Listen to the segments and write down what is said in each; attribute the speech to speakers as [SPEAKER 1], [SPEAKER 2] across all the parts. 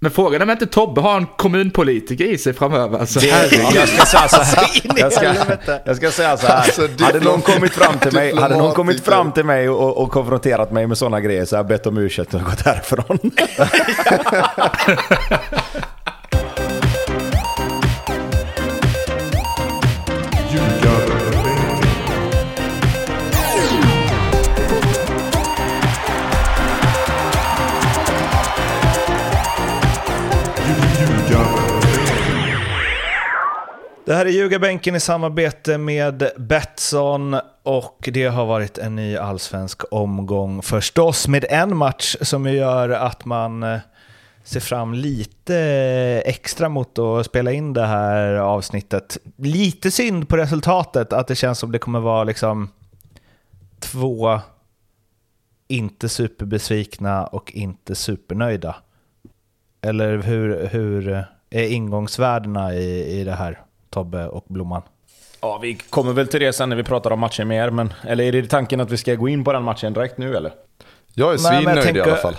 [SPEAKER 1] Men frågan är om inte Tobbe har en kommunpolitiker i sig framöver. Alltså, herregud.
[SPEAKER 2] Jag ska säga så här. Jag ska, jag ska säga så här.
[SPEAKER 3] Alltså,
[SPEAKER 2] hade någon kommit fram till mig, hade någon kommit fram till mig och, och konfronterat mig med sådana grejer så hade jag bett om ursäkt och gått härifrån. Det här är Ljugarbänken i samarbete med Betsson och det har varit en ny allsvensk omgång förstås med en match som gör att man eh, ser fram lite eh, extra mot att spela in det här avsnittet. Lite synd på resultatet, att det känns som det kommer vara liksom två inte superbesvikna och inte supernöjda. Eller hur, hur eh, är ingångsvärdena i, i det här, Tobbe och Blomman?
[SPEAKER 4] Ja, vi kommer väl till det sen när vi pratar om matchen mer, men... Eller är det tanken att vi ska gå in på den matchen direkt nu eller?
[SPEAKER 3] Jag är svinnöjd i alla fall.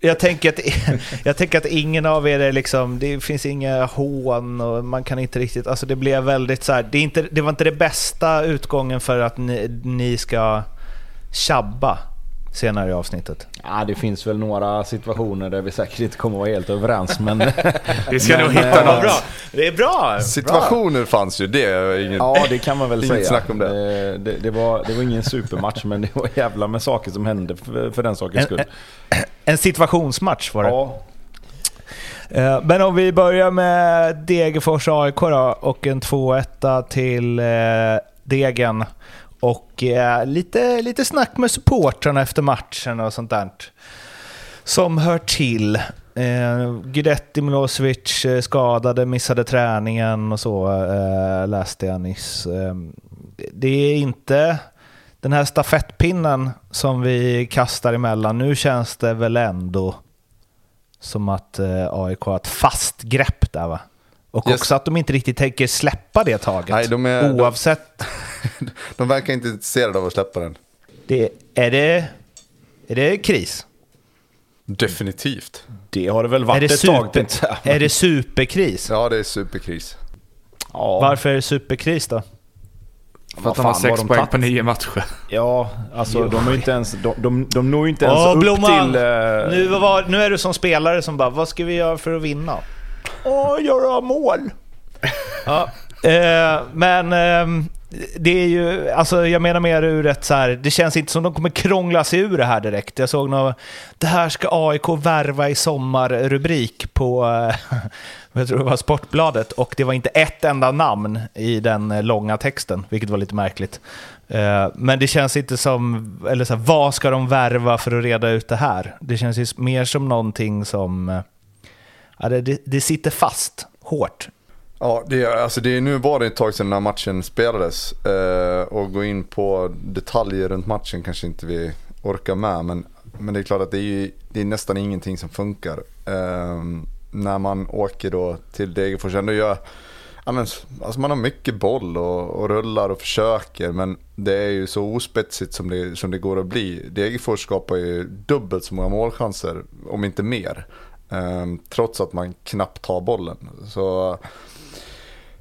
[SPEAKER 5] Jag tänker, att, jag tänker att ingen av er är liksom, det finns inga hån och man kan inte riktigt, alltså det blev väldigt så här, det, är inte, det var inte det bästa utgången för att ni, ni ska tjabba senare i avsnittet.
[SPEAKER 4] Ja, det finns väl några situationer där vi säkert inte kommer vara helt överens, men...
[SPEAKER 1] Vi ska nog
[SPEAKER 4] Men,
[SPEAKER 1] hitta
[SPEAKER 4] eh,
[SPEAKER 1] någon bra.
[SPEAKER 5] Det är bra!
[SPEAKER 3] Situationer fanns ju, det är inget...
[SPEAKER 4] Ja, det kan man väl säga.
[SPEAKER 3] snack om det.
[SPEAKER 4] Det, det, det, var, det var ingen supermatch, men det var jävla med saker som hände för, för den sakens skull.
[SPEAKER 5] En situationsmatch var det.
[SPEAKER 4] Ja,
[SPEAKER 5] Eh, Men om vi börjar med Degerfors AIK då och en 2-1 till eh, Degen. Och eh, lite, lite snack med supportrarna efter matchen och sånt där. Som hör till. Eh, Guidetti Milosevic eh, skadade, missade träningen och så eh, läste jag nyss. Eh, det är inte den här stafettpinnen som vi kastar emellan. Nu känns det väl ändå som att eh, AIK har ett fast grepp där va? Och
[SPEAKER 3] Yes.
[SPEAKER 5] också att de inte riktigt tänker släppa det taget.
[SPEAKER 3] Nej, de är-
[SPEAKER 5] Oavsett.
[SPEAKER 3] De verkar inte intresserade av att släppa den.
[SPEAKER 5] Det, är, det, är det kris?
[SPEAKER 3] Definitivt.
[SPEAKER 4] det har det väl
[SPEAKER 5] Är
[SPEAKER 4] varit
[SPEAKER 5] det,
[SPEAKER 4] ett tag.
[SPEAKER 5] super,
[SPEAKER 4] jag.
[SPEAKER 5] är det superkris?
[SPEAKER 3] Ja, det är superkris.
[SPEAKER 4] Ja,
[SPEAKER 5] Varför är det superkris då?
[SPEAKER 1] För att de har sex
[SPEAKER 4] de
[SPEAKER 1] poäng på nio matcher.
[SPEAKER 4] ja, alltså de, är inte ens, de, de, de når ju inte ens
[SPEAKER 5] Åh,
[SPEAKER 4] upp
[SPEAKER 5] Blomman!
[SPEAKER 4] till... eh,
[SPEAKER 5] Nu, var, nu är du som spelare som bara, vad ska vi göra för att vinna? Åh, göra mål! ja, eh, men ehm, det är ju, alltså jag menar mer ur ett så här, det känns inte som de kommer krångla sig ur det här direkt. Jag såg något, det här ska AIK värva i sommar-rubrik på, eh, jag tror det var Sportbladet, och det var inte ett enda namn i den eh, långa texten, vilket var lite märkligt. Eh, men det känns inte som, eller så här, vad ska de värva för att reda ut det här? Det känns ju mer som någonting som, ja, det- det sitter fast hårt.
[SPEAKER 3] Ja, det, alltså det, nu var det ett tag sedan den här matchen spelades. Eh, och gå in på detaljer runt matchen kanske inte vi orkar med. Men, men det är klart att det är, ju, det är nästan ingenting som funkar. Eh, när man åker då till Degerfors ändå gör Ja, men, alltså man har mycket boll och, och rullar och försöker men det är ju så ospetsigt som det, som det går att bli. Degerfors skapar ju dubbelt så många målchanser, om inte mer. Eh, trots att man knappt tar bollen. Så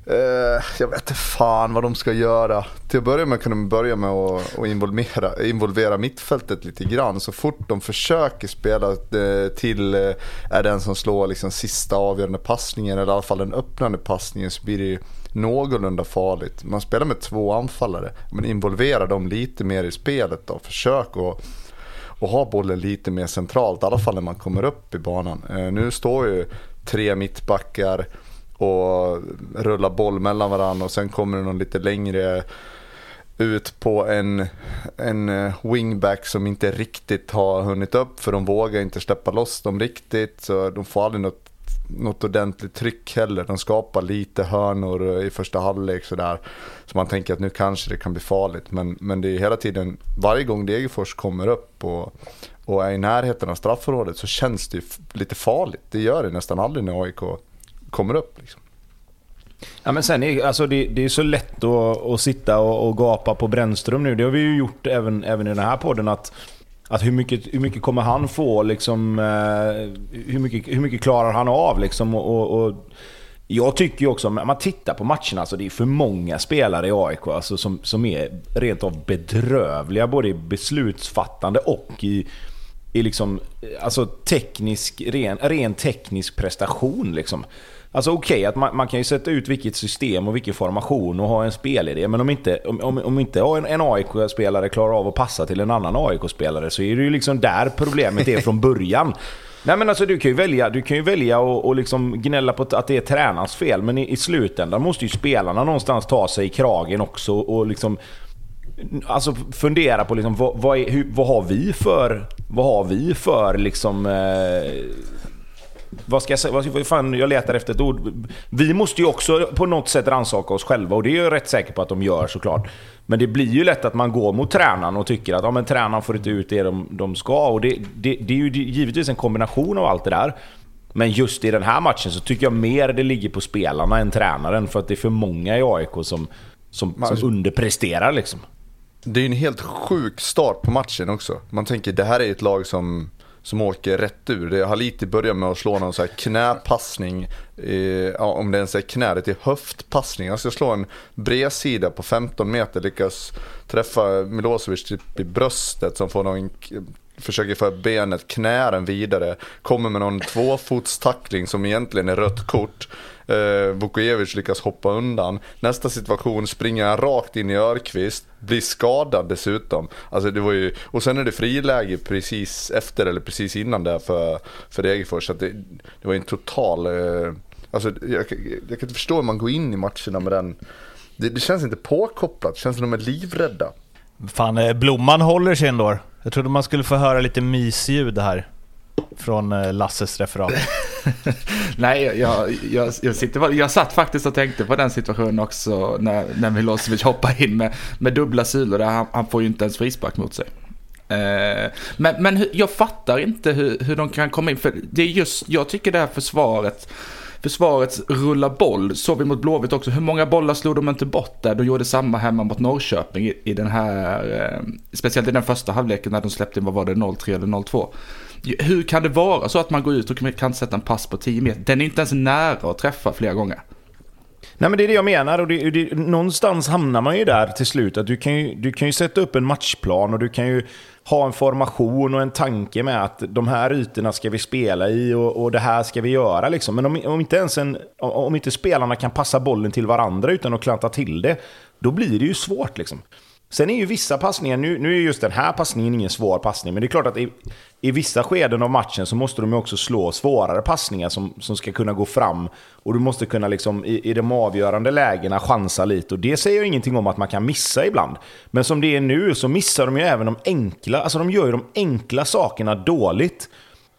[SPEAKER 3] Eh, jag vet inte fan vad de ska göra. Till att börja med kan de börja med att, att involvera, involvera mittfältet lite grann. Så fort de försöker spela eh, till eh, är den som slår liksom sista avgörande passningen eller i alla fall den öppnande passningen så blir det ju någorlunda farligt. Man spelar med två anfallare men involvera dem lite mer i spelet då. Försök att och ha bollen lite mer centralt, i alla fall när man kommer upp i banan. Eh, nu står ju tre mittbackar och rulla boll mellan varandra och sen kommer det någon lite längre ut på en, en eh, wingback som inte riktigt har hunnit upp för de vågar inte släppa loss dem riktigt så de får aldrig något, något ordentligt tryck heller. De skapar lite hörnor eh, i första halvlek sådär. Så man tänker att nu kanske det kan bli farligt men, men det är hela tiden, varje gång Degerfors kommer upp och, och är i närheten av straffområdet så känns det ju lite farligt. Det gör det nästan aldrig när AIK kommer upp. Liksom.
[SPEAKER 4] Ja, men sen är, alltså det, det är så lätt att, att sitta och, och gapa på Brännström nu. Det har vi ju gjort även, även i den här podden. Att, att hur, mycket, hur mycket kommer han få liksom, eh, hur, mycket, hur mycket klarar han av liksom? Och, och, jag tycker ju också, om man tittar på matcherna, alltså det är för många spelare i AIK alltså, som, som är rent av bedrövliga både i beslutsfattande och i, i liksom, alltså teknisk, ren, ren teknisk prestation. Liksom. Alltså okej, okay, att man, man, kan ju sätta ut vilket system och vilken formation och ha en spelidé. Men om inte, om, om, om inte en, en AIK-spelare klarar av att passa till en annan AIK-spelare så är det ju liksom där problemet är från början. Nej men alltså du kan ju välja, du kan ju välja och, och liksom gnälla på att det är tränarens fel, men i, i slutändan måste ju spelarna någonstans ta sig i kragen också och liksom Alltså fundera på liksom, vad, vad, är, hur, vad har vi för, vad har vi för liksom eh, vad ska jag säga? Vad fan, jag letar efter ett ord. Vi måste ju också på något sätt rannsaka oss själva och det är jag rätt säker på att de gör såklart. Men det blir ju lätt att man går mot tränaren och tycker att ja, men tränaren får inte ut det de, de ska. Och det, det, det är ju givetvis en kombination av allt det där. Men just i den här matchen så tycker jag mer det ligger på spelarna än tränaren. För att det är för många i AIK som, som, som underpresterar liksom.
[SPEAKER 3] Det är ju en helt sjuk start på matchen också. Man tänker det här är ett lag som som åker rätt ur. Det Haliti börjar med att slå någon så här knäpassning, eh, om det ens är knä, det är höftpassning. Han ska slå en bredsida på 15 meter, lyckas träffa Milosevic typ i bröstet som får någon försöker få benet, knären vidare, kommer med någon tvåfotstackling som egentligen är rött kort. Eh, Vukojevic lyckas hoppa undan. Nästa situation springer han rakt in i Örqvist, blir skadad dessutom. Alltså det var ju, och sen är det friläge precis efter eller precis innan där för, för Degerfors. Så det, det var en total... Eh, alltså jag, jag kan inte förstå hur man går in i matcherna med den. Det, det känns inte påkopplat, det känns som de är livrädda.
[SPEAKER 5] Fan, eh, Blomman håller sig ändå. Jag trodde man skulle få höra lite mysljud här från eh, Lasses referat.
[SPEAKER 1] Nej, jag, jag, jag, sitter, jag satt faktiskt och tänkte på den situationen också när, när Milosevic hoppar in med, med dubbla sulor han, han får ju inte ens frispark mot sig. Eh, men, men jag fattar inte hur, hur de kan komma in, för det är just, jag tycker det här försvaret försvarets rulla boll såg vi mot Blåvitt också. Hur många bollar slog de inte bort där? De gjorde samma hemma mot Norrköping i, i den här, eh, speciellt i den första halvleken när de släppte in, vad var det, 0-3 eller 0-2. Hur kan det vara så att man går ut och kan sätta en pass på 10 meter? Den är inte ens nära att träffa flera gånger.
[SPEAKER 4] Nej men det är det jag menar och det, det, någonstans hamnar man ju där till slut. Att du, kan ju, du kan ju sätta upp en matchplan och du kan ju ha en formation och en tanke med att de här ytorna ska vi spela i och, och det här ska vi göra. Liksom. Men om, om, inte ens en, om inte spelarna kan passa bollen till varandra utan att klanta till det, då blir det ju svårt. Liksom. Sen är ju vissa passningar, nu, nu är just den här passningen ingen svår passning, men det är klart att i, i vissa skeden av matchen så måste de ju också slå svårare passningar som, som ska kunna gå fram. Och du måste kunna liksom i, i de avgörande lägena chansa lite. Och det säger jag ingenting om att man kan missa ibland. Men som det är nu så missar de ju även de enkla, alltså de gör ju de enkla sakerna dåligt.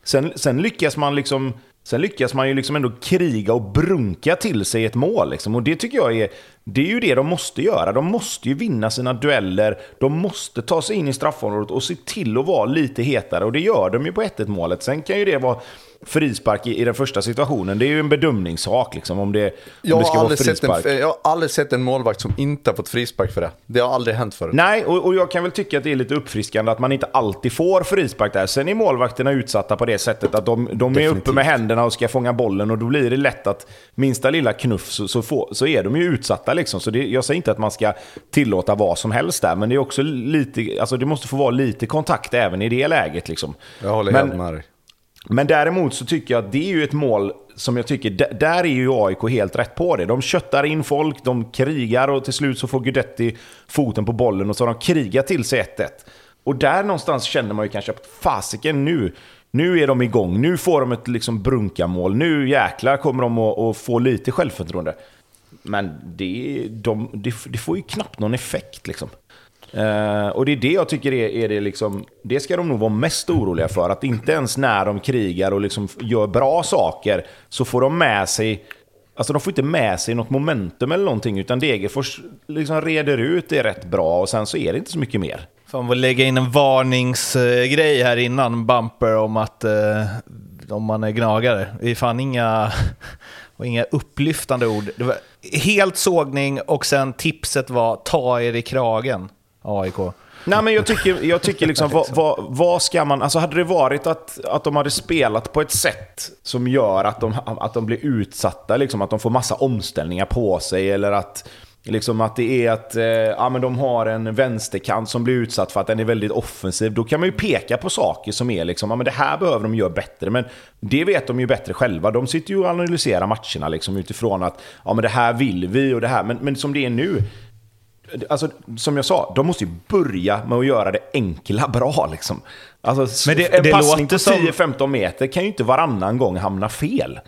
[SPEAKER 4] Sen, sen lyckas man liksom Sen lyckas man ju liksom ändå kriga och brunka till sig ett mål. Liksom. Och det tycker jag är, det är ju det de måste göra. De måste ju vinna sina dueller. De måste ta sig in i straffområdet och se till att vara lite hetare. Och det gör de ju på 1-1 målet. Sen kan ju det vara frispark i, i den första situationen. Det är ju en bedömningssak liksom, om det, om det ska vara frispark.
[SPEAKER 3] En, jag har aldrig sett en målvakt som inte har fått frispark för det. Det har aldrig hänt förut.
[SPEAKER 4] Nej, och, och jag kan väl tycka att det är lite uppfriskande att man inte alltid får frispark där. Sen är målvakterna utsatta på det sättet att de, de är uppe med händerna och ska fånga bollen och då blir det lätt att minsta lilla knuff så, så, få, så är de ju utsatta. Liksom. Så det, jag säger inte att man ska tillåta vad som helst där, men det är också lite, alltså det måste få vara lite kontakt även i det läget. Liksom.
[SPEAKER 3] Jag håller
[SPEAKER 4] men,
[SPEAKER 3] helt med dig.
[SPEAKER 4] Men däremot så tycker jag att det är ju ett mål som jag tycker, där är ju AIK helt rätt på det. De köttar in folk, de krigar och till slut så får Guidetti foten på bollen och så har de krigat till sig 1-1. Och där någonstans känner man ju kanske att fasiken nu, nu är de igång, nu får de ett liksom brunkamål, nu jäklar kommer de att, att få lite självförtroende. Men det, de, det, det får ju knappt någon effekt liksom. Uh, och det är det jag tycker är, är det liksom, det ska de nog vara mest oroliga för. Att inte ens när de krigar och liksom gör bra saker så får de med sig Alltså de får inte med sig något momentum eller någonting, utan Degerfors liksom reder ut det rätt bra och sen så är det inte så mycket mer.
[SPEAKER 5] Fan, vill lägga in en varningsgrej här innan, bumper, om att eh, om man är gnagare. Det är fan inga, inga upplyftande ord. Det var helt sågning och sen tipset var ta er i kragen. AIK.
[SPEAKER 4] Nej, men jag tycker, jag tycker liksom, vad, vad, vad ska man... Alltså hade det varit att, att de hade spelat på ett sätt som gör att de, att de blir utsatta, liksom, att de får massa omställningar på sig eller att... Liksom att det är att eh, ja, men de har en vänsterkant som blir utsatt för att den är väldigt offensiv. Då kan man ju peka på saker som är liksom, ja men det här behöver de göra bättre. Men det vet de ju bättre själva. De sitter ju och analyserar matcherna liksom utifrån att ja men det här vill vi och det här. Men, men som det är nu, Alltså, som jag sa, de måste ju börja med att göra det enkla bra. Liksom. Alltså,
[SPEAKER 5] Men det-
[SPEAKER 4] en
[SPEAKER 5] det
[SPEAKER 4] passning på
[SPEAKER 5] låter som-
[SPEAKER 4] 10-15 meter kan ju inte varannan gång hamna fel.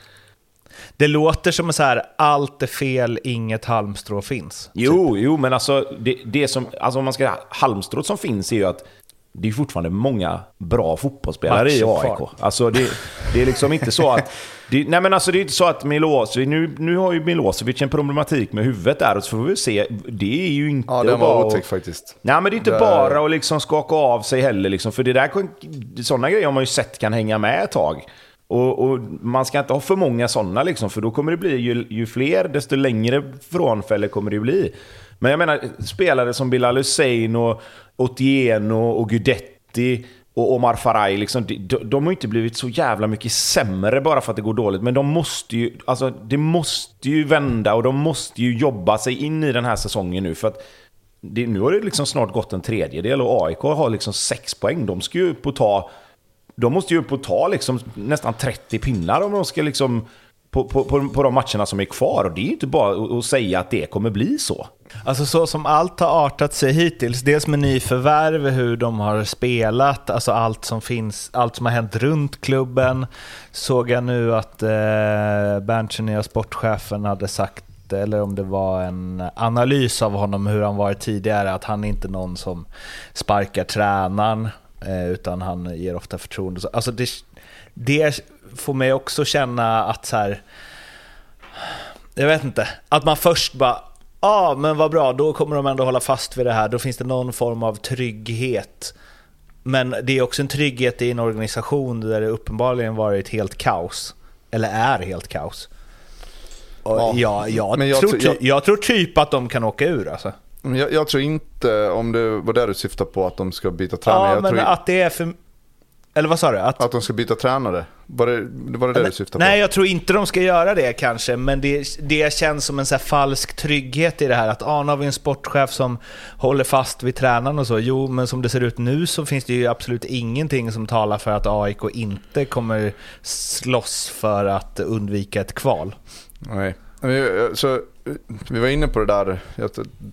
[SPEAKER 5] Det låter som så här, allt är fel, inget halmstrå finns.
[SPEAKER 4] Jo, jo men alltså, det, det som, alltså om man ska, halmstrået som finns är ju att det är fortfarande många bra fotbollsspelare i
[SPEAKER 5] Matcher
[SPEAKER 4] AIK.
[SPEAKER 5] kvar.
[SPEAKER 4] Alltså det, det är liksom inte så att... Det, nej men alltså det är inte så att Milosevic, nu, nu har ju Milosevic en problematik med huvudet där, och så får vi se. Det är ju inte
[SPEAKER 3] Ja, den var otäck faktiskt.
[SPEAKER 4] Nej men det är inte
[SPEAKER 3] Det-
[SPEAKER 4] bara att liksom skaka av sig heller, liksom, för det där, sådana grejer har man ju sett kan hänga med ett tag. Och, och man ska inte ha för många sådana, liksom, för då kommer det bli, ju, ju fler, desto längre frånfälle kommer det bli. Men jag menar, spelare som Bilal Hussein och Otieno och Gudetti och Omar Faraj, liksom, de, de, har ju inte blivit så jävla mycket sämre bara för att det går dåligt. Men de måste ju, alltså, det måste ju vända och de måste ju jobba sig in i den här säsongen nu. För att det, nu har det liksom snart gått en tredjedel och AIK har liksom sex poäng. De ska ju upp och ta... De måste ju upp och ta liksom nästan 30 pinnar om de ska liksom... På, på, på, på de matcherna som är kvar. Och det är ju inte bara att säga att det kommer bli så.
[SPEAKER 5] Alltså så som allt har artat sig hittills, dels med nyförvärv, hur de har spelat, alltså allt som finns, allt som har hänt runt klubben. Såg jag nu att eh, Berntsen nya sportchefen hade sagt, eller om det var en analys av honom hur han varit tidigare, att han är inte någon som sparkar tränaren, eh, utan han ger ofta förtroende. Alltså det, det får mig också känna att så här, jag vet inte, att man först bara Ja, ah, men vad bra, då kommer de ändå hålla fast vid det här. Då finns det någon form av trygghet. Men det är också en trygghet i en organisation där det uppenbarligen varit helt kaos. Eller är helt kaos. Och
[SPEAKER 3] Ja,
[SPEAKER 5] ja, jag,
[SPEAKER 3] men jag
[SPEAKER 5] tror
[SPEAKER 3] jag-
[SPEAKER 5] jag tror typ att de kan åka ur alltså.
[SPEAKER 3] Jag, jag tror inte, om det var det du syftar på, att de ska byta tränare.
[SPEAKER 5] Ja,
[SPEAKER 3] jag
[SPEAKER 5] men
[SPEAKER 3] tror
[SPEAKER 5] att det är för... Eller vad sa du? Att,
[SPEAKER 3] att de ska byta tränare. Var det var det, det du syftade
[SPEAKER 5] Nej,
[SPEAKER 3] på?
[SPEAKER 5] jag tror inte de ska göra det kanske, men det, det känns som en så falsk trygghet i det här att ah, nu har vi en sportchef som håller fast vid tränaren och så. Jo, men som det ser ut nu så finns det ju absolut ingenting som talar för att AIK inte kommer slåss för att undvika ett kval.
[SPEAKER 3] Nej. Vi- Så, vi var inne på det där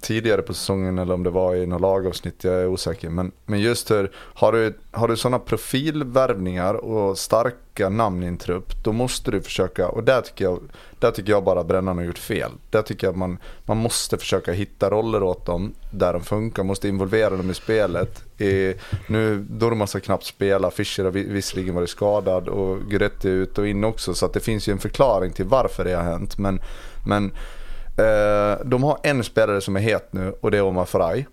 [SPEAKER 3] tidigare på säsongen eller om det var i något lagavsnitt, jag är osäker. Men, men just hur, har du, har du sådana profilvärvningar och starka namn i en trupp, då måste du försöka, och där tycker jag, där tycker jag bara Brännan har gjort fel. Där tycker jag att man, man måste försöka hitta roller åt dem där de funkar, måste involvera dem i spelet. I, nu, Durmaz har knappt spelat, Fischer har visserligen varit skadad och Guidetti är ut och in också. Så att det finns ju en förklaring till varför det har hänt. Men, men Eh, de har en spelare som är het nu och det är Omar Faraj.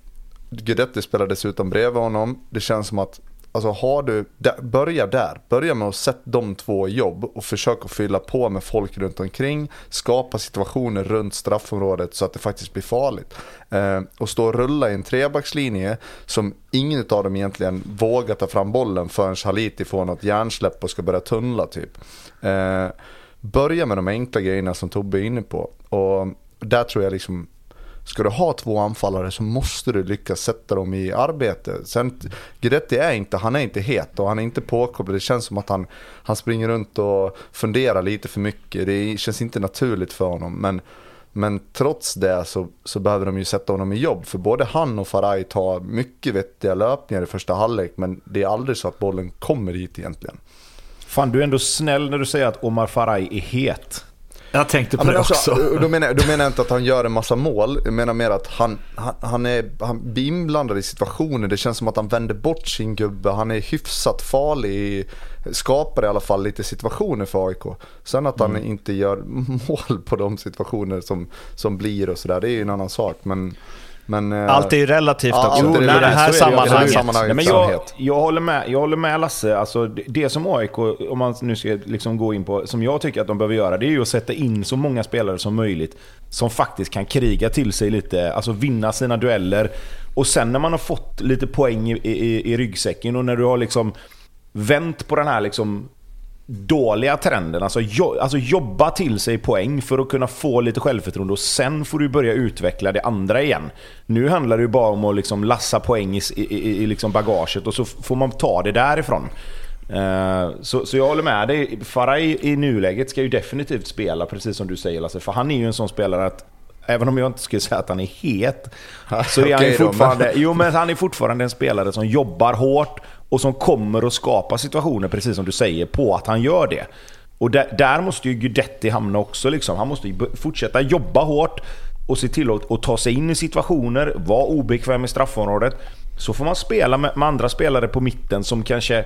[SPEAKER 3] Guidetti spelar dessutom bredvid honom. Det känns som att Alltså har du, börja där. Börja med att sätta de två i jobb och försök att fylla på med folk runt omkring. Skapa situationer runt straffområdet så att det faktiskt blir farligt. Eh, och stå och rulla i en trebackslinje som ingen av dem egentligen vågar ta fram bollen förrän Haliti får något hjärnsläpp och ska börja tunnla typ. Eh, börja med de enkla grejerna som Tobbe är inne på. Och där tror jag liksom Ska du ha två anfallare så måste du lyckas sätta dem i arbete. Sen, Guidetti är inte, han är inte het och han är inte påkopplad. Det känns som att han, han springer runt och funderar lite för mycket. Det känns inte naturligt för honom. Men, men trots det så, så behöver de ju sätta honom i jobb. För både han och Faraj tar mycket vettiga löpningar i första halvlek. Men det är aldrig så att bollen kommer dit egentligen.
[SPEAKER 4] Fan, du är ändå snäll när du säger att Omar Faraj är het.
[SPEAKER 1] Jag tänkte på
[SPEAKER 3] Ja,
[SPEAKER 1] det
[SPEAKER 3] alltså,
[SPEAKER 1] också.
[SPEAKER 3] Då menar, då menar jag inte att han gör en massa mål. Jag menar mer att han, han, han, är, han blir inblandad i situationer. Det känns som att han vänder bort sin gubbe. Han är hyfsat farlig. Skapar i alla fall lite situationer för AIK. Sen att han
[SPEAKER 1] Mm.
[SPEAKER 3] inte gör mål på de situationer som, som blir och sådär. Det är ju en annan sak. Men, Men, eh,
[SPEAKER 5] Allt är ju relativt
[SPEAKER 3] Ja,
[SPEAKER 5] också.
[SPEAKER 3] allt är
[SPEAKER 5] I det här sammanhanget.
[SPEAKER 3] Sammanhanget.
[SPEAKER 4] Nej, men jag, jag, håller med, jag håller med Lasse. Alltså, det, det som AIK, om man nu ska liksom gå in på, som jag tycker att de behöver göra, det är ju att sätta in så många spelare som möjligt som faktiskt kan kriga till sig lite, alltså vinna sina dueller. Och sen när man har fått lite poäng i, i, i ryggsäcken och när du har liksom vänt på den här liksom dåliga trenden. Alltså, jo, alltså jobba till sig poäng för att kunna få lite självförtroende och sen får du börja utveckla det andra igen. Nu handlar det ju bara om att liksom lassa poäng i, i, i, liksom bagaget och så får man ta det därifrån. Eh, så, så jag håller med dig. Farah i, nuläget ska ju definitivt spela, precis som du säger Lasse. För han är ju en sån spelare att Även om jag inte skulle säga att han är het, så är han fortfarande, jo, men han är fortfarande en spelare som jobbar hårt och som kommer att skapa situationer, precis som du säger, på att han gör det. Och där, där måste ju Guidetti hamna också. Liksom. Han måste ju fortsätta jobba hårt och se till att, att ta sig in i situationer, vara obekväm i straffområdet. Så får man spela med, med andra spelare på mitten som kanske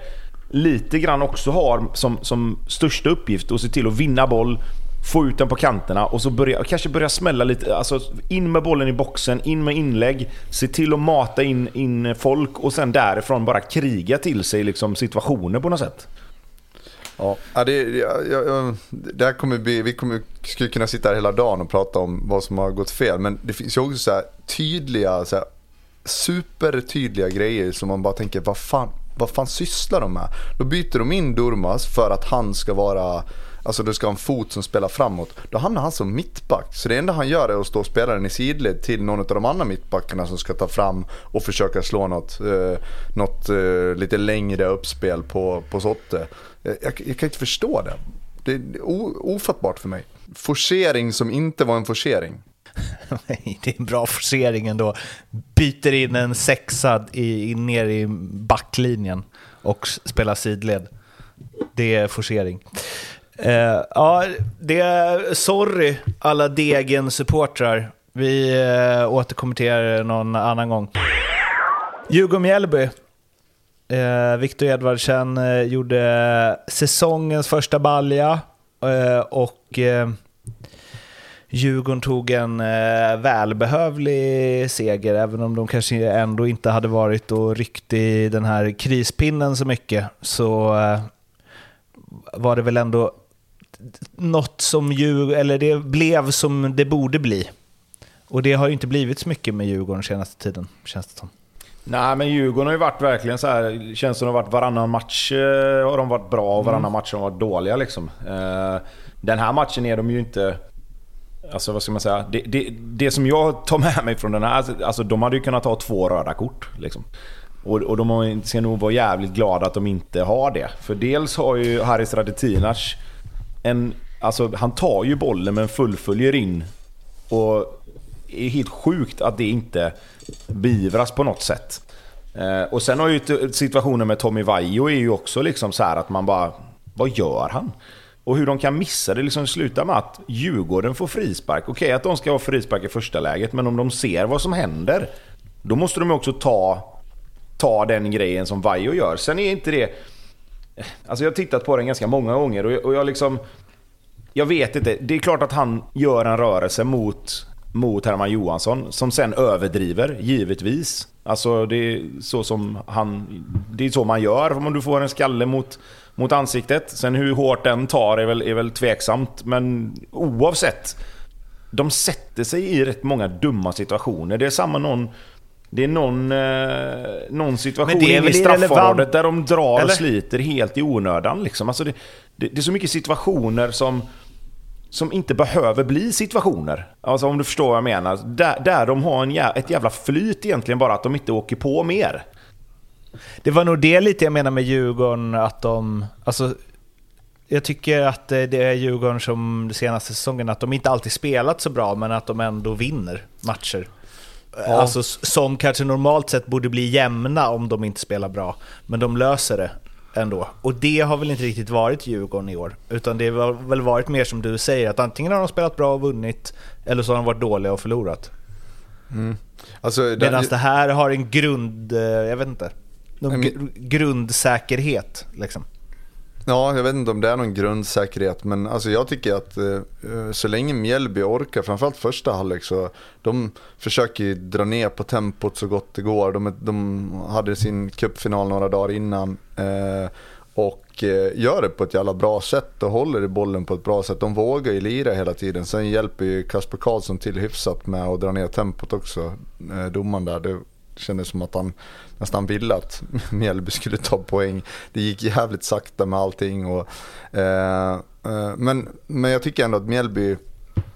[SPEAKER 4] lite grann också har som, som största uppgift att se till att vinna boll, få ut den på kanterna och så börja, kanske börja smälla lite. Alltså in med bollen i boxen, in med inlägg, se till att mata in, in folk och sen därifrån bara kriga till sig liksom situationer på något sätt.
[SPEAKER 3] Ja, det, ja, ja, det här kommer bli, vi kommer, skulle kunna sitta här hela dagen och prata om vad som har gått fel. Men det finns ju också så här tydliga, så här, supertydliga grejer som man bara tänker, vad fan, vad fan sysslar de med? Då byter de in Durmas för att han ska vara, alltså du ska ha en fot som spelar framåt. Då hamnar han som mittback. Så det enda han gör är att stå och spela den i sidled till någon av de andra mittbackarna som ska ta fram och försöka slå något, eh, något eh, lite längre uppspel på, på Sotte. Jag, jag, jag kan inte förstå det. Det är o, ofattbart för mig. Forcering som inte var en forcering.
[SPEAKER 5] Nej, det är en bra forcering ändå. Byter in en sexa i, in ner i backlinjen och spelar sidled. Det är forcering. Eh, ja, det är, sorry alla Degen-supportrar. Vi eh, återkommer till er någon annan gång. Djurgården-Mjällby. Eh, Victor Edvardsen eh, gjorde säsongens första balja eh, och eh, Djurgården tog en eh, välbehövlig seger, även om de kanske ändå inte hade varit och ryckt i den här krispinnen så mycket, så eh, var det väl ändå något som Djurgården, eller det blev som det borde bli. Och det har ju inte blivit så mycket med Djurgården senaste tiden, känns det som.
[SPEAKER 4] Nej, men Djurgården har ju varit verkligen så här. Känns som de har varit varannan match eh, har de varit bra och varannan match har de varit dåliga liksom. Eh, Den här matchen är de ju inte... Alltså vad ska man säga? Det, det, det som jag tar med mig från den här, alltså de hade ju kunnat ha två röda kort. Liksom. Och, och de ska nog vara jävligt glada att de inte har det. För dels har ju Haris Radetinac en... Alltså han tar ju bollen men fullföljer in. Och är helt sjukt att det inte beivras på något sätt. Eh, och sen har ju situationen med Tommy Vaiho är ju också liksom så här att man bara... Vad gör han? Och hur de kan missa det liksom slutar med att Djurgården får frispark. Okej att de ska ha frispark i första läget, men om de ser vad som händer, då måste de ju också ta, ta den grejen som Vaiho gör. Sen är inte det... Alltså jag har tittat på den ganska många gånger och jag, och jag liksom... Jag vet inte. Det är klart att han gör en rörelse mot, mot Herman Johansson som sen överdriver, givetvis. Alltså det är så som han... Det är så man gör om du får en skalle mot, mot ansiktet. Sen hur hårt den tar är väl, är väl tveksamt. Men oavsett. De sätter sig i rätt många dumma situationer. Det är samma någon... Det är någon, eh, någon situation
[SPEAKER 5] Men det är
[SPEAKER 4] i straffområdet där de drar
[SPEAKER 5] eller?
[SPEAKER 4] och sliter helt i onödan. Liksom. Alltså det, det, det är så mycket situationer som, som inte behöver bli situationer. Alltså om du förstår vad jag menar. Där, där de har en jä, ett jävla flyt egentligen bara att de inte åker på mer.
[SPEAKER 5] Det var nog det lite jag menar med Djurgården, att de... Alltså, jag tycker att det är Djurgården som de senaste säsongen, att de inte alltid spelat så bra, men att de ändå vinner matcher. Alltså s- som kanske normalt sett borde bli jämna om de inte spelar bra, men de löser det ändå. Och det har väl inte riktigt varit Djurgården i år, utan det har väl varit mer som du säger, att antingen har de spelat bra och vunnit, eller så har de varit dåliga och förlorat.
[SPEAKER 3] Alltså, den-
[SPEAKER 5] Medan det här har en grund, eh, jag vet inte, någon gr- grundsäkerhet liksom.
[SPEAKER 3] Ja, jag vet inte om det är någon grundsäkerhet, men alltså jag tycker att eh, eh så länge Mjällby orkar, framförallt första halvlek, så de försöker dra ner på tempot så gott det går. De, de hade sin cupfinal några dagar innan eh, och eh, gör det på ett jävla bra sätt och håller i bollen på ett bra sätt. De vågar ju lira hela tiden. Sen hjälper ju Kasper Karlsson till hyfsat med att dra ner tempot också, eh, domaren där. Det det kändes som att han nästan ville att Mjällby skulle ta poäng. Det gick jävligt sakta med allting. Och, eh, eh, men, men jag tycker ändå att Mjällby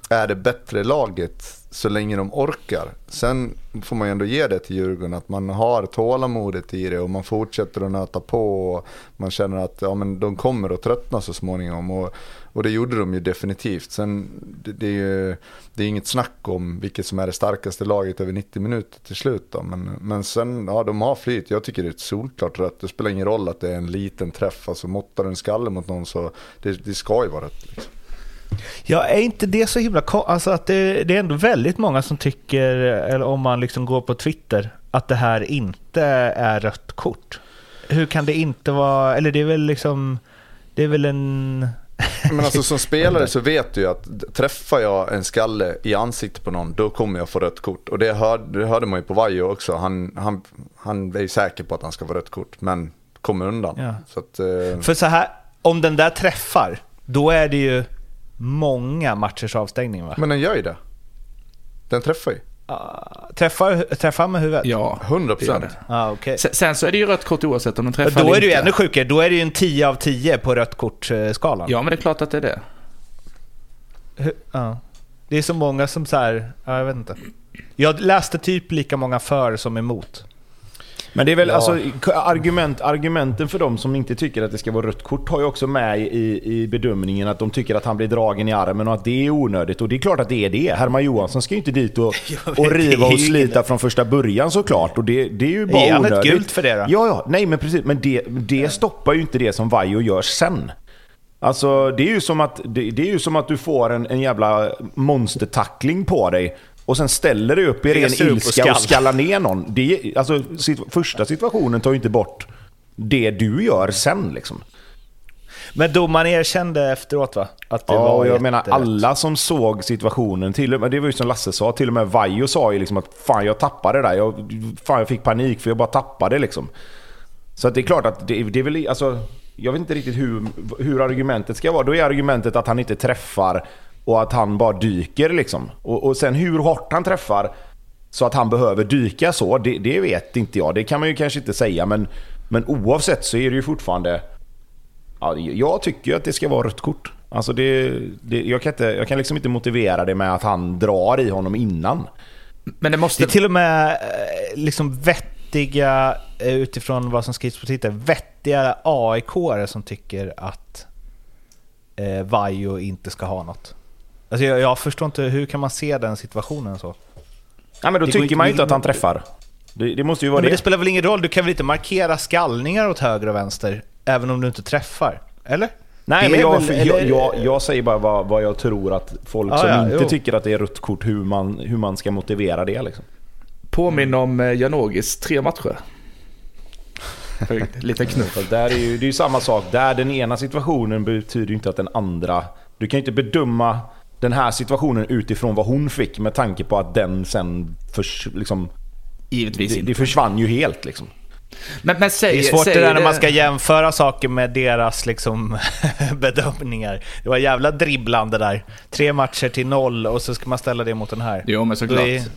[SPEAKER 3] är det bättre laget så länge de orkar. Sen får man ju ändå ge det till Djurgården att man har tålamodet i det och man fortsätter att nöta på. Och man känner att ja, men de kommer att tröttna så småningom. Och, och det gjorde de ju definitivt. Sen det, det är ju det är inget snack om vilket som är det starkaste laget över 90 minuter till slut. Då. Men, men sen, ja de har flyt. Jag tycker det är ett solklart rött. Det spelar ingen roll att det är en liten träff. Alltså måttar du en skalle mot någon så det, det ska ju vara rött. Liksom.
[SPEAKER 5] Ja, är inte det så himla Alltså att det, det, är ändå väldigt många som tycker, eller om man liksom går på Twitter, att det här inte är rött kort. Hur kan det inte vara, eller det är väl liksom, det är väl en...
[SPEAKER 3] Men alltså som spelare så vet du ju att träffar jag en skalle i ansiktet på någon, då kommer jag få rött kort. Och det, hör, det hörde man ju på Vajo också. Han, han, han är ju säker på att han ska få rött kort, men kommer undan.
[SPEAKER 5] Ja.
[SPEAKER 3] Så att, eh...
[SPEAKER 5] För så här, om den där träffar, då är det ju många matchers avstängning va?
[SPEAKER 3] Men den gör ju det. Den träffar ju.
[SPEAKER 5] Uh, träffar, träffar med huvudet?
[SPEAKER 1] Ja,
[SPEAKER 3] 100 procent.
[SPEAKER 5] Ah, okay.
[SPEAKER 1] sen, sen, så är det ju rött kort oavsett om den träffar
[SPEAKER 5] Då är det ju ännu sjukare. Då är det ju en 10 av 10 på rött kort-skalan.
[SPEAKER 1] Ja, men det är klart att det är det.
[SPEAKER 5] Ja. Det är så många som så här, ja, jag vet inte. Jag läste typ lika många för som emot.
[SPEAKER 4] Men det är väl ja. alltså argument, argumenten för de som inte tycker att det ska vara rött kort har ju också med i, i bedömningen att de tycker att han blir dragen i armen och att det är onödigt. Och det är klart att det är det. Herman Johansson ska ju inte dit och, och riva och slita från första början såklart. Och det, det är ju bara onödigt.
[SPEAKER 5] Är han ett gult för det då?
[SPEAKER 4] Ja, ja. Nej, men precis. Men det, det stoppar ju inte det som Vajo gör sen. Alltså det är ju som att, det, det är ju som att du får en, en jävla monstertackling på dig och sen ställer dig upp i ren ilska och, skall. och skallar ner någon. Det, alltså, första situationen tar ju inte bort det du gör sen liksom.
[SPEAKER 5] Men domaren erkände efteråt va?
[SPEAKER 4] Att det ja, var jag menar alla som såg situationen, till och med, det var ju som Lasse sa, till och med Vajo sa ju liksom att fan jag tappade det där. Jag, fan jag fick panik för jag bara tappade liksom. Så att det är klart att det, det är väl, alltså, jag vet inte riktigt hur, hur argumentet ska vara. Då är argumentet att han inte träffar och att han bara dyker liksom. Och, och sen hur hårt han träffar så att han behöver dyka så, det, det, vet inte jag. Det kan man ju kanske inte säga, men, men oavsett så är det ju fortfarande... Ja, jag tycker att det ska vara rött kort. Alltså det, det, jag, kan inte, jag kan liksom inte motivera det med att han drar i honom innan.
[SPEAKER 5] Men det måste... Det är till och med eh, liksom vettiga, eh, utifrån vad som skrivs på Twitter, vettiga aik som tycker att eh, Vajo inte ska ha något. Alltså jag, jag förstår inte, hur kan man se den situationen så?
[SPEAKER 4] Ja, men då det tycker man ju inte att han träffar. Det, det måste ju vara
[SPEAKER 5] men
[SPEAKER 4] det.
[SPEAKER 5] Men det spelar väl ingen roll? Du kan väl inte markera skallningar åt höger och vänster, även om du inte träffar? Eller?
[SPEAKER 4] Nej, men jag, väl, jag, jag, jag, säger bara vad, vad, jag tror att folk ah, som ja, inte jo. tycker att det är rött kort, hur man, hur man ska motivera det liksom.
[SPEAKER 1] Påminn om eh, Janogis tre matcher. Lite knuff.
[SPEAKER 4] Där är ju, det är ju samma sak. Där den ena situationen betyder ju inte att den andra... Du kan ju inte bedöma den här situationen utifrån vad hon fick med tanke på att den sen förs, liksom,
[SPEAKER 1] Givetvis
[SPEAKER 4] det, det försvann ju helt liksom.
[SPEAKER 5] Men, men säg, det är svårt det där när man ska jämföra saker med deras liksom, bedömningar. Det var jävla dribblande där. Tre matcher till noll och så ska man ställa det mot den här.
[SPEAKER 1] Jo, men såklart. Det...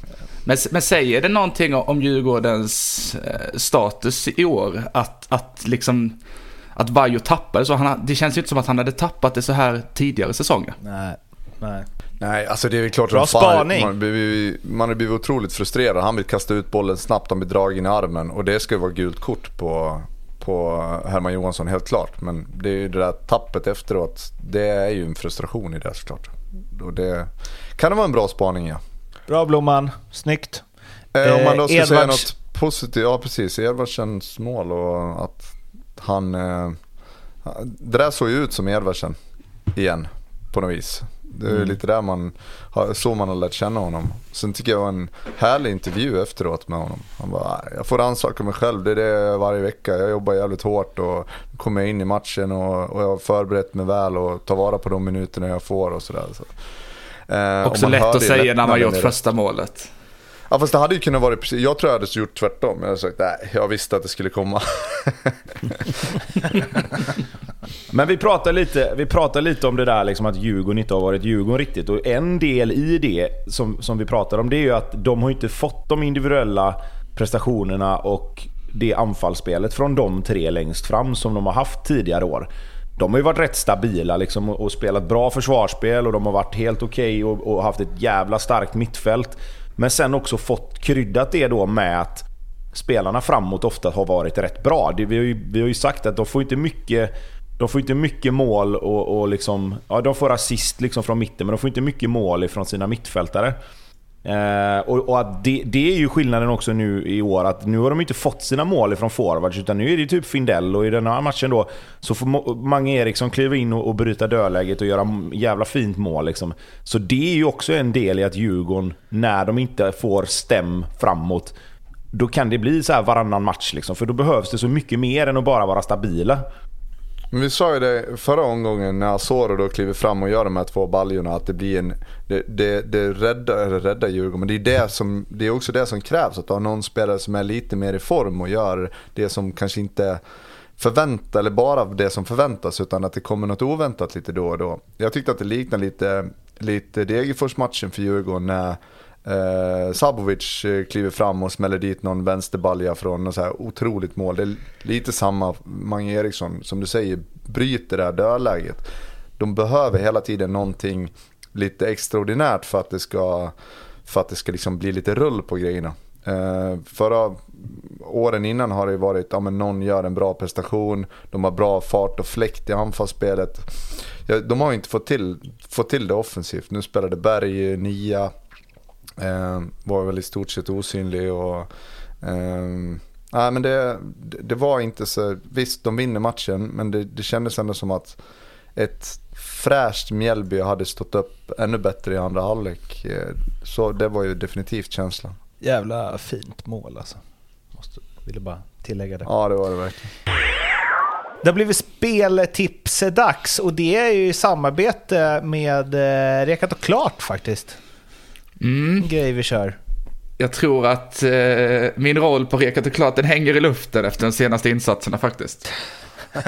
[SPEAKER 1] Men, men säger det någonting om Djurgårdens eh, status i år? Att, att liksom... Att Vaiho tappade så. Han, det känns ju inte som att han hade tappat det så här tidigare säsonger.
[SPEAKER 5] Nej. Nej.
[SPEAKER 3] Nej, alltså det är väl klart
[SPEAKER 5] Bra spaning.
[SPEAKER 3] Man, man har blivit otroligt frustrerad. Han vill kasta ut bollen snabbt, han blir dragen i armen. Och det ska ju vara gult kort på, på Herman Johansson, helt klart. Men det är ju det där tappet efteråt. Det är ju en frustration i det såklart. Och det kan det vara en bra spaning ja.
[SPEAKER 5] Bra Blomman, snyggt.
[SPEAKER 3] Eh, om man då ska Edvards... säga något positivt, ja precis. Edvardsens mål och att han... Eh, det där såg ju ut som Edvardsen igen på något vis Det är mm. lite där man har, så man har lärt känna honom. Sen tycker jag det var en härlig intervju efteråt med honom. Han bara, jag får ansaka mig själv, det är det varje vecka. Jag jobbar jävligt hårt och kommer in i matchen och, och jag har förberett mig väl och tar vara på de minuterna jag får och sådär. Så.
[SPEAKER 1] Eh, Också lätt att säga när man gjort första målet.
[SPEAKER 3] Ja fast det hade ju kunnat vara precis, jag tror jag hade gjort tvärtom. Jag hade sagt nej, jag visste att det skulle komma.
[SPEAKER 4] Men vi pratar, lite, vi pratar lite om det där liksom att Djurgården inte har varit Djurgården riktigt. Och en del i det som, som vi pratar om det är ju att de har inte fått de individuella prestationerna och det anfallsspelet från de tre längst fram som de har haft tidigare år. De har ju varit rätt stabila liksom och, spelat bra försvarsspel och de har varit helt okej okay och, och haft ett jävla starkt mittfält. Men sen också fått kryddat det då med att spelarna framåt ofta har varit rätt bra. Det, vi, har ju, vi har ju sagt att de får inte mycket de får inte mycket mål och, och liksom, ja, de får assist liksom från mitten men de får inte mycket mål ifrån sina mittfältare. Eh, och, och att det, det, är ju skillnaden också nu i år, att nu har de inte fått sina mål ifrån forwards, utan nu är det typ Findell och i den här matchen då så får Mange Eriksson kliva in och, och bryta dödläget och göra jävla fint mål. Liksom. Så det är ju också en del i att Djurgården, när de inte får stäm framåt, då kan det bli så här varannan match. Liksom, för då behövs det så mycket mer än att bara vara stabila.
[SPEAKER 3] Men vi sa ju det förra omgången när Asoro då kliver fram och gör de här två baljorna att det blir en, det, det, det räddar, räddar Djurgården. Men det är, det, som, det är också det som krävs, att ha någon spelare som är lite mer i form och gör det som kanske inte förväntas, eller bara det som förväntas, utan att det kommer något oväntat lite då och då. Jag tyckte att det liknade lite, lite Degerfors-matchen för Djurgården när Eh, Sabovic eh, kliver fram och smäller dit någon vänsterbalja från något så här otroligt mål. Det är lite samma Mange Eriksson, som du säger, bryter det här dödläget. De behöver hela tiden någonting lite extraordinärt för att det ska, för att det ska liksom bli lite rull på grejerna. Eh, förra åren innan har det varit, ja men någon gör en bra prestation, de har bra fart och fläkt i anfallsspelet. Ja, de har inte fått till, fått till det offensivt. Nu spelade Berg nia, Eh, var väl i stort sett osynlig och... Eh, nej men det, det var inte så... Visst, de vinner matchen men det, det kändes ändå som att ett fräscht Mjällby hade stått upp ännu bättre i andra halvlek. Eh, så det var ju definitivt känslan.
[SPEAKER 5] Jävla fint mål alltså. Måste, ville bara tillägga det.
[SPEAKER 3] Ja, det var det verkligen.
[SPEAKER 5] Det har blivit speltipsdags och det är ju i samarbete med eh, Rekat och Klart faktiskt. Mm. grej vi kör.
[SPEAKER 1] Jag tror att eh, min roll på Rekat och Klart den hänger i luften efter de senaste insatserna faktiskt.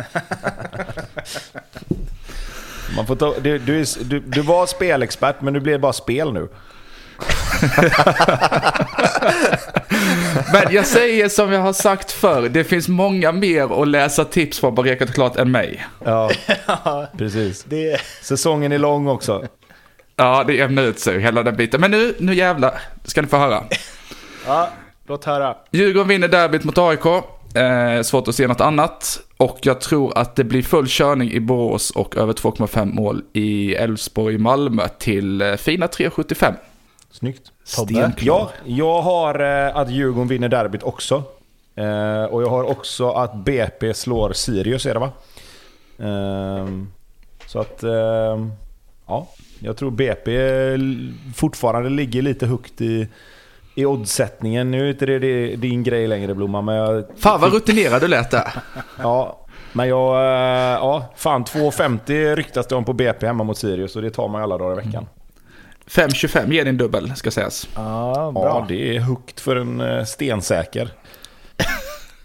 [SPEAKER 4] Man får ta, du, du, du, du var spelexpert men du blev bara spel nu.
[SPEAKER 1] Men jag säger som jag har sagt förr, det finns många mer att läsa tips från på Rekat och Klart än mig.
[SPEAKER 4] Ja, precis. Det... Säsongen är lång också.
[SPEAKER 1] Ja, det jämnar ut sig, hela den biten. Men nu, nu jävlar, ska ni få höra.
[SPEAKER 5] Ja, låt höra.
[SPEAKER 1] Djurgården vinner derbyt mot AIK. Eh, svårt att se något annat. Och jag tror att det blir full körning i Borås och över 2,5 mål i Elfsborg-Malmö till eh, fina 3,75.
[SPEAKER 4] Snyggt. Tobbe? Ja, jag har eh, att Djurgården vinner derbyt också. Eh, och jag har också att BP slår Sirius, är det va? Ehm, så att, ehm, ja. Jag tror BP fortfarande ligger lite högt i, i oddsättningen. Nu är inte det din grej längre Blomman, men jag...
[SPEAKER 1] Fan vad rutinerad du lät där.
[SPEAKER 4] ja, men jag... Eh, ja, fan 2,50 ryktas det om på BP hemma mot Sirius och det tar man alla dagar i veckan.
[SPEAKER 1] 5,25 ger din dubbel, ska sägas.
[SPEAKER 4] Ja, bra. Ja, det är högt för en eh, stensäker.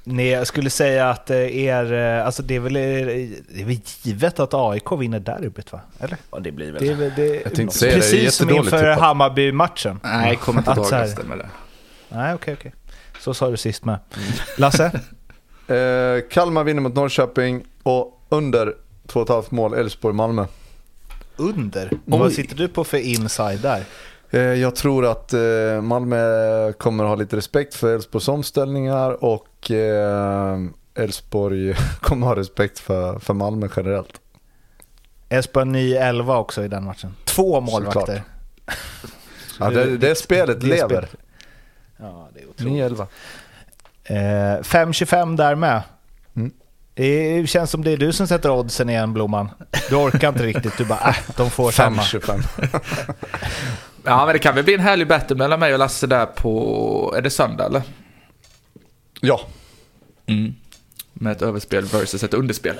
[SPEAKER 5] Nej, jag skulle säga att er, eh, alltså det är väl, det är väl givet att AIK vinner derbyt va? Eller?
[SPEAKER 4] Ja, det blir väl
[SPEAKER 5] det. Är, det jag tänkte säga precis det, är som inför Hammarby-matchen.
[SPEAKER 1] Nej, kommer inte ihåg här... med det.
[SPEAKER 5] Nej, okej, okay, okej. Okay. Så sa du sist med. Mm. Lasse?
[SPEAKER 3] eh, Kalmar vinner mot Norrköping och under 2,5 mål Elfsborg-Malmö.
[SPEAKER 5] Under? Och vad sitter du på för inside där?
[SPEAKER 3] Eh, jag tror att eh, Malmö kommer ha lite respekt för Elfsborgs omställningar och eh, Elfsborg kommer ha respekt för, för Malmö generellt.
[SPEAKER 5] Elfsborg 9-11 också i den matchen. Två målvakter.
[SPEAKER 3] ja, det, det spelet det lever. Spel.
[SPEAKER 5] Ja, det är otroligt. 9-11. Eh, 5-25 där med. Mm. Det känns som det är du som sätter oddsen igen, Blomman. Du orkar inte riktigt. Du bara, äh, de får samma.
[SPEAKER 3] 5-25.
[SPEAKER 1] Ja, men det kan väl bli en härlig battle mellan mig och Lasse där på... Är det söndag eller?
[SPEAKER 3] Ja,
[SPEAKER 1] Mm. Med ett överspel versus ett underspel.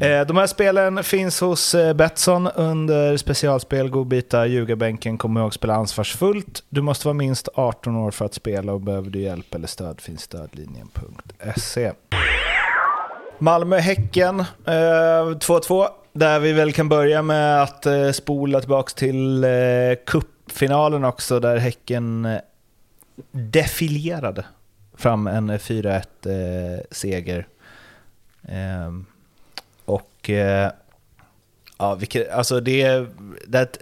[SPEAKER 5] Eh, De här spelen finns hos eh, Betsson under specialspel Godbitar, ljugarbänken. Kom ihåg spela ansvarsfullt. Du måste vara minst 18 år för att spela och behöver du hjälp eller stöd finns stödlinjen.se. Malmö-Häcken eh, 2-2. Där vi väl kan börja med att eh, spola tillbaka till kuppfinalen cupfinalen också där Häcken eh, defilerade fram en 4-1 seger. Ehm, och ja, vilket, alltså det, det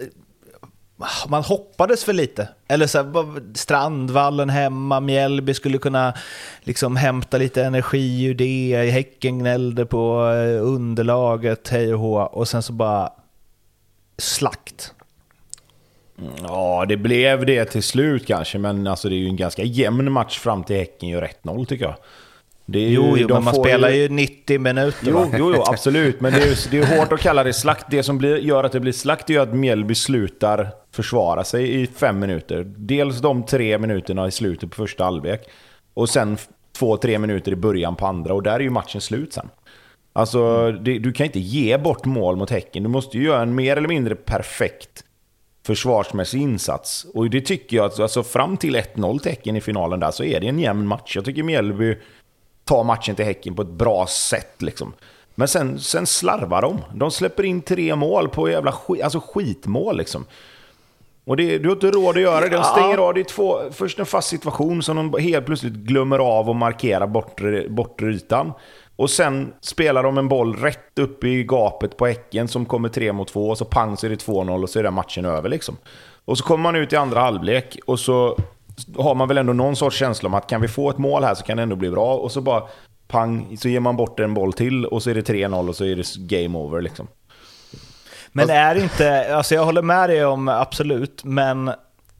[SPEAKER 5] man hoppades för lite. Eller så här, Strandvallen hemma, Mjällby skulle kunna liksom hämta lite energi ur det. Häcken gnällde på eh, underlaget, hej och hå. Och sen så bara slakt.
[SPEAKER 4] Ja, det blev det till slut kanske, men alltså det är ju en ganska jämn match fram till Häcken gör 1-0 tycker jag. Ju,
[SPEAKER 5] Jo, jo men man spelar ju 90 minuter.
[SPEAKER 4] Jo,
[SPEAKER 5] va?
[SPEAKER 4] jo, jo, absolut. Men det är, ju- det är hårt att kalla det slakt. Det som blir, gör att det blir slakt är att Mjällby slutar försvara sig i fem minuter. Dels de tre minuterna i slutet på första halvlek. Och sen två, tre minuter i början på andra. Och där är ju matchen slut sen. Alltså, det, du kan inte ge bort mål mot Häcken. Du måste ju göra en mer eller mindre perfekt försvarsmässig insats. Och det tycker jag, alltså fram till 1-0 till Häcken i finalen där så är det en jämn match. Jag tycker Mjällby tar matchen till Häcken på ett bra sätt liksom. Men sen, sen slarvar de. De släpper in tre mål på jävla skit, alltså skitmål liksom. Och det, du har inte råd att göra det. De stänger av. Det är två, först en fast situation som de helt plötsligt glömmer av och markera bortre, bortre ytan. Och sen spelar de en boll rätt upp i gapet på Häcken som kommer tre mot två och så pang så är det 2-0 och så är den matchen över liksom. Och så kommer man ut i andra halvlek och så har man väl ändå någon sorts känsla om att kan vi få ett mål här så kan det ändå bli bra. Och så bara pang, så ger man bort en boll till och så är det 3-0 och så är det game over liksom.
[SPEAKER 5] Men är inte, alltså jag håller med dig om absolut, men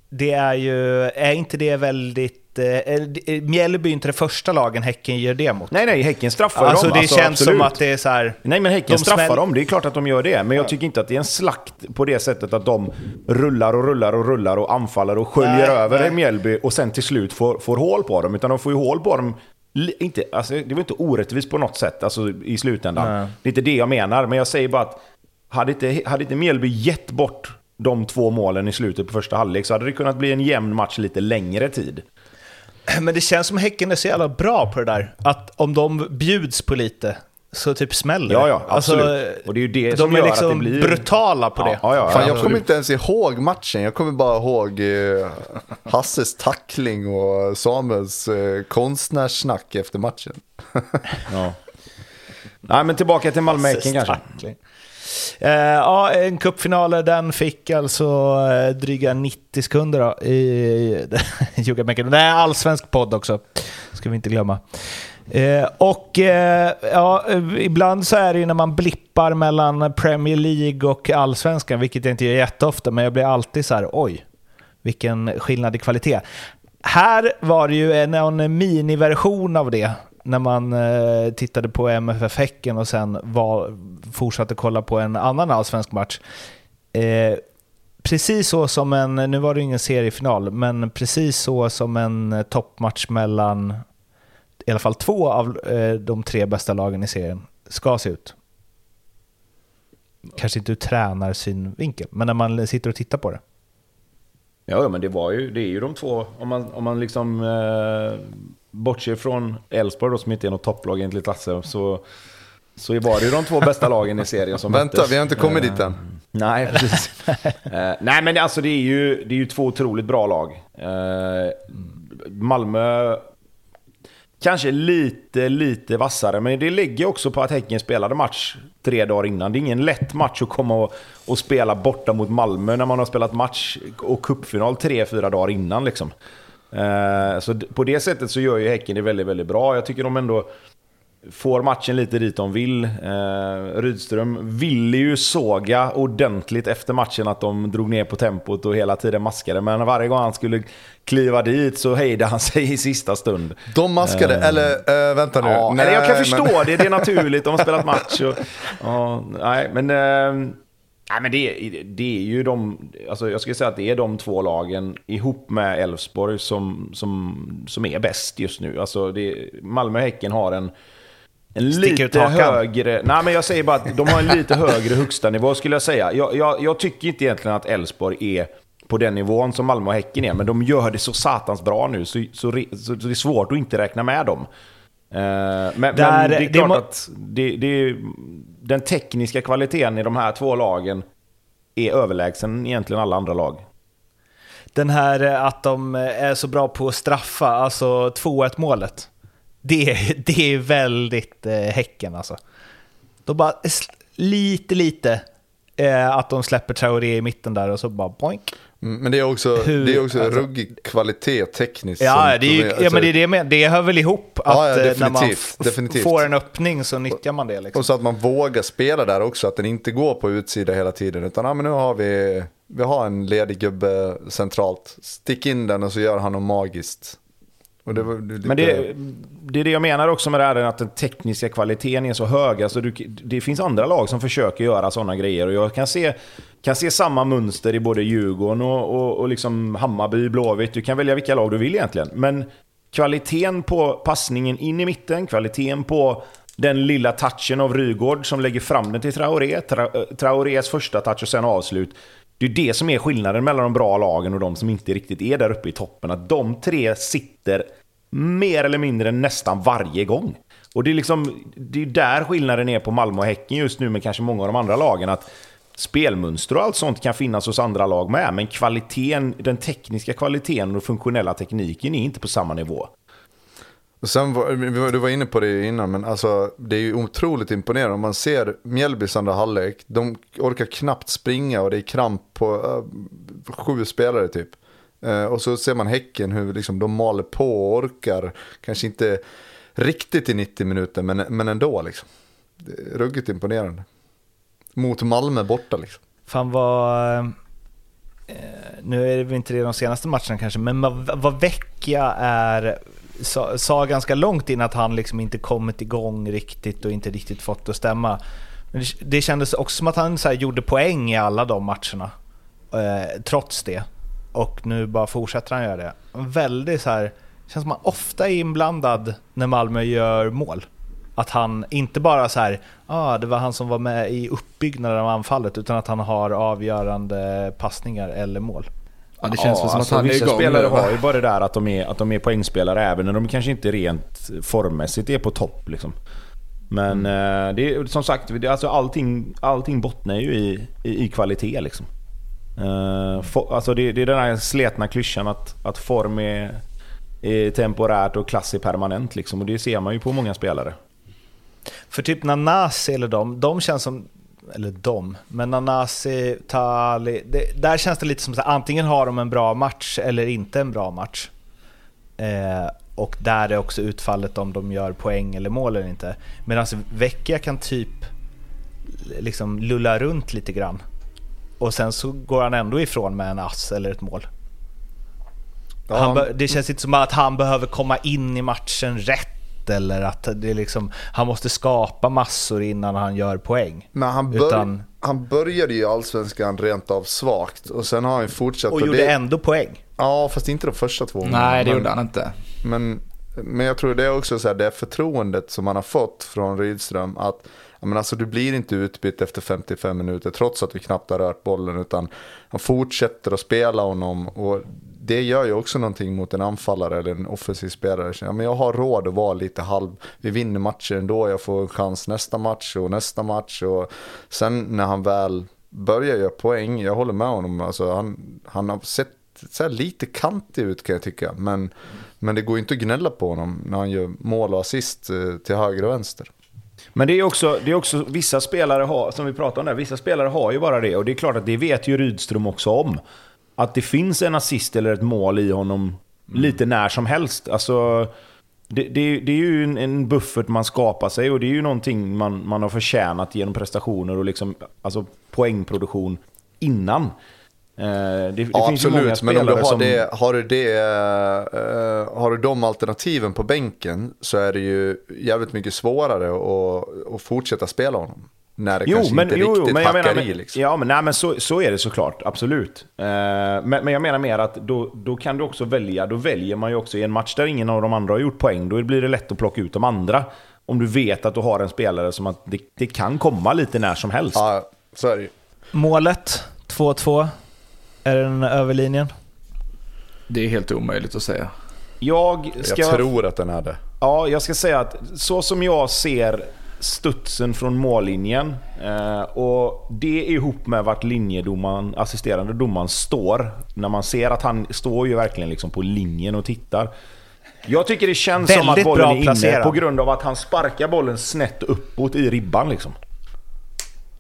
[SPEAKER 5] det är ju, är inte det väldigt, eh, är- Mjällby är inte det första lagen Häcken gör det mot.
[SPEAKER 4] Nej, nej, Häcken straffar
[SPEAKER 5] Alltså
[SPEAKER 4] dem.
[SPEAKER 5] det känns
[SPEAKER 4] absolut.
[SPEAKER 5] som att det är så här,
[SPEAKER 4] Nej, men Häcken
[SPEAKER 5] De
[SPEAKER 4] straffar
[SPEAKER 5] smäll-
[SPEAKER 4] dem. Det är klart att de gör det. Men jag tycker inte att det är en slakt på det sättet att de rullar och rullar och rullar och anfaller och sköljer
[SPEAKER 5] Nej,
[SPEAKER 4] över
[SPEAKER 5] nej.
[SPEAKER 4] Mjällby och sen till slut får, får hål på dem. Utan de får ju hål på dem. Inte, alltså, det var inte orättvist på något sätt alltså, i slutändan.
[SPEAKER 5] Nej.
[SPEAKER 4] Det är inte det jag menar, men jag säger bara att hade inte, hade inte Mjällby gett bort de två målen i slutet på första halvlek så hade det kunnat bli en jämn match lite längre tid.
[SPEAKER 5] men det känns som Häcken är så jävla bra på det där. Att om de bjuds på lite så typ smäller
[SPEAKER 4] Ja, ja, absolut. Och det är ju det
[SPEAKER 5] de
[SPEAKER 4] som
[SPEAKER 5] är
[SPEAKER 4] gör
[SPEAKER 5] liksom
[SPEAKER 4] att det blir...
[SPEAKER 5] brutala på
[SPEAKER 4] Ja,
[SPEAKER 5] det.
[SPEAKER 4] ja, ja,
[SPEAKER 3] Fan, jag kommer inte ens ihåg matchen. Jag kommer bara ihåg eh, Hasses tackling och Samuels eh, konstnärssnack efter matchen.
[SPEAKER 4] Ja. Nej, men tillbaka till Malmö-Häcken kanske.
[SPEAKER 5] Tackling. Eh, ja, en cupfinal, den fick alltså eh, dryga 90 sekunder då, i Jugabänken. Det är allsvensk podd också, ska vi inte glömma. Eh, och eh, ja, eh, ibland så är det ju när man blippar mellan Premier League och allsvenskan, vilket jag inte gör jätteofta, men jag blir alltid så här, oj, vilken skillnad i kvalitet. Här var det ju en, en miniversion av det när man eh, tittade på MFF Häcken och sen var, fortsatte kolla på en annan allsvensk match. Eh, precis så som en, nu var det ingen seriefinal, men precis så som en eh, toppmatch mellan i alla fall två av eh, de tre bästa lagen i serien ska se ut. Kanske inte ur tränarsynvinkel, men när man sitter och tittar på det.
[SPEAKER 4] Ja, men det var ju, det är ju de två, om man, om man liksom eh, bortser från Elfsborg som inte är något topplag enligt Lasse, så, så var det ju de två bästa lagen i serien som
[SPEAKER 3] Vänta,
[SPEAKER 4] möttes.
[SPEAKER 3] vi har inte kommit
[SPEAKER 4] Eh,
[SPEAKER 3] dit än.
[SPEAKER 4] Nej, precis. Eh, nej, men alltså det är ju, det är ju två otroligt bra lag. Eh, Malmö kanske lite, lite vassare, men det ligger också på att Häcken spelade match tre dagar innan. Det är ingen lätt match att komma och, och spela borta mot Malmö när man har spelat match och cupfinal tre, fyra dagar innan. Liksom. Eh, så på det sättet så gör ju Häcken det väldigt, väldigt bra. Jag tycker de ändå får matchen lite dit de vill. Eh, Rydström ville ju såga ordentligt efter matchen att de drog ner på tempot och hela tiden maskade. Men varje gång han skulle kliva dit så hejdade han sig i sista stund.
[SPEAKER 3] De maskade,
[SPEAKER 4] Eh,
[SPEAKER 3] eller äh, vänta nu.
[SPEAKER 4] Ja, nej, jag kan förstå
[SPEAKER 3] men-
[SPEAKER 4] det, det är naturligt. De har spelat match. Och, ja, nej, men, eh, nej, men det, det är ju de... Alltså jag skulle säga att det är de två lagen ihop med Elfsborg som, som, som är bäst just nu. Alltså det, Malmö och Häcken har en, en
[SPEAKER 5] Sticker
[SPEAKER 4] lite högre... Nej, men jag säger bara att de har en lite högre högsta nivå skulle jag säga. Jag, jag, jag tycker inte egentligen att Elfsborg är på den nivån som Malmö och Häcken är, men de gör det så satans bra nu så, så, så, så det är svårt att inte räkna med dem. Eh, men, men det
[SPEAKER 5] Där-
[SPEAKER 4] är klart att det, det, den tekniska kvaliteten i de här två lagen är överlägsen egentligen alla andra lag.
[SPEAKER 5] Den här eh, att de eh, är så bra på att straffa, alltså 2-1 målet. Det, är- det är väldigt eh, Häcken alltså. De bara lite, lite eh, att de släpper Traoré i mitten där och så bara boink.
[SPEAKER 3] Mm, Men det är också,
[SPEAKER 5] Hur-
[SPEAKER 3] det är också
[SPEAKER 5] alltså-
[SPEAKER 3] ruggig kvalitet tekniskt.
[SPEAKER 5] Ja, det är, ju,
[SPEAKER 3] problem.
[SPEAKER 5] ja men det är det menar. Det hör väl ihop att
[SPEAKER 3] Ja, ja,
[SPEAKER 5] eh, när man
[SPEAKER 3] definitivt.
[SPEAKER 5] får en öppning så nyttjar man det liksom.
[SPEAKER 3] Och så att man vågar spela där också, att den inte går på utsida hela tiden. Utan ja, men nu har vi, vi har en ledig gubbe centralt. Stick in den och så gör han något magiskt. Det lite-
[SPEAKER 4] Men det, det är det jag menar också med det här att den tekniska kvaliteten är så hög. Alltså du, det finns andra lag som försöker göra sådana grejer och jag kan se, kan se samma mönster i både Djurgården och, och, och liksom Hammarby, Blåvitt. Du kan välja vilka lag du vill egentligen. Men kvaliteten på passningen in i mitten, kvaliteten på den lilla touchen av Rygård som lägger fram den till Traoré, Tra, Traorés första touch och sen avslut. Det är det som är skillnaden mellan de bra lagen och de som inte riktigt är där uppe i toppen. Att de tre sitter mer eller mindre nästan varje gång. Och det är liksom, det är där skillnaden är på Malmö och Häcken just nu men kanske många av de andra lagen. Att spelmönster och allt sånt kan finnas hos andra lag med, men kvaliteten, den tekniska kvaliteten och funktionella tekniken är inte på samma nivå.
[SPEAKER 3] Sen var, du var inne på det innan, men alltså, det är ju otroligt imponerande. Om man ser Mjällbys andra halvlek, de orkar knappt springa och det är kramp på eh, sju spelare typ. Eh, och så ser man Häcken hur liksom, de maler på och orkar, kanske inte riktigt i 90 minuter, men, men ändå liksom. Det är ruggigt imponerande. Mot Malmö borta liksom.
[SPEAKER 5] Fan vad... Eh, nu är det väl inte det de senaste matcherna kanske, men vad, vad Vecchia är... Sa, sa ganska långt in att han liksom inte kommit igång riktigt och inte riktigt fått det att stämma. Men det, det kändes också som att han så här, gjorde poäng i alla de matcherna. Eh, trots det. Och nu bara fortsätter han göra det. Väldigt så här... Känns som att han ofta är inblandad när Malmö gör mål. Att han inte bara så här, ah, det var han som var med i uppbyggnaden av anfallet, utan att han har avgörande passningar eller mål.
[SPEAKER 1] Ja, det känns väl som
[SPEAKER 4] alltså,
[SPEAKER 1] att han är
[SPEAKER 4] vissa
[SPEAKER 1] igång
[SPEAKER 4] spelare har ju bara det där att de, är, att de är poängspelare även när de kanske inte rent formmässigt är på topp. Liksom. Men
[SPEAKER 1] Mm.
[SPEAKER 4] eh, det är som sagt, det, alltså allting, allting bottnar ju i, i, i kvalitet. Liksom. Eh, fo- alltså det, det är den här sletna klyschan att, att form är, är temporärt och klass är permanent. Liksom. Och det ser man ju på många spelare.
[SPEAKER 5] För typ Nanasi eller de, de känns som, eller de, men Nanasi, Tali, det, där känns det lite som att antingen har de en bra match eller inte en bra match. Eh, och där är också utfallet om de gör poäng eller mål eller inte. Medan Vecchia kan typ liksom lulla runt lite grann. Och sen så går han ändå ifrån med en ass eller ett mål.
[SPEAKER 3] Ja,
[SPEAKER 5] Han det känns inte som att han behöver komma in i matchen rätt eller att det är liksom, han måste skapa massor innan han gör poäng.
[SPEAKER 3] Men han, bör,
[SPEAKER 5] Utan-
[SPEAKER 3] han började ju allsvenskan rent av svagt och sen har han ju fortsatt.
[SPEAKER 5] Och gjorde
[SPEAKER 3] det,
[SPEAKER 5] ändå poäng.
[SPEAKER 3] Ja, fast inte de första två.
[SPEAKER 1] Nej, det
[SPEAKER 3] men,
[SPEAKER 1] gjorde han inte.
[SPEAKER 3] Men, men jag tror det är också så här, det förtroendet som han har fått från Rydström. Att men alltså, du blir inte utbytt efter 55 minuter trots att vi knappt har rört bollen. Utan han fortsätter att spela honom. Och det gör ju också någonting mot en anfallare eller en offensiv spelare. Ja, men jag har råd att vara lite halv. Vi vinner matcher ändå. Jag får en chans nästa match och nästa match. Och sen när han väl börjar göra poäng. Jag håller med honom. Alltså, han, han har sett så här lite kantig ut kan jag tycka. Men, men det går ju inte att gnälla på honom när han gör mål och assist eh, till höger och vänster.
[SPEAKER 4] Men det är också, det är också vissa spelare har, som vi pratade om där, vissa spelare har ju bara det. Och det är klart att det vet ju Rydström också om. Att det finns en assist eller ett mål i honom lite när som helst. Alltså, det, det, det är ju en, en, buffert man skapar sig och det är ju någonting man, man har förtjänat genom prestationer och liksom, alltså poängproduktion innan.
[SPEAKER 3] Eh, det, ja, finns absolut, men om du har, som... det, har, du det, uh, har du de alternativen på bänken så är det ju jävligt mycket svårare att, att fortsätta spela honom. När det jo, kanske men, inte jo, riktigt men jag hackar
[SPEAKER 4] menar, i. Liksom. Ja, men, nej, men så, så är det såklart. Absolut. Uh, men, men jag menar mer att då, då kan du också välja. Då väljer man ju också i en match där ingen av de andra har gjort poäng. Då blir det lätt att plocka ut de andra. Om du vet att du har en spelare som att det, det kan komma lite när som helst.
[SPEAKER 3] Ja, så är det ju.
[SPEAKER 5] Målet, 2-2. Är den över linjen?
[SPEAKER 1] Det är helt omöjligt att säga.
[SPEAKER 4] Jag, ska...
[SPEAKER 3] jag tror att den är det.
[SPEAKER 4] Ja, jag ska säga att så som jag ser studsen från mållinjen eh, och det ihop med vart linjedomaren, assisterande domaren står. När man ser att han står ju verkligen liksom på linjen och tittar. Jag tycker det känns Väldigt som att bollen är inne placerad. på grund av att han sparkar bollen snett uppåt i ribban liksom.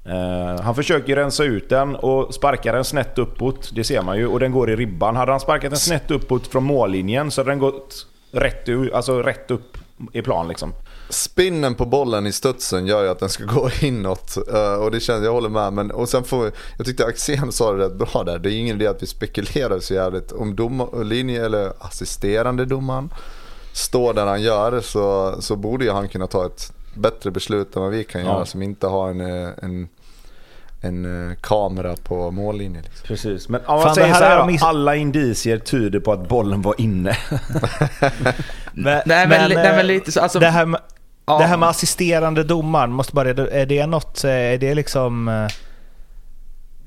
[SPEAKER 4] Uh, han försöker rensa ut den och sparkar den snett uppåt. Det ser man ju. Och den går i ribban. Hade han sparkat den snett uppåt från mållinjen så hade den gått rätt, alltså rätt upp i plan liksom.
[SPEAKER 3] Spinnen på bollen i studsen gör ju att den ska gå inåt. Uh, och det känns, jag håller med. Men, och sen får, jag tyckte Axén sa det rätt bra där. Det är ingen idé att vi spekulerar så jävligt. Om dom, linje eller assisterande domaren står där han gör så, så borde ju han kunna ta ett bättre beslut än vad vi kan ja. göra som inte har en, eh, en, en eh, kamera på mållinjen. Liksom.
[SPEAKER 4] Precis, men om man säger så här, miss... alla indicier tyder på att bollen var inne.
[SPEAKER 5] men, nej, men, men, nej, men lite så, alltså, det, här med, ja. det här med assisterande domaren, måste bara, är det något, är det liksom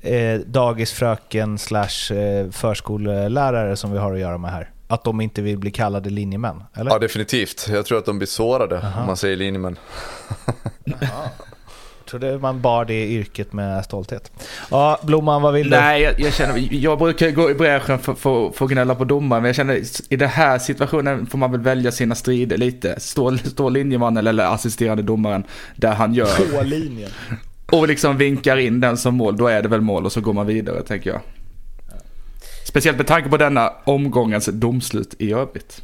[SPEAKER 5] eh, dagisfröken slash eh, förskollärare som vi har att göra med här? Att de inte vill bli kallade linjemän? Eller?
[SPEAKER 3] Ja, definitivt. Jag tror att de blir sårade Aha. om man säger linjemän.
[SPEAKER 5] Trodde man bar det yrket med stolthet. Ja, Blomman, vad vill
[SPEAKER 1] du? Nej, jag, jag känner, jag brukar gå i bräschen för, för, för att gnälla på domaren, men jag känner i den här situationen får man väl välja sina strider lite. Står, står linjemannen eller assisterande domaren där han gör...
[SPEAKER 5] På linjen.
[SPEAKER 1] Och liksom vinkar in den som mål, då är det väl mål och så går man vidare, tänker jag. Speciellt med tanke på denna omgångens domslut i övrigt.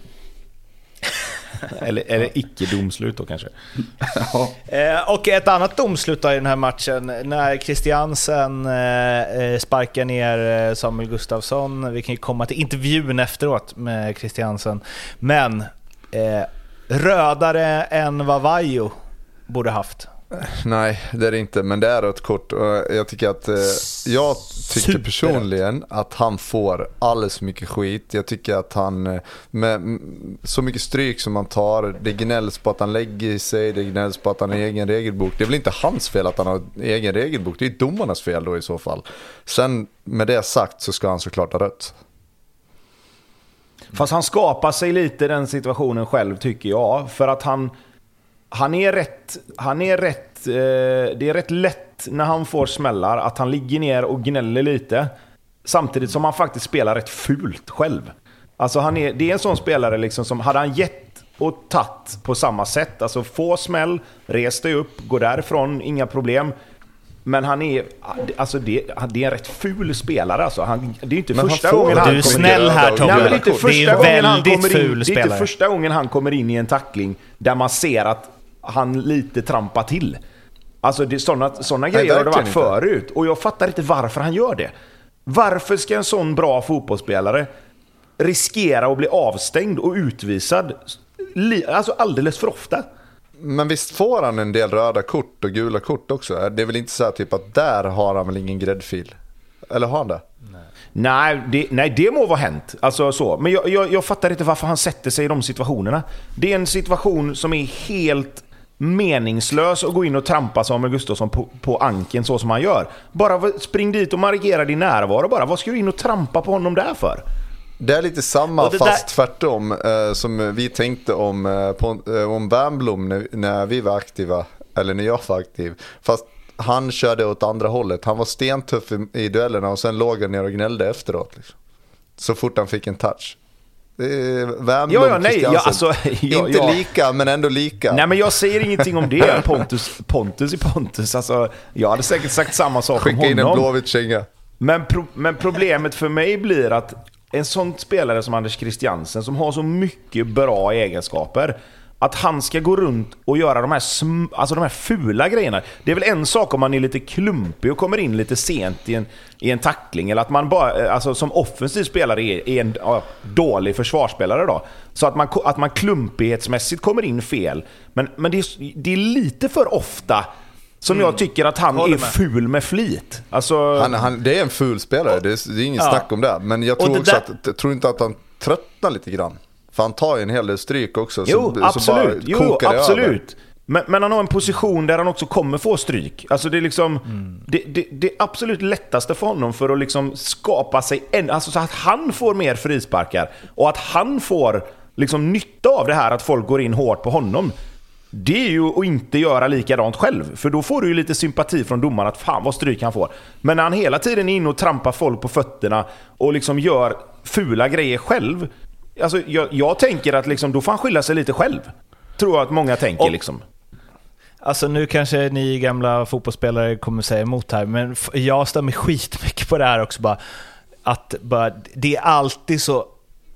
[SPEAKER 4] eller, eller icke-domslut då kanske.
[SPEAKER 5] ja. eh, och ett annat domslut i den här matchen, när Christiansen eh, eh, sparkar ner Samuel Gustafsson. Vi kan ju komma till intervjun efteråt med Christiansen. Men eh, rödare än vad Vajo borde haft.
[SPEAKER 3] Nej, det är det inte, men det är rött kort. Jag tycker att, eh, jag tycker personligen att han får alldeles för mycket skit. Jag tycker att han, eh, med så mycket stryk som han tar, det gnälls på att han lägger sig, det gnälls på att han har egen regelbok. Det är väl inte hans fel att han har egen regelbok, det är domarnas fel då i så fall. Sen med det sagt så ska han såklart ha rött.
[SPEAKER 4] Fast han skapar sig lite den situationen själv tycker jag. För att han han är rätt... Han är rätt eh, det är rätt lätt när han får smällar att han ligger ner och gnäller lite. Samtidigt som han faktiskt spelar rätt fult själv. Alltså han är, det är en sån spelare liksom som, hade han gett och tatt på samma sätt, alltså få smäll, res dig upp, gå därifrån, inga problem. Men han är, alltså det, det är en rätt ful spelare alltså. Han, det är inte men första gången han
[SPEAKER 5] Du är snäll här Tobbe. Nej, det, är det är en väldigt ful
[SPEAKER 4] in,
[SPEAKER 5] spelare.
[SPEAKER 4] Det är inte första gången han kommer in i en tackling där man ser att han lite trampar till. Alltså det, sådana, sådana Nej, grejer har det varit inte. förut. Och jag fattar inte varför han gör det. Varför ska en sån bra fotbollsspelare riskera att bli avstängd och utvisad alltså alldeles för ofta?
[SPEAKER 3] Men visst får han en del röda kort och gula kort också? Det är väl inte så här typ att där har han väl ingen gräddfil? Eller har han det?
[SPEAKER 4] Nej. Nej, det, nej, det må vara hänt. Alltså, så. Men jag, jag, jag fattar inte varför han sätter sig i de situationerna. Det är en situation som är helt meningslös att gå in och trampa Samuel Gustafsson på, på anken så som han gör. Bara spring dit och markera din närvaro bara. Vad ska du in och trampa på honom där för?
[SPEAKER 3] Det är lite samma fast där... tvärtom eh, som vi tänkte om, eh, på, eh, om Wernbloom när, när vi var aktiva, eller när jag var aktiv. Fast han körde åt andra hållet. Han var stentuff i, i duellerna och sen låg han ner och gnällde efteråt. Liksom. Så fort han fick en touch. Värmblom, ja, ja, nej, ja, alltså, ja, Inte ja. lika, men ändå lika.
[SPEAKER 4] Nej, men jag säger ingenting om det. Pontus, Pontus i Pontus. Alltså, jag hade säkert sagt samma sak
[SPEAKER 3] Skicka
[SPEAKER 4] om honom.
[SPEAKER 3] Skicka in en Blåvitt-känga.
[SPEAKER 4] Men, pro, men problemet för mig blir att en sån spelare som Anders Christiansen som har så mycket bra egenskaper. Att han ska gå runt och göra de här, sm- alltså de här fula grejerna. Det är väl en sak om man är lite klumpig och kommer in lite sent i en, i en tackling. Eller att man bara, eh, alltså som offensiv spelare är, är en ja, dålig försvarsspelare då. Så att man, att man klumpighetsmässigt kommer in fel. Men, men det, är, det är lite för ofta som jag tycker att han
[SPEAKER 5] Håller
[SPEAKER 4] är
[SPEAKER 5] med.
[SPEAKER 4] ful med flit. Alltså,
[SPEAKER 3] Han, han, det är en ful spelare, det är, det är inget
[SPEAKER 5] Ja.
[SPEAKER 3] snack om det. Men jag tror
[SPEAKER 5] det
[SPEAKER 3] också
[SPEAKER 5] där-
[SPEAKER 3] att, jag tror inte att han tröttnar lite grann. För han tar ju en hel del stryk också.
[SPEAKER 4] Jo,
[SPEAKER 3] så,
[SPEAKER 4] absolut.
[SPEAKER 3] Så
[SPEAKER 4] jo, absolut. Men, men han har en position där han också kommer få stryk. Alltså det är liksom... Det, det, det absolut lättaste för honom för att liksom skapa sig en... Alltså så att han får mer frisparkar och att han får liksom nytta av det här att folk går in hårt på honom. Det är ju att inte göra likadant själv. För då får du ju lite sympati från domaren att fan vad stryk han får. Men när han hela tiden är inne och trampar folk på fötterna och liksom gör fula grejer själv. Alltså jag, jag tänker att liksom, då får han skylla sig lite själv. Tror jag att många tänker
[SPEAKER 5] Och-
[SPEAKER 4] liksom.
[SPEAKER 5] Alltså nu kanske ni gamla fotbollsspelare kommer säga emot här, men jag mig skitmycket på det här också bara. Att bara, det är alltid så,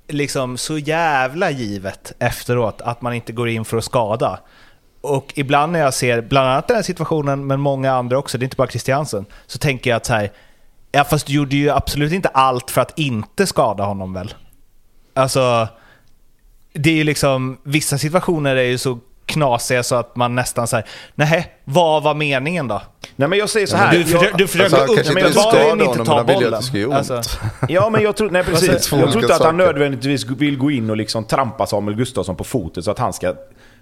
[SPEAKER 5] liksom så jävla givet efteråt att man inte går in för att skada. Och ibland när jag ser, bland annat den här situationen, men många andra också, det är inte bara Christiansen, så tänker jag att så här, ja fast du gjorde ju absolut inte allt för att inte skada honom väl? Alltså, det är ju liksom, vissa situationer är ju så knasiga så att man nästan säger nej, vad var meningen då?
[SPEAKER 4] Nej men jag säger så här.
[SPEAKER 5] Du,
[SPEAKER 4] jag,
[SPEAKER 5] försöker, du försöker
[SPEAKER 3] Alltså,
[SPEAKER 5] upp, men jag honom inte ta
[SPEAKER 3] men han vill ju att
[SPEAKER 5] bollen. Alltså,
[SPEAKER 4] Ja, men jag tror, nej, precis.
[SPEAKER 3] Alltså,
[SPEAKER 4] jag tror inte att han nödvändigtvis vill gå in och liksom trampa Samuel Gustafsson på foten så att han ska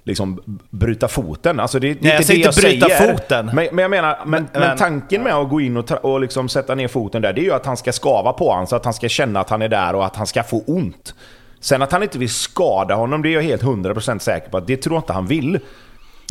[SPEAKER 4] liksom bryta foten. Alltså det, det är
[SPEAKER 5] Nej, jag
[SPEAKER 4] inte
[SPEAKER 5] säger
[SPEAKER 4] det
[SPEAKER 5] inte bryta
[SPEAKER 4] säger.
[SPEAKER 5] foten.
[SPEAKER 4] Men, men jag menar, men, men,
[SPEAKER 5] men-
[SPEAKER 4] tanken med att gå in och, och liksom sätta ner foten där, det är ju att han ska skava på honom så att han ska känna att han är där och att han ska få ont. Sen att han inte vill skada honom, det är jag helt 100% säker på att det tror jag inte han vill.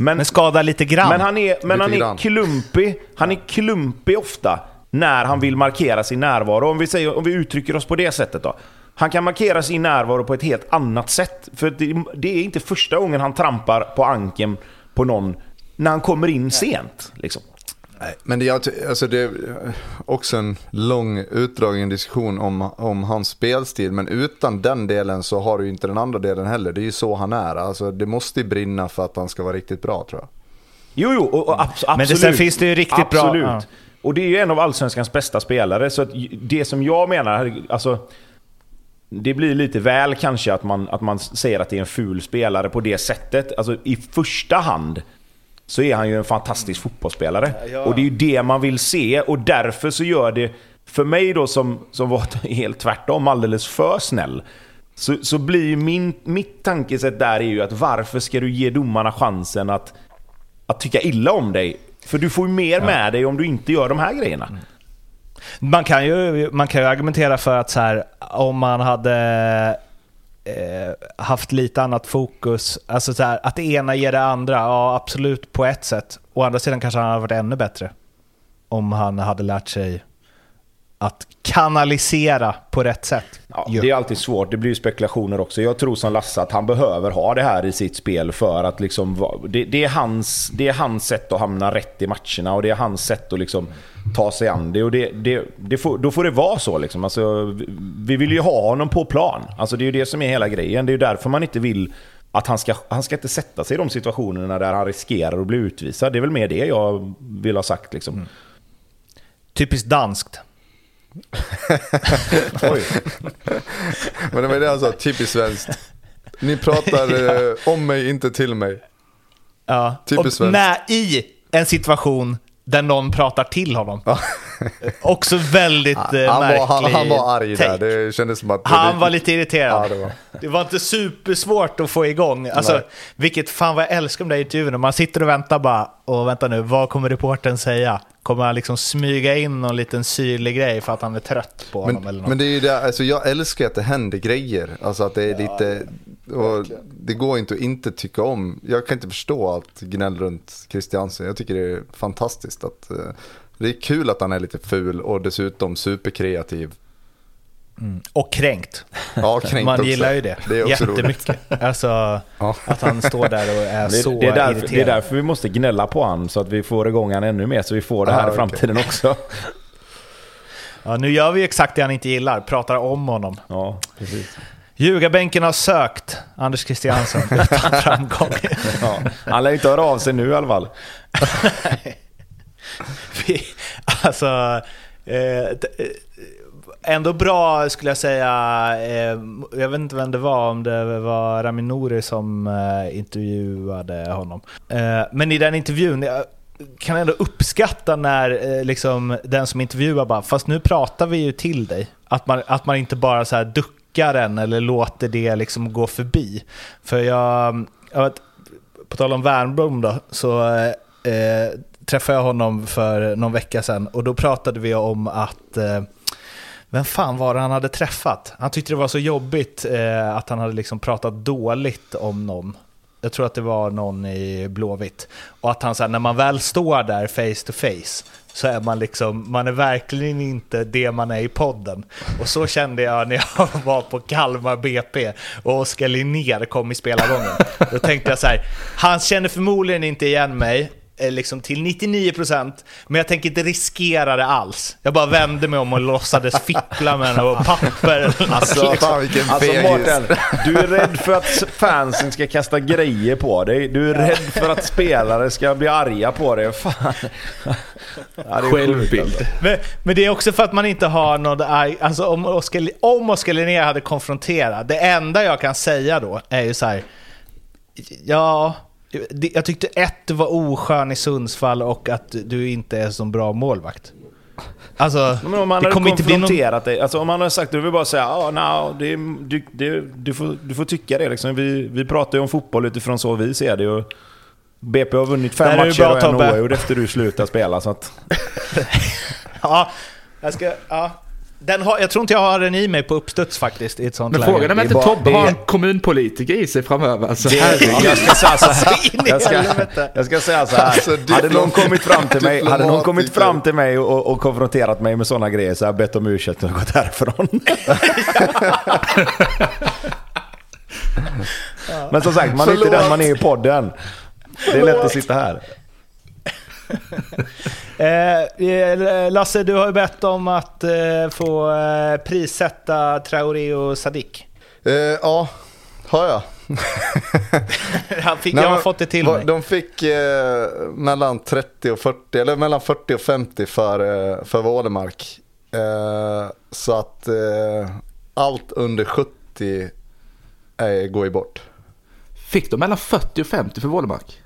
[SPEAKER 4] Men,
[SPEAKER 5] men skada lite grann.
[SPEAKER 4] men han är, men
[SPEAKER 3] Lite
[SPEAKER 4] han är klumpig. Han är klumpig ofta när han vill markera sin närvaro. Om vi, säger, om vi uttrycker oss på det sättet då. Han kan markera sin närvaro på ett helt annat sätt. För det, det är inte första gången han trampar på anken på någon när han kommer in sent. Liksom.
[SPEAKER 3] Men det, alltså det är också en lång utdragen diskussion om, om hans spelstil. Men utan den delen så har du inte den andra delen heller. Det är ju så han är. Alltså det måste ju brinna för att han ska vara riktigt bra tror jag.
[SPEAKER 4] Jo, jo, och, och abs- absolut.
[SPEAKER 5] Men det- sen finns det ju riktigt bra-
[SPEAKER 4] absolut.
[SPEAKER 5] ja.
[SPEAKER 4] Och det är ju en av Allsvenskans bästa spelare. Så att det som jag menar, alltså... Det blir lite väl kanske att man, att man säger att det är en ful spelare på det sättet. Alltså i första hand så är han ju en fantastisk fotbollsspelare. Och det är ju det man vill se och därför så gör det, för mig då som, som var helt tvärtom, alldeles för snäll. Så, så blir ju min, mitt tankesätt där är ju att varför ska du ge domarna chansen att, att tycka illa om dig? För du får ju mer med dig om du inte gör de här grejerna.
[SPEAKER 5] Man kan ju, man kan ju argumentera för att så här, om man hade eh, haft lite annat fokus, alltså så här, att det ena ger det andra, ja absolut på ett sätt. Å andra sidan kanske han hade varit ännu bättre om han hade lärt sig att kanalisera på rätt sätt.
[SPEAKER 4] Ja, det är alltid svårt, det blir ju spekulationer också. Jag tror som Lasse att han behöver ha det här i sitt spel för att liksom... Det, det, är, hans, det är hans sätt att hamna rätt i matcherna och det är hans sätt att liksom ta sig an det. Och det, det, det får, då får det vara så liksom. Alltså, vi, vi vill ju ha honom på plan. Alltså, det är ju det som är hela grejen. Det är ju därför man inte vill att han ska, han ska inte sätta sig i de situationerna där han riskerar att bli utvisad. Det är väl mer det jag vill ha sagt liksom.
[SPEAKER 5] Typiskt danskt.
[SPEAKER 4] Oj.
[SPEAKER 3] Men det var det han sa, typiskt svenskt. Ni pratar eh, om mig, inte till mig.
[SPEAKER 5] Ja.
[SPEAKER 3] Typiskt
[SPEAKER 5] och
[SPEAKER 3] svenskt.
[SPEAKER 5] när, I en situation där någon pratar till honom. Också väldigt eh,
[SPEAKER 3] Han var,
[SPEAKER 5] märklig
[SPEAKER 3] han, han var arg där,
[SPEAKER 5] take.
[SPEAKER 3] det kändes som att...
[SPEAKER 5] Han
[SPEAKER 3] det,
[SPEAKER 5] var lite irriterad.
[SPEAKER 3] Ja, det var.
[SPEAKER 5] Det var inte supersvårt att få igång. Alltså,
[SPEAKER 3] Nej.
[SPEAKER 5] vilket fan vad jag älskar de där intervjuerna. Man sitter och väntar bara, och vänta nu, vad kommer reportern säga? Kommer han liksom smyga in någon liten syrlig grej för att han är trött på honom eller
[SPEAKER 3] Men,
[SPEAKER 5] något?
[SPEAKER 3] men det är ju det, alltså jag älskar att det händer grejer. Alltså att det är lite, och det går inte att inte tycka om. Jag kan inte förstå allt gnäll runt Christiansen. Jag tycker det är fantastiskt att eh, det är kul att han är lite ful och dessutom superkreativ.
[SPEAKER 5] Och kränkt.
[SPEAKER 3] Ja, kränkt
[SPEAKER 5] Man
[SPEAKER 3] också.
[SPEAKER 5] gillar ju det,
[SPEAKER 3] Det är också roligt.
[SPEAKER 5] jättemycket. Alltså, att han står där och är
[SPEAKER 4] Det,
[SPEAKER 5] så
[SPEAKER 4] det, är därför,
[SPEAKER 5] irriterad.
[SPEAKER 4] det är därför vi måste gnälla på han så att vi får igång han ännu mer så vi får det här
[SPEAKER 3] Ah,
[SPEAKER 4] i framtiden också.
[SPEAKER 5] Ja, nu gör vi exakt det han inte gillar, pratar om honom.
[SPEAKER 4] Ja, precis.
[SPEAKER 5] Ljugarbänken har sökt Anders Christiansen utan framgång.
[SPEAKER 4] Ja. Han lär inte höra av sig nu i alla fall.
[SPEAKER 5] Vi, alltså, eh, eh, ändå bra skulle jag säga. Eh, jag vet inte vem det var, om det var Raminori som eh, intervjuade honom. Eh, men i den intervjun, jag kan ändå uppskatta när liksom, den som intervjuar bara, fast nu pratar vi ju till dig. Att man, att man inte bara så här duckar den eller låter det liksom gå förbi. För jag, jag vet, på tal om Wernbloom då, så eh, träffade jag honom för någon vecka sedan och då pratade vi om att eh, vem fan var det han hade träffat? Han tyckte det var så jobbigt eh, att han hade liksom pratat dåligt om någon. Jag tror att det var någon i Blåvitt. Och att han så här, när man väl står där face to face så är man liksom, man är verkligen inte det man är i podden. Och så kände jag när jag var på Kalmar BP och Oskar Linnér kom i spelargången. Då tänkte jag så här, han känner förmodligen inte igen mig, liksom till 99% men jag tänker inte riskera det alls. Jag bara vände mig om och låtsades fippla med något papper något.
[SPEAKER 3] Alltså, fan vilken
[SPEAKER 4] Alltså. Mårten, du är rädd för att fansen ska kasta grejer på dig. Du är rädd för att spelare ska bli arga på dig. Fan. Ja, det sjukt,
[SPEAKER 1] Självbild.
[SPEAKER 4] alltså.
[SPEAKER 5] Men, men det är också för att man inte har något... Alltså om Oskar, om Oskar Linnér hade konfronterat, det enda jag kan säga då är ju så här. Ja, jag tyckte ett, var oskön i Sundsvall och att du inte är så bra målvakt. Alltså,
[SPEAKER 4] Men om han
[SPEAKER 5] det kommer inte bli någon...
[SPEAKER 4] dig, alltså om han hade sagt det, du vill bara säga ja, no, det, du, det, du, får, du får tycka det liksom. Vi, vi pratar ju om fotboll utifrån så vi ser det. Och BP har vunnit fem matcher
[SPEAKER 5] bra,
[SPEAKER 4] och en oavgjord efter du slutade spela. Så att,
[SPEAKER 5] Ja, jag ska... Ja. Den har, jag tror inte jag har den i mig på uppstuds faktiskt i ett sånt
[SPEAKER 1] Men
[SPEAKER 5] läge.
[SPEAKER 1] frågan är om inte Tobbe har en kommunpolitiker i sig framöver. Alltså,
[SPEAKER 4] det, jag ska säga så här. Jag ska, jag ska säga så här.
[SPEAKER 3] Alltså,
[SPEAKER 4] hade någon kommit fram till mig, hade någon kommit fram till mig och, och konfronterat mig med sådana grejer så hade jag bett om ursäkt och gått härifrån. Men som sagt, man är inte den man är i podden. Det är lätt att sitta här.
[SPEAKER 5] Eh, Lasse, du har ju bett om att eh, få eh, prissätta Traoré och Sadik.
[SPEAKER 3] Eh, ja, har jag.
[SPEAKER 5] Han fick,
[SPEAKER 3] Nej,
[SPEAKER 5] jag har fått det till
[SPEAKER 3] va-
[SPEAKER 5] mig.
[SPEAKER 3] De fick eh, mellan 30 och 40, eller mellan 40 och 50 för, eh, för Wålemark. Eh, så att eh, allt under 70 eh, går ju bort.
[SPEAKER 1] Fick de mellan 40 och 50 för Wålemark?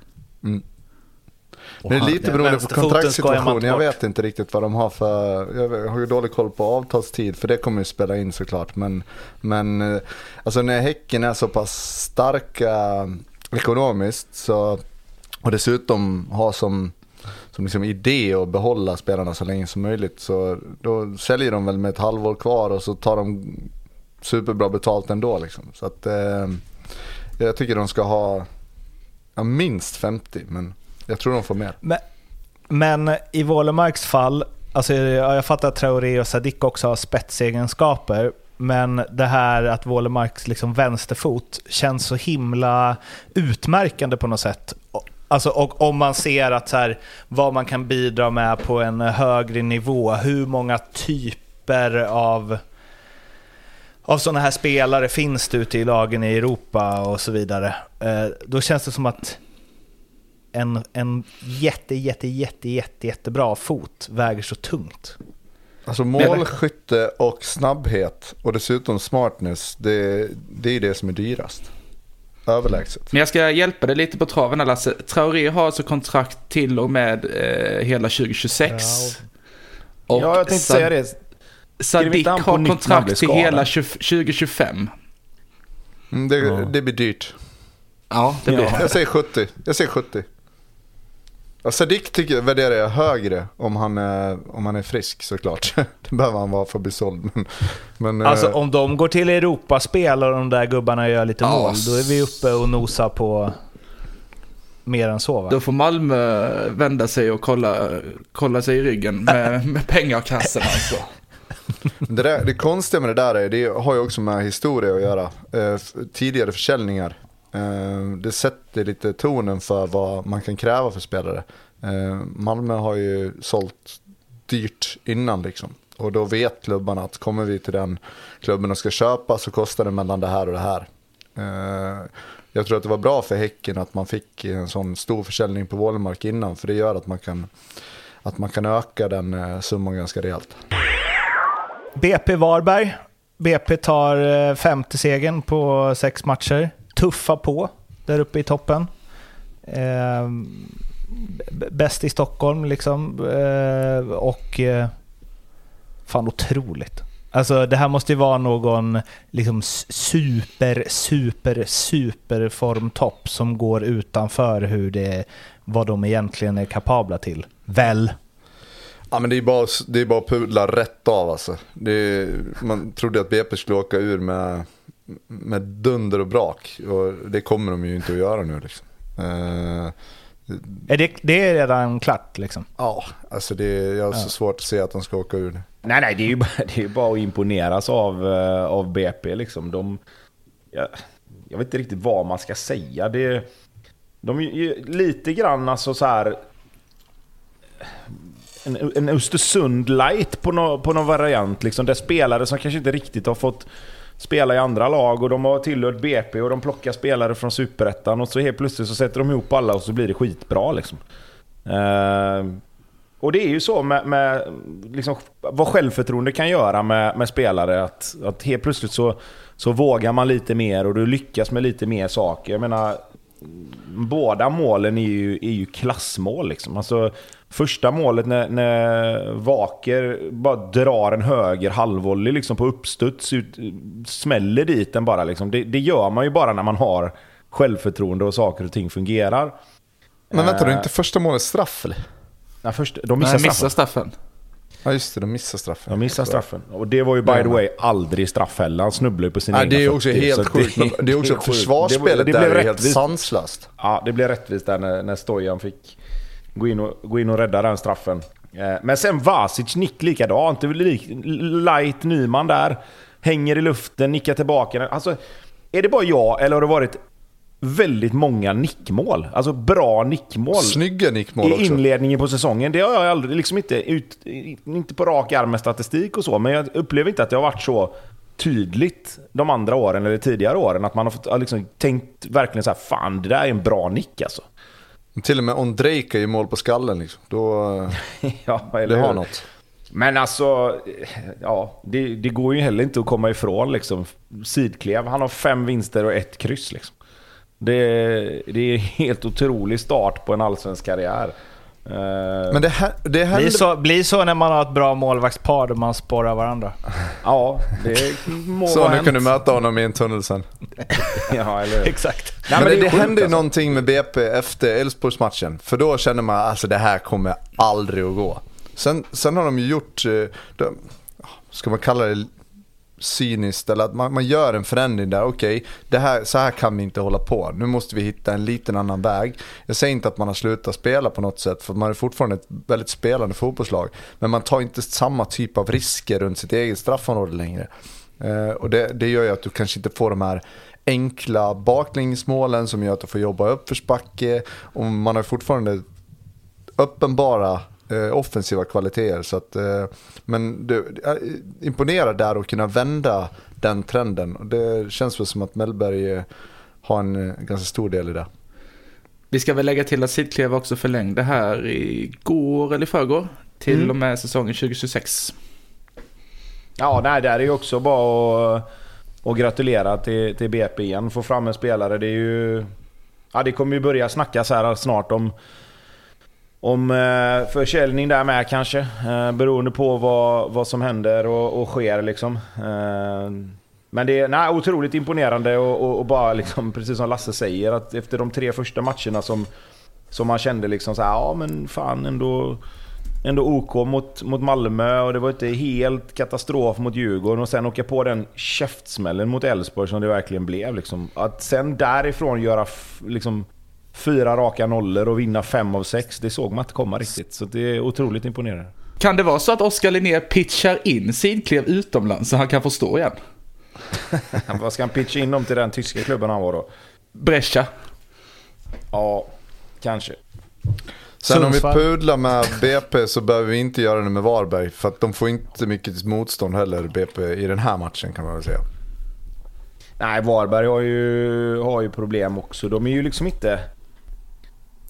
[SPEAKER 3] Men det är lite beroende på kontraktssituationen. Jag vet inte riktigt vad de har för, jag har ju dålig koll på avtalstid för det kommer ju spela in såklart. Men, men eh, alltså när Häcken är så pass starka ekonomiskt så, och dessutom har som, som liksom idé att behålla spelarna så länge som möjligt så då säljer de väl med ett halvår kvar och så tar de superbra betalt ändå liksom. Så att eh, jag tycker de ska ha ja, minst 50 men jag tror de får mer.
[SPEAKER 5] Men, men i Wålemarks fall, alltså jag jag fattar att Traoré och Sadik också har spetsegenskaper, men det här att Wålemarks liksom vänsterfot känns så himla utmärkande på något sätt. Och- Alltså, och om man ser att så här, vad man kan bidra med på en högre nivå, hur många typer av, av sådana här spelare finns det ute i lagen i Europa och så vidare. Eh, då känns det som att en, en jätte, jätte, jätte, jätte, jättebra fot väger så tungt.
[SPEAKER 3] Alltså målskytte och snabbhet och dessutom smartness, det, det är det som är dyrast. Överlägset.
[SPEAKER 1] Men jag ska hjälpa dig lite på traven här Lasse. Traoré har alltså kontrakt till och med eh, hela 2026. Och
[SPEAKER 4] ja, jag tänkte
[SPEAKER 1] Sad-
[SPEAKER 4] säga det.
[SPEAKER 1] Sadik har kontrakt till hela 20, 2025.
[SPEAKER 3] Mm, det,
[SPEAKER 4] Ja.
[SPEAKER 3] det blir dyrt.
[SPEAKER 1] Ja, det blir
[SPEAKER 4] Ja.
[SPEAKER 3] Jag säger 70. Jag säger 70. Ja, Sadik tycker, värderar jag högre om han är, om han är frisk såklart. det behöver han vara för att bli såld. Men, men,
[SPEAKER 5] Alltså
[SPEAKER 3] eh,
[SPEAKER 5] om de går till Europaspel och de där gubbarna gör lite mål, då är vi uppe och nosar på mer än så va?
[SPEAKER 1] Då får Malmö vända sig och kolla, kolla sig i ryggen med, med pengakassen alltså.
[SPEAKER 3] det, där, det konstiga med det där är, det har ju också med historia att göra. Eh, tidigare försäljningar. Eh, det sätter lite tonen för vad man kan kräva för spelare. Eh, Malmö har ju sålt dyrt innan liksom. Och då vet klubbarna att kommer vi till den klubben och ska köpa så kostar det mellan det här och det här. Eh, jag tror att det var bra för Häcken att man fick en sån stor försäljning på Wålemark innan. För det gör att man kan, att man kan öka den summan ganska rejält.
[SPEAKER 5] BP Varberg. BP tar femte segern på sex matcher. Tuffa på där uppe i toppen. Eh, bäst i Stockholm liksom. Eh, och eh, fan otroligt. Alltså det här måste ju vara någon liksom super, super, super formtopp som går utanför hur det, vad de egentligen är kapabla till. Väl?
[SPEAKER 3] Ja men det är bara, det är bara att pudla rätt av alltså. Är, man trodde att BP skulle åka ur med, med dunder och brak. Och det kommer de ju inte att göra nu liksom. Uh,
[SPEAKER 5] är det, det är redan klart liksom?
[SPEAKER 3] Ja, alltså det, jag har så ja. svårt att se att de ska åka ur.
[SPEAKER 4] Nej, nej, det är ju bara, det är bara att imponeras av, uh, av BP liksom. De, jag, jag vet inte riktigt vad man ska säga. Det, de är lite grann alltså så här en, en Östersund light på, no, på någon variant. Liksom, där spelare som kanske inte riktigt har fått spela i andra lag och de har tillhört BP och de plockar spelare från Superettan och så helt plötsligt så sätter de ihop alla och så blir det skitbra. Liksom. Eh, och det är ju så med, med liksom, vad självförtroende kan göra med, med spelare. Att, att helt plötsligt så, så vågar man lite mer och du lyckas med lite mer saker. Jag menar, båda målen är ju, är ju klassmål. Liksom. Alltså, Första målet när, när Vaker bara drar en höger halvvolley liksom på uppstuds, ut, smäller dit den bara. Liksom. Det, det, gör man ju bara när man har självförtroende och saker och ting fungerar.
[SPEAKER 3] Men vänta, uh, är inte första målet straff eller?
[SPEAKER 4] Nej, först, de missar,
[SPEAKER 1] Nej, missar straffen.
[SPEAKER 3] Ja just det, de missar straffen.
[SPEAKER 4] De missar straffen. Och det var ju by the way aldrig straff heller. Han snubblade på sin
[SPEAKER 3] ja, Det är också helt sjukt. Det, det är också försvarsspelet det, det, det där är helt sanslöst.
[SPEAKER 4] Ja, det blev rättvist där när, när Stojan fick gå in och, gå in och rädda den straffen. Eh, men sen Vasic nick likadant. Light Nyman där. Hänger i luften, nickar tillbaka. Alltså, är det bara jag eller har det varit väldigt många nickmål? Alltså bra nickmål.
[SPEAKER 3] Snygga nickmål
[SPEAKER 4] också. I inledningen på säsongen. Det har jag aldrig, liksom inte, ut, inte på rak arm med statistik och så, men jag upplever inte att det har varit så tydligt de andra åren eller tidigare åren. Att man har fått, liksom, tänkt verkligen så här, fan det där är en bra nick alltså.
[SPEAKER 3] Till och med Ondrejka i mål på skallen liksom. Då, ja, det har något.
[SPEAKER 4] Men alltså, ja, det, det, går ju heller inte att komma ifrån liksom. Sidklev, han har fem vinster och ett kryss liksom. Det, det är en helt otrolig start på en allsvensk karriär.
[SPEAKER 3] Eh, Men det, här, det händer...
[SPEAKER 5] blir, så, blir så när man har ett bra målvaktspar där man spårar varandra.
[SPEAKER 4] Ja, det må
[SPEAKER 3] Så nu kan du möta honom i en tunnel sen.
[SPEAKER 4] ja, eller
[SPEAKER 5] Exakt.
[SPEAKER 3] Nej, men, men det, det hände alltså. någonting med BP efter Elfsborgsmatchen. För då kände man att alltså, det här kommer aldrig att gå. Sen, sen har de ju gjort, eh, de, ska man kalla det cyniskt eller att man, man gör en förändring där. Okej, okay, så här kan vi inte hålla på. Nu måste vi hitta en liten annan väg. Jag säger inte att man har slutat spela på något sätt för man är fortfarande ett väldigt spelande fotbollslag. Men man tar inte samma typ av risker runt sitt eget straffområde längre. Eh, och det, det gör ju att du kanske inte får de här enkla baklängesmålen som gör att du får jobba uppförsbacke. Och man har fortfarande uppenbara eh, offensiva kvaliteter. Så att, eh, men det, eh, imponerar där att kunna vända den trenden. Och det känns väl som att Mellberg eh, har en eh, ganska stor del i det.
[SPEAKER 1] Vi ska väl lägga till att Sidklev också förlängde här igår eller i förrgår. Till mm. och med säsongen 2026.
[SPEAKER 4] Ja, nej, där är ju också bara att, att gratulera till, till BP igen. Få fram en spelare. Det är ju... Ja, det kommer ju börja snackas här snart om om eh, försäljning där med kanske. Eh, beroende på vad, vad som händer och, och sker liksom. Eh, men det är nej, otroligt imponerande och, och, och, bara liksom, precis som Lasse säger, att efter de tre första matcherna som, som man kände liksom så här, ja men fan ändå, ändå OK mot, mot Malmö och det var inte helt katastrof mot Djurgården och sen åka på den käftsmällen mot Elfsborg som det verkligen blev. Liksom. Att sen därifrån göra liksom, fyra raka nollor och vinna fem av sex. Det såg man inte komma riktigt. Så det är otroligt imponerande.
[SPEAKER 1] Kan det vara så att Oskar Linnér pitchar in Sidklev utomlands så han kan få stå igen?
[SPEAKER 4] Vad ska han pitcha in dem till den tyska klubben han var då?
[SPEAKER 1] Brescia.
[SPEAKER 4] Ja, kanske.
[SPEAKER 3] Sen om vi
[SPEAKER 5] Sundsvall.
[SPEAKER 3] pudlar med BP så behöver vi inte göra det med Varberg. För att de får inte mycket motstånd heller, BP, i den här matchen kan man väl säga.
[SPEAKER 4] Nej, Varberg har ju, har ju problem också. De är ju liksom inte...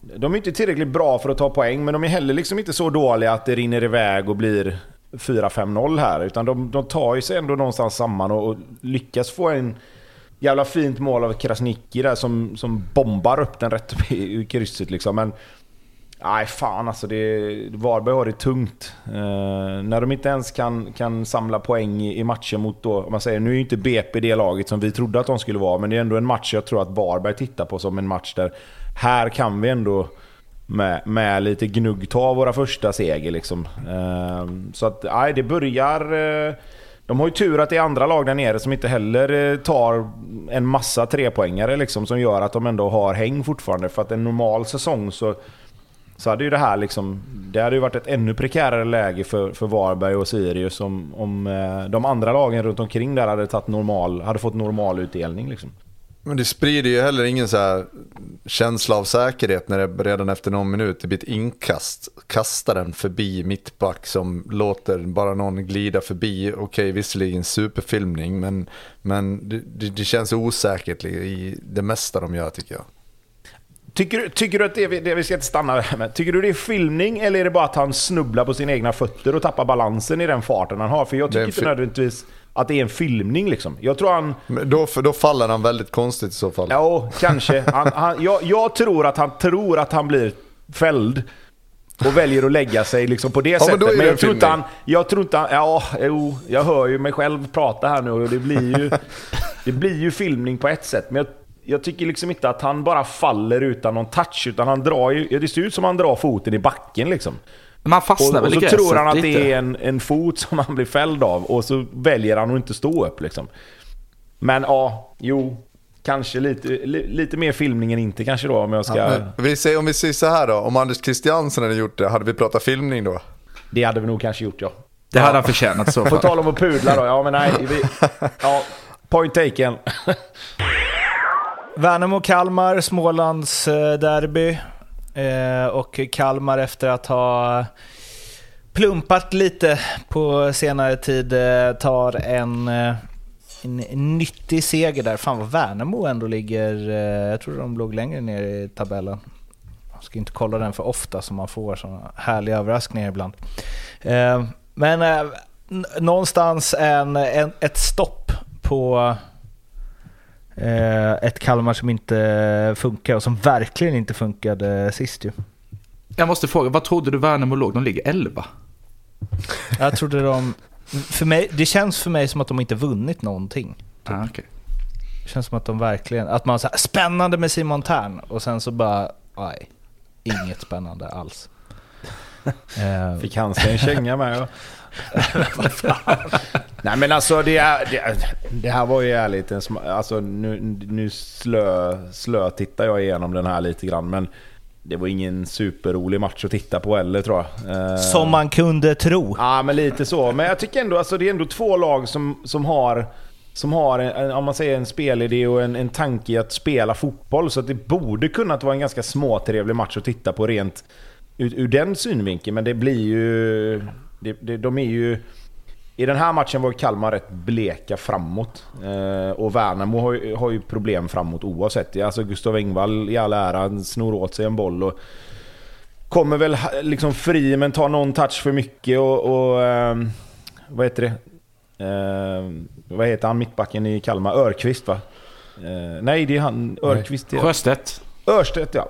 [SPEAKER 4] De är inte tillräckligt bra för att ta poäng, men de är heller liksom inte så dåliga att det rinner iväg och blir 4-5-0 här. Utan de, de tar ju sig ändå någonstans samman och, och lyckas få en jävla fint mål av Krasniqi där som, som bombar upp den rätt upp i, i krysset liksom. Men nej, fan alltså. Det, Varberg har det tungt. Eh, när de inte ens kan, kan samla poäng i, i matcher mot då, om man säger, nu är ju inte BP det laget som vi trodde att de skulle vara, men det är ändå en match jag tror att Varberg tittar på som en match där här kan vi ändå med, med lite gnugg ta våra första seger liksom. Ehm, så att, nej, det börjar... Eh, de har ju tur att det är andra lag där nere som inte heller eh, tar en massa trepoängare liksom, som gör att de ändå har häng fortfarande. För att en normal säsong så, så hade ju det här liksom... Det hade ju varit ett ännu prekärare läge för, för Varberg och Sirius om, om eh, de andra lagen runt omkring där hade, tagit normal, hade fått normal utdelning. Liksom.
[SPEAKER 3] Men det sprider ju heller ingen så här känsla av säkerhet när det redan efter någon minut det blir ett inkast. Kastar den förbi mittback som låter bara någon glida förbi. Okej, visserligen superfilmning, men, men det, det, det känns osäkert i det mesta de gör tycker jag.
[SPEAKER 4] Tycker, du- tycker du att det, är- det vi ska inte stanna där med. Tycker du det är filmning eller är det bara att han snubblar på sina egna fötter och tappar balansen i den farten han har? För jag tycker inte nödvändigtvis att det är en filmning liksom. Jag tror han...
[SPEAKER 3] Men då, då faller han väldigt konstigt i så fall.
[SPEAKER 4] Ja, kanske. Han, han, jag, jag tror att han tror att han blir fälld. Och väljer att lägga sig liksom på det
[SPEAKER 3] men
[SPEAKER 4] sättet.
[SPEAKER 3] det
[SPEAKER 4] Men
[SPEAKER 3] en
[SPEAKER 4] jag tror inte han... Jag tror inte han... Ja, jo, jag hör ju mig själv prata här nu och det blir ju... Det blir ju filmning på ett sätt. Men jag, jag tycker liksom inte att han bara faller utan någon touch. Utan han drar ju... Det ser ut som han drar foten i backen liksom.
[SPEAKER 1] Man fastnar
[SPEAKER 4] Och,
[SPEAKER 1] väl
[SPEAKER 4] och så
[SPEAKER 1] gräset
[SPEAKER 4] tror han att
[SPEAKER 1] lite.
[SPEAKER 4] det är en, en fot som han blir fälld av. Och så väljer han att inte stå upp liksom. Men ja, jo. Kanske lite, li, lite mer filmning än inte kanske då om jag ska...
[SPEAKER 3] Ja, men vi säger, om vi säger så här då, om Anders Christiansen hade gjort det, hade vi pratat filmning då?
[SPEAKER 4] Det hade vi nog kanske gjort ja.
[SPEAKER 1] Det hade han förtjänat så
[SPEAKER 4] På
[SPEAKER 1] fall.
[SPEAKER 4] tal om att pudla då. Ja men nej. Vi, ja, point taken.
[SPEAKER 5] Värnamo-Kalmar, Smålands eh, derby. Eh, och Kalmar efter att ha plumpat lite på senare tid eh, tar en, eh, en nyttig seger där. Fan vad Värnamo ändå ligger, eh, jag tror de låg längre ner i tabellen. Jag ska inte kolla den för ofta så man får sådana härliga överraskningar ibland. Eh, men eh, någonstans en, en, ett stopp på ett Kalmar som inte funkar och som verkligen inte funkade sist ju.
[SPEAKER 1] Jag måste fråga, vad trodde du Värnamo låg? De ligger 11.
[SPEAKER 5] Jag trodde de... För mig, det känns för mig som att de inte vunnit någonting.
[SPEAKER 1] Ah, okay.
[SPEAKER 5] Det känns som att de verkligen... Att man säger spännande med Simon Tern och sen så bara... Nej, inget spännande alls. Eh,
[SPEAKER 4] Fick han sig en känga med ja. Nej men alltså det, är, det, det här var ju ärligt. En, alltså, nu, nu slö, slö tittar jag igenom den här lite grann. Men det var ingen superrolig match att titta på heller tror jag. Eh,
[SPEAKER 5] som man kunde tro.
[SPEAKER 4] Ja, men lite så. Men jag tycker ändå, alltså det är ändå två lag som, som har, som har en, om man säger en spelidé och en, en tanke i att spela fotboll. Så att det borde kunnat vara en ganska småtrevlig match att titta på rent ur, ur den synvinkeln. Men det blir ju... Det, det, de är ju... I den här matchen var Kalmar rätt bleka framåt. Eh, och Värnamo har, ju- har ju problem framåt oavsett. Alltså Gustav Engvall i all ära, snor åt sig en boll och kommer väl liksom fri men tar någon touch för mycket och... och ehm, vad heter det? Ehm, vad heter han mittbacken i Kalmar? Örqvist va? Eh, nej, det är han. Örqvist. är-
[SPEAKER 1] Sjöstedt.
[SPEAKER 4] Örstedt ja.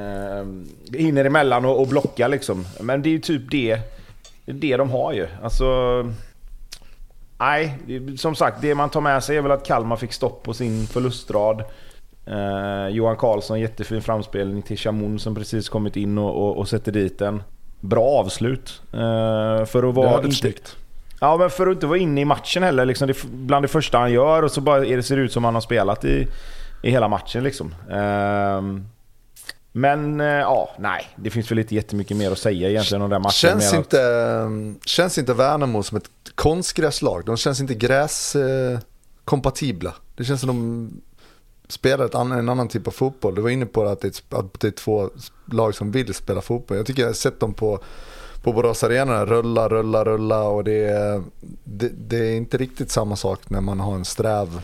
[SPEAKER 4] Ehm, hinner emellan och, och blockar liksom. Men det är ju typ det, det, är det de har ju. Alltså... Nej, det- som sagt det man tar med sig är väl att Kalmar fick stopp på sin förlustrad. Eh, Johan Karlsson, jättefin framspelning till Chamoun som precis kommit in och, och, och sätter dit den. Bra avslut. Eh, för att
[SPEAKER 3] Det
[SPEAKER 4] vara...
[SPEAKER 3] hade
[SPEAKER 4] inte-
[SPEAKER 3] snyggt.
[SPEAKER 4] Ja, men för att inte vara inne i matchen heller. Liksom det, bland det första han gör och så bara det ser ut som han har spelat i, i hela matchen. Liksom. Ehm, men eh, ja, nej. Det finns väl inte jättemycket mer att säga egentligen om den matchen.
[SPEAKER 3] Känns inte, mm, känns inte Värnamo som ett konstgräslag? De känns inte gräskompatibla. Det känns som de spelar ett annan, en annan typ av fotboll. Du var inne på att det, är, att det är två lag som vill spela fotboll. Jag tycker jag har sett dem på, på Borås Arena rulla, rulla, rulla och det det, det är inte riktigt samma sak när man har en sträv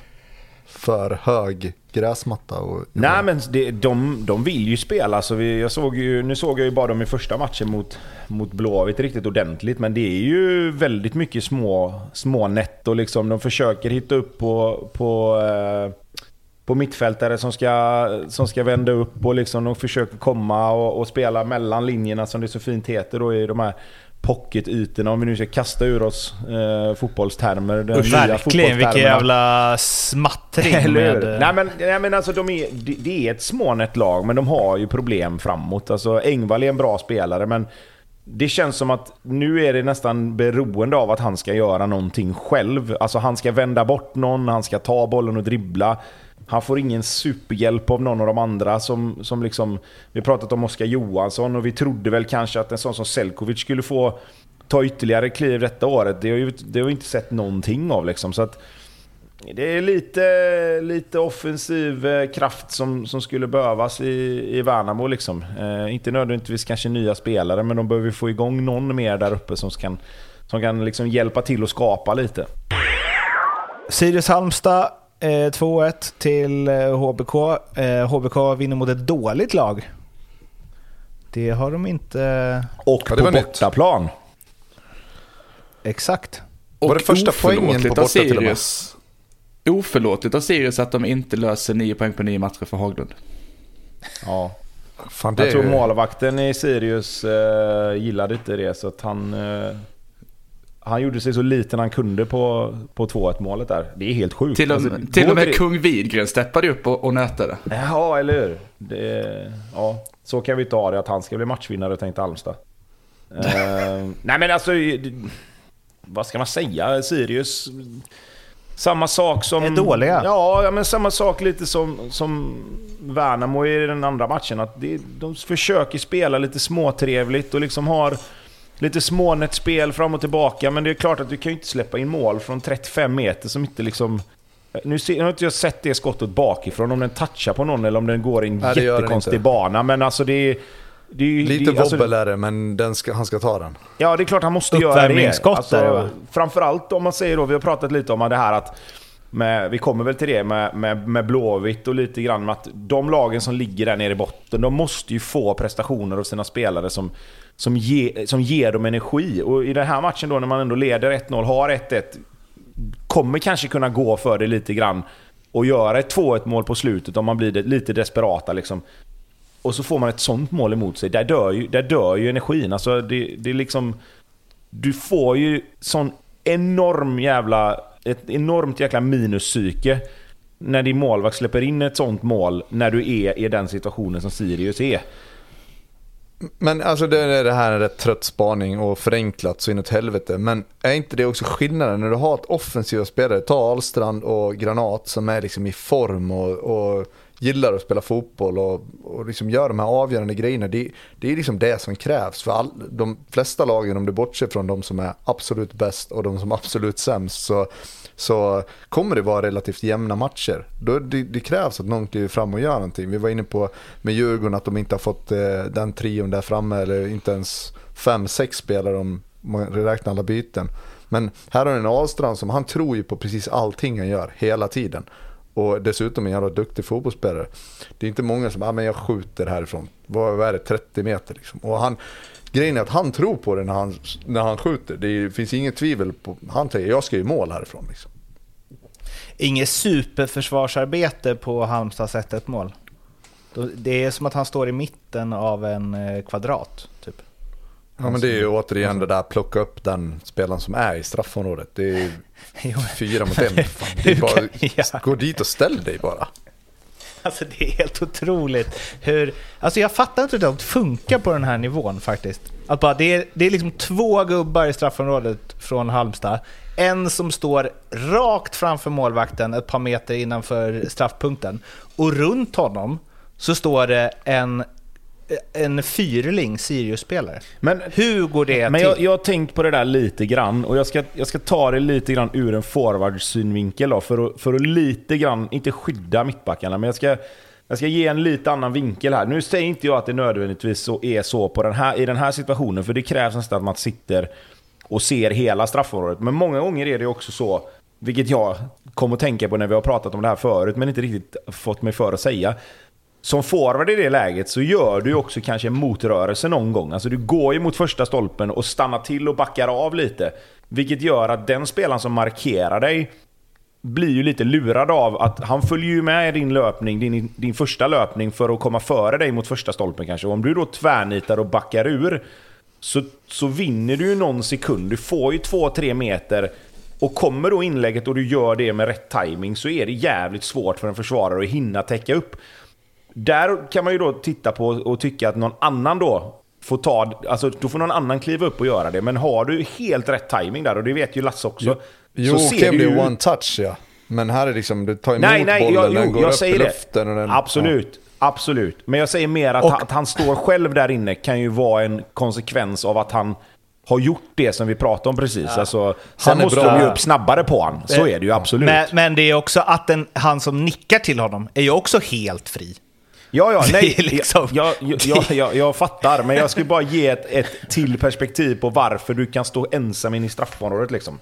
[SPEAKER 3] för hög gräsmatta. Och,
[SPEAKER 4] Nej men det, de, de vill ju spela. Så vi, jag såg ju, nu såg jag ju bara dem i första matchen mot, mot Blåvitt riktigt ordentligt. Men det är ju väldigt mycket små, små netto liksom. De försöker hitta upp på, på, eh, på mittfältare som ska, som ska vända upp och liksom de försöker komma och, och spela mellan linjerna som det så fint heter då i de här pocketytorna om vi nu ska kasta ur oss eh, fotbollstermer.
[SPEAKER 5] Den Usch, verkligen, vilken jävla smattring.
[SPEAKER 4] med... nej, men, nej men alltså de är, det är ett smånät lag men de har ju problem framåt. Alltså Engvall är en bra spelare men det känns som att nu är det nästan beroende av att han ska göra någonting själv. Alltså han ska vända bort någon, han ska ta bollen och dribbla. Han får ingen superhjälp av någon av de andra som, som liksom... Vi har pratat om Oskar Johansson och vi trodde väl kanske att en sån som Selkovic skulle få ta ytterligare kliv detta året. Det har, ju, det har vi inte sett någonting av liksom. Så att det är lite, lite offensiv eh, kraft som, som skulle behövas i, i Värnamo. Liksom. Eh, inte nödvändigtvis kanske nya spelare, men de behöver få igång någon mer där uppe som kan, som kan liksom hjälpa till att skapa lite.
[SPEAKER 5] Sirius Halmstad 2-1 eh, till HBK. HBK vinner mot ett dåligt lag. Det har de inte...
[SPEAKER 4] Och ja, på bortaplan.
[SPEAKER 5] Exakt.
[SPEAKER 1] Och var det första poängen på med? Oförlåtligt av Sirius att de inte löser 9 poäng på 9 matcher för Haglund.
[SPEAKER 4] Ja. Fan, jag tror målvakten i Sirius uh, gillade inte det så att han... Uh, han gjorde sig så liten han kunde på, på 2-1 målet där. Det är helt sjukt.
[SPEAKER 1] Till och, alltså, till och med kung Widgren steppade upp och, och nötade.
[SPEAKER 4] Ja, eller hur? Det, ja, så kan vi inte ha det att han ska bli matchvinnare tänkte Halmstad. uh, nej men alltså... Vad ska man säga? Sirius... Samma sak som...
[SPEAKER 5] Är dåliga?
[SPEAKER 4] Ja, men samma sak lite som, som Värnamo i den andra matchen. Att det, de försöker spela lite småtrevligt och liksom har lite smånät spel fram och tillbaka. Men det är klart att du kan ju inte släppa in mål från 35 meter som inte liksom... Nu, ser, nu har inte jag sett det skottet bakifrån, om den touchar på någon eller om den går i en Nej, jättekonstig bana. Men alltså det är... Det är
[SPEAKER 3] Lite det, alltså, wobbel är det, men den ska, han ska ta den.
[SPEAKER 4] Ja, det är klart han måste göra det. Alltså, framförallt om man säger då, vi har pratat lite om det här att med, vi kommer väl till det med, med, med Blåvitt och lite grann med att de lagen som ligger där nere i botten, de måste ju få prestationer av sina spelare som, som, ge, som ger dem energi. Och i den här matchen då när man ändå leder 1-0, har 1-1, kommer kanske kunna gå för det lite grann och göra ett 2-1 mål på slutet om man blir lite desperata. Liksom. Och så får man ett sånt mål emot sig. Där dör ju, där dör ju energin. Alltså det, det är liksom... Du får ju sån enorm jävla... Ett enormt jäkla minuspsyke när din målvakt släpper in ett sånt mål när du är i den situationen som Sirius är.
[SPEAKER 3] Men alltså det, är det här en rätt trött spaning och förenklat så inåt helvete. Men är inte det också skillnaden när du har ett offensiva spelare, ta Ahlstrand och Granat som är liksom i form och, och gillar att spela fotboll och, och liksom gör de här avgörande grejerna. Det, det är liksom det som krävs. För all, de flesta lagen, om du bortser från de som är absolut bäst och de som är absolut sämst, så, så kommer det vara relativt jämna matcher. Då, det, det krävs att någon kliver fram och gör någonting. Vi var inne på med Djurgården att de inte har fått eh, den trion där framme, eller inte ens fem, sex spelare om man räknar alla byten. Men här har du en Ahlstrand som han tror ju på precis allting han gör hela tiden. Och dessutom en jävla duktig fotbollsspelare. Det är inte många som, ah, men jag skjuter härifrån. Vad, är det, 30 meter liksom. Och han, grejen är att han tror på det när han, när han skjuter. Det finns inget tvivel på, han säger jag ska ju mål härifrån liksom.
[SPEAKER 5] Inget superförsvarsarbete på Halmstads 1 mål. Det är som att han står i mitten av en eh, kvadrat, typ.
[SPEAKER 3] Ja men det är ju återigen det där plocka upp den spelaren som är i straffområdet. Det är fyra mot en. Fan. Det bara. Gå dit och ställ dig bara.
[SPEAKER 5] Alltså det är helt otroligt hur... Alltså jag fattar inte hur det funkar på den här nivån faktiskt. Att bara, det, är, det är liksom två gubbar i straffområdet från Halmstad. En som står rakt framför målvakten ett par meter innanför straffpunkten. Och runt honom så står det en en fyrling Sirius-spelare.
[SPEAKER 4] Men,
[SPEAKER 5] Hur går det
[SPEAKER 4] men
[SPEAKER 5] till?
[SPEAKER 4] jag, jag har tänkt på det där lite grann och jag ska, jag ska ta det lite grann ur en forwardsynvinkel då, för att, för att lite grann, inte skydda mittbackarna, men jag ska, jag ska ge en lite annan vinkel här. Nu säger inte jag att det nödvändigtvis så är så på den här, i den här situationen, för det krävs nästan att man sitter och ser hela straffområdet. Men många gånger är det också så, vilket jag kom att tänka på när vi har pratat om det här förut, men inte riktigt fått mig för att säga. Som forward i det läget så gör du också kanske en motrörelse någon gång. Alltså du går ju mot första stolpen och stannar till och backar av lite. Vilket gör att den spelaren som markerar dig blir ju lite lurad av att han följer ju med i din löpning, din, din första löpning för att komma före dig mot första stolpen kanske. Och om du då tvärnitar och backar ur så, så vinner du ju någon sekund. Du får ju 2-3 meter och kommer då inlägget och du gör det med rätt timing så är det jävligt svårt för en försvarare att hinna täcka upp. Där kan man ju då titta på och tycka att någon annan då får ta, alltså då får någon annan kliva upp och göra det. Men har du helt rätt timing där, och det vet ju Lasse också.
[SPEAKER 3] Jo,
[SPEAKER 4] så
[SPEAKER 3] kan
[SPEAKER 4] du
[SPEAKER 3] bli
[SPEAKER 4] ju-
[SPEAKER 3] one touch ja. Men här är liksom, du tar emot
[SPEAKER 4] Nej, nej,
[SPEAKER 3] bollen,
[SPEAKER 4] jag,
[SPEAKER 3] den
[SPEAKER 4] jo,
[SPEAKER 3] går
[SPEAKER 4] jag
[SPEAKER 3] upp
[SPEAKER 4] säger
[SPEAKER 3] i
[SPEAKER 4] det.
[SPEAKER 3] luften och den...
[SPEAKER 4] Absolut. Absolut. Men jag säger mer att,
[SPEAKER 2] Och-
[SPEAKER 4] han, att han står själv där inne kan ju vara en konsekvens av att han har gjort det som vi pratade om precis. Alltså, sen måste
[SPEAKER 3] bra.
[SPEAKER 4] de ju upp snabbare på han. Så är det ju absolut.
[SPEAKER 5] Men, men det är också att den, han som nickar till honom är ju också helt fri.
[SPEAKER 4] Ja, ja, nej.
[SPEAKER 5] liksom-
[SPEAKER 4] jag, jag, jag, jag, jag fattar, men jag skulle bara ge ett, ett till perspektiv på varför du kan stå ensam in i straffområdet liksom.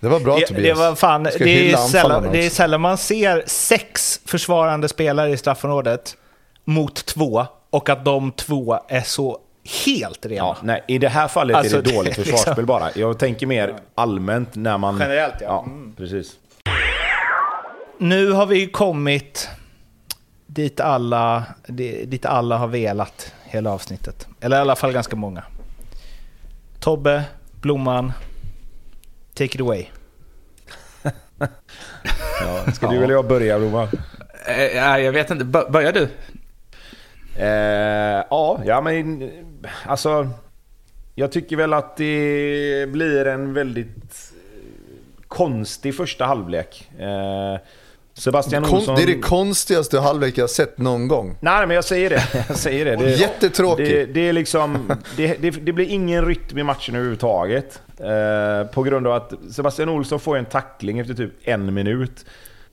[SPEAKER 3] Det var bra
[SPEAKER 5] Det,
[SPEAKER 3] Tobias.
[SPEAKER 5] det, var fan, det, är sällan, det är sällan man ser sex försvarande spelare i straffområdet mot två och att de två är så helt rena.
[SPEAKER 4] Ja, nej, I det här fallet
[SPEAKER 5] Alltså,
[SPEAKER 4] är det dåligt försvarsspel bara. Jag tänker mer allmänt när man...
[SPEAKER 5] Generellt, ja.
[SPEAKER 4] Ja,
[SPEAKER 5] Mm.
[SPEAKER 4] precis.
[SPEAKER 5] Nu har vi kommit dit alla, dit alla har velat hela avsnittet. Eller i alla fall ganska många. Tobbe, Blomman, take it away.
[SPEAKER 4] Ja, ska du eller jag börja, Blomman?
[SPEAKER 1] Eh, Nej, jag vet inte. Bör- Börjar du?
[SPEAKER 4] Eh, ja, ja men alltså... Jag tycker väl att det blir en väldigt konstig första halvlek. Eh, Sebastian
[SPEAKER 3] Kon-
[SPEAKER 4] Olsson...
[SPEAKER 3] det är det konstigaste halvlek jag sett någon gång.
[SPEAKER 4] Nej, men jag säger det. Jag säger det. det
[SPEAKER 3] Jättetråkigt.
[SPEAKER 4] Det, det är liksom... Det, det, blir ingen rytm i matchen överhuvudtaget. Eh, på grund av att Sebastian Olsson får en tackling efter typ en minut.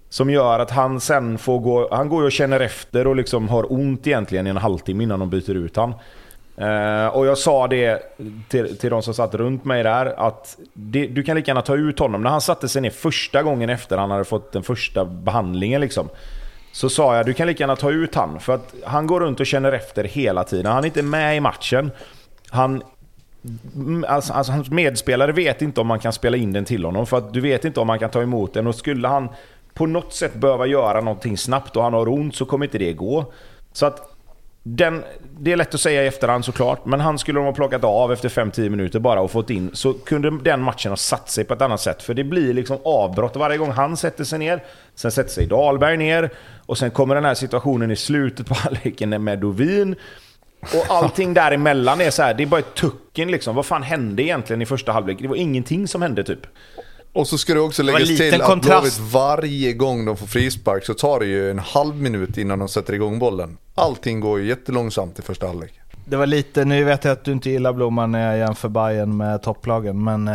[SPEAKER 4] Som gör att han sen får gå... Han går och känner efter och liksom har ont egentligen i en halvtimme innan de byter ut han. Eh, och jag sa det till, till de som satt runt mig där, att det, du kan lika gärna ta ut honom. När han satte sig ner första gången efter han hade fått den första behandlingen liksom. Så sa jag, du kan lika gärna ta ut han. För att han går runt och känner efter hela tiden. Han är inte med i matchen. Han, mm, alltså, alltså, hans medspelare vet inte om man kan spela in den till honom. För att du vet inte om man kan ta emot den. Och skulle han på något sätt behöva göra någonting snabbt och han har ont så kommer inte det gå. Så att den, det är lätt att säga i efterhand såklart, men han skulle de ha plockat av efter 5-10 minuter bara och fått in, så kunde den matchen ha satt sig på ett annat sätt. För det blir liksom avbrott varje gång han sätter sig ner, sen sätter sig Dahlberg ner, och sen kommer den här situationen i slutet på halvleken med Dovin. Och allting däremellan är så här, det är bara ett tucken liksom. Vad fan hände egentligen i första halvlek? Det var ingenting som hände typ.
[SPEAKER 3] Och så ska det också läggas
[SPEAKER 5] liten
[SPEAKER 3] till att
[SPEAKER 5] kontrast.
[SPEAKER 3] Blåvitt varje gång de får frispark så tar det ju en halv minut innan de sätter igång bollen. Allting går ju jättelångsamt i första halvlek.
[SPEAKER 5] Det var lite, nu vet jag att du inte gillar Blomman när jag jämför Bayern med topplagen, men eh,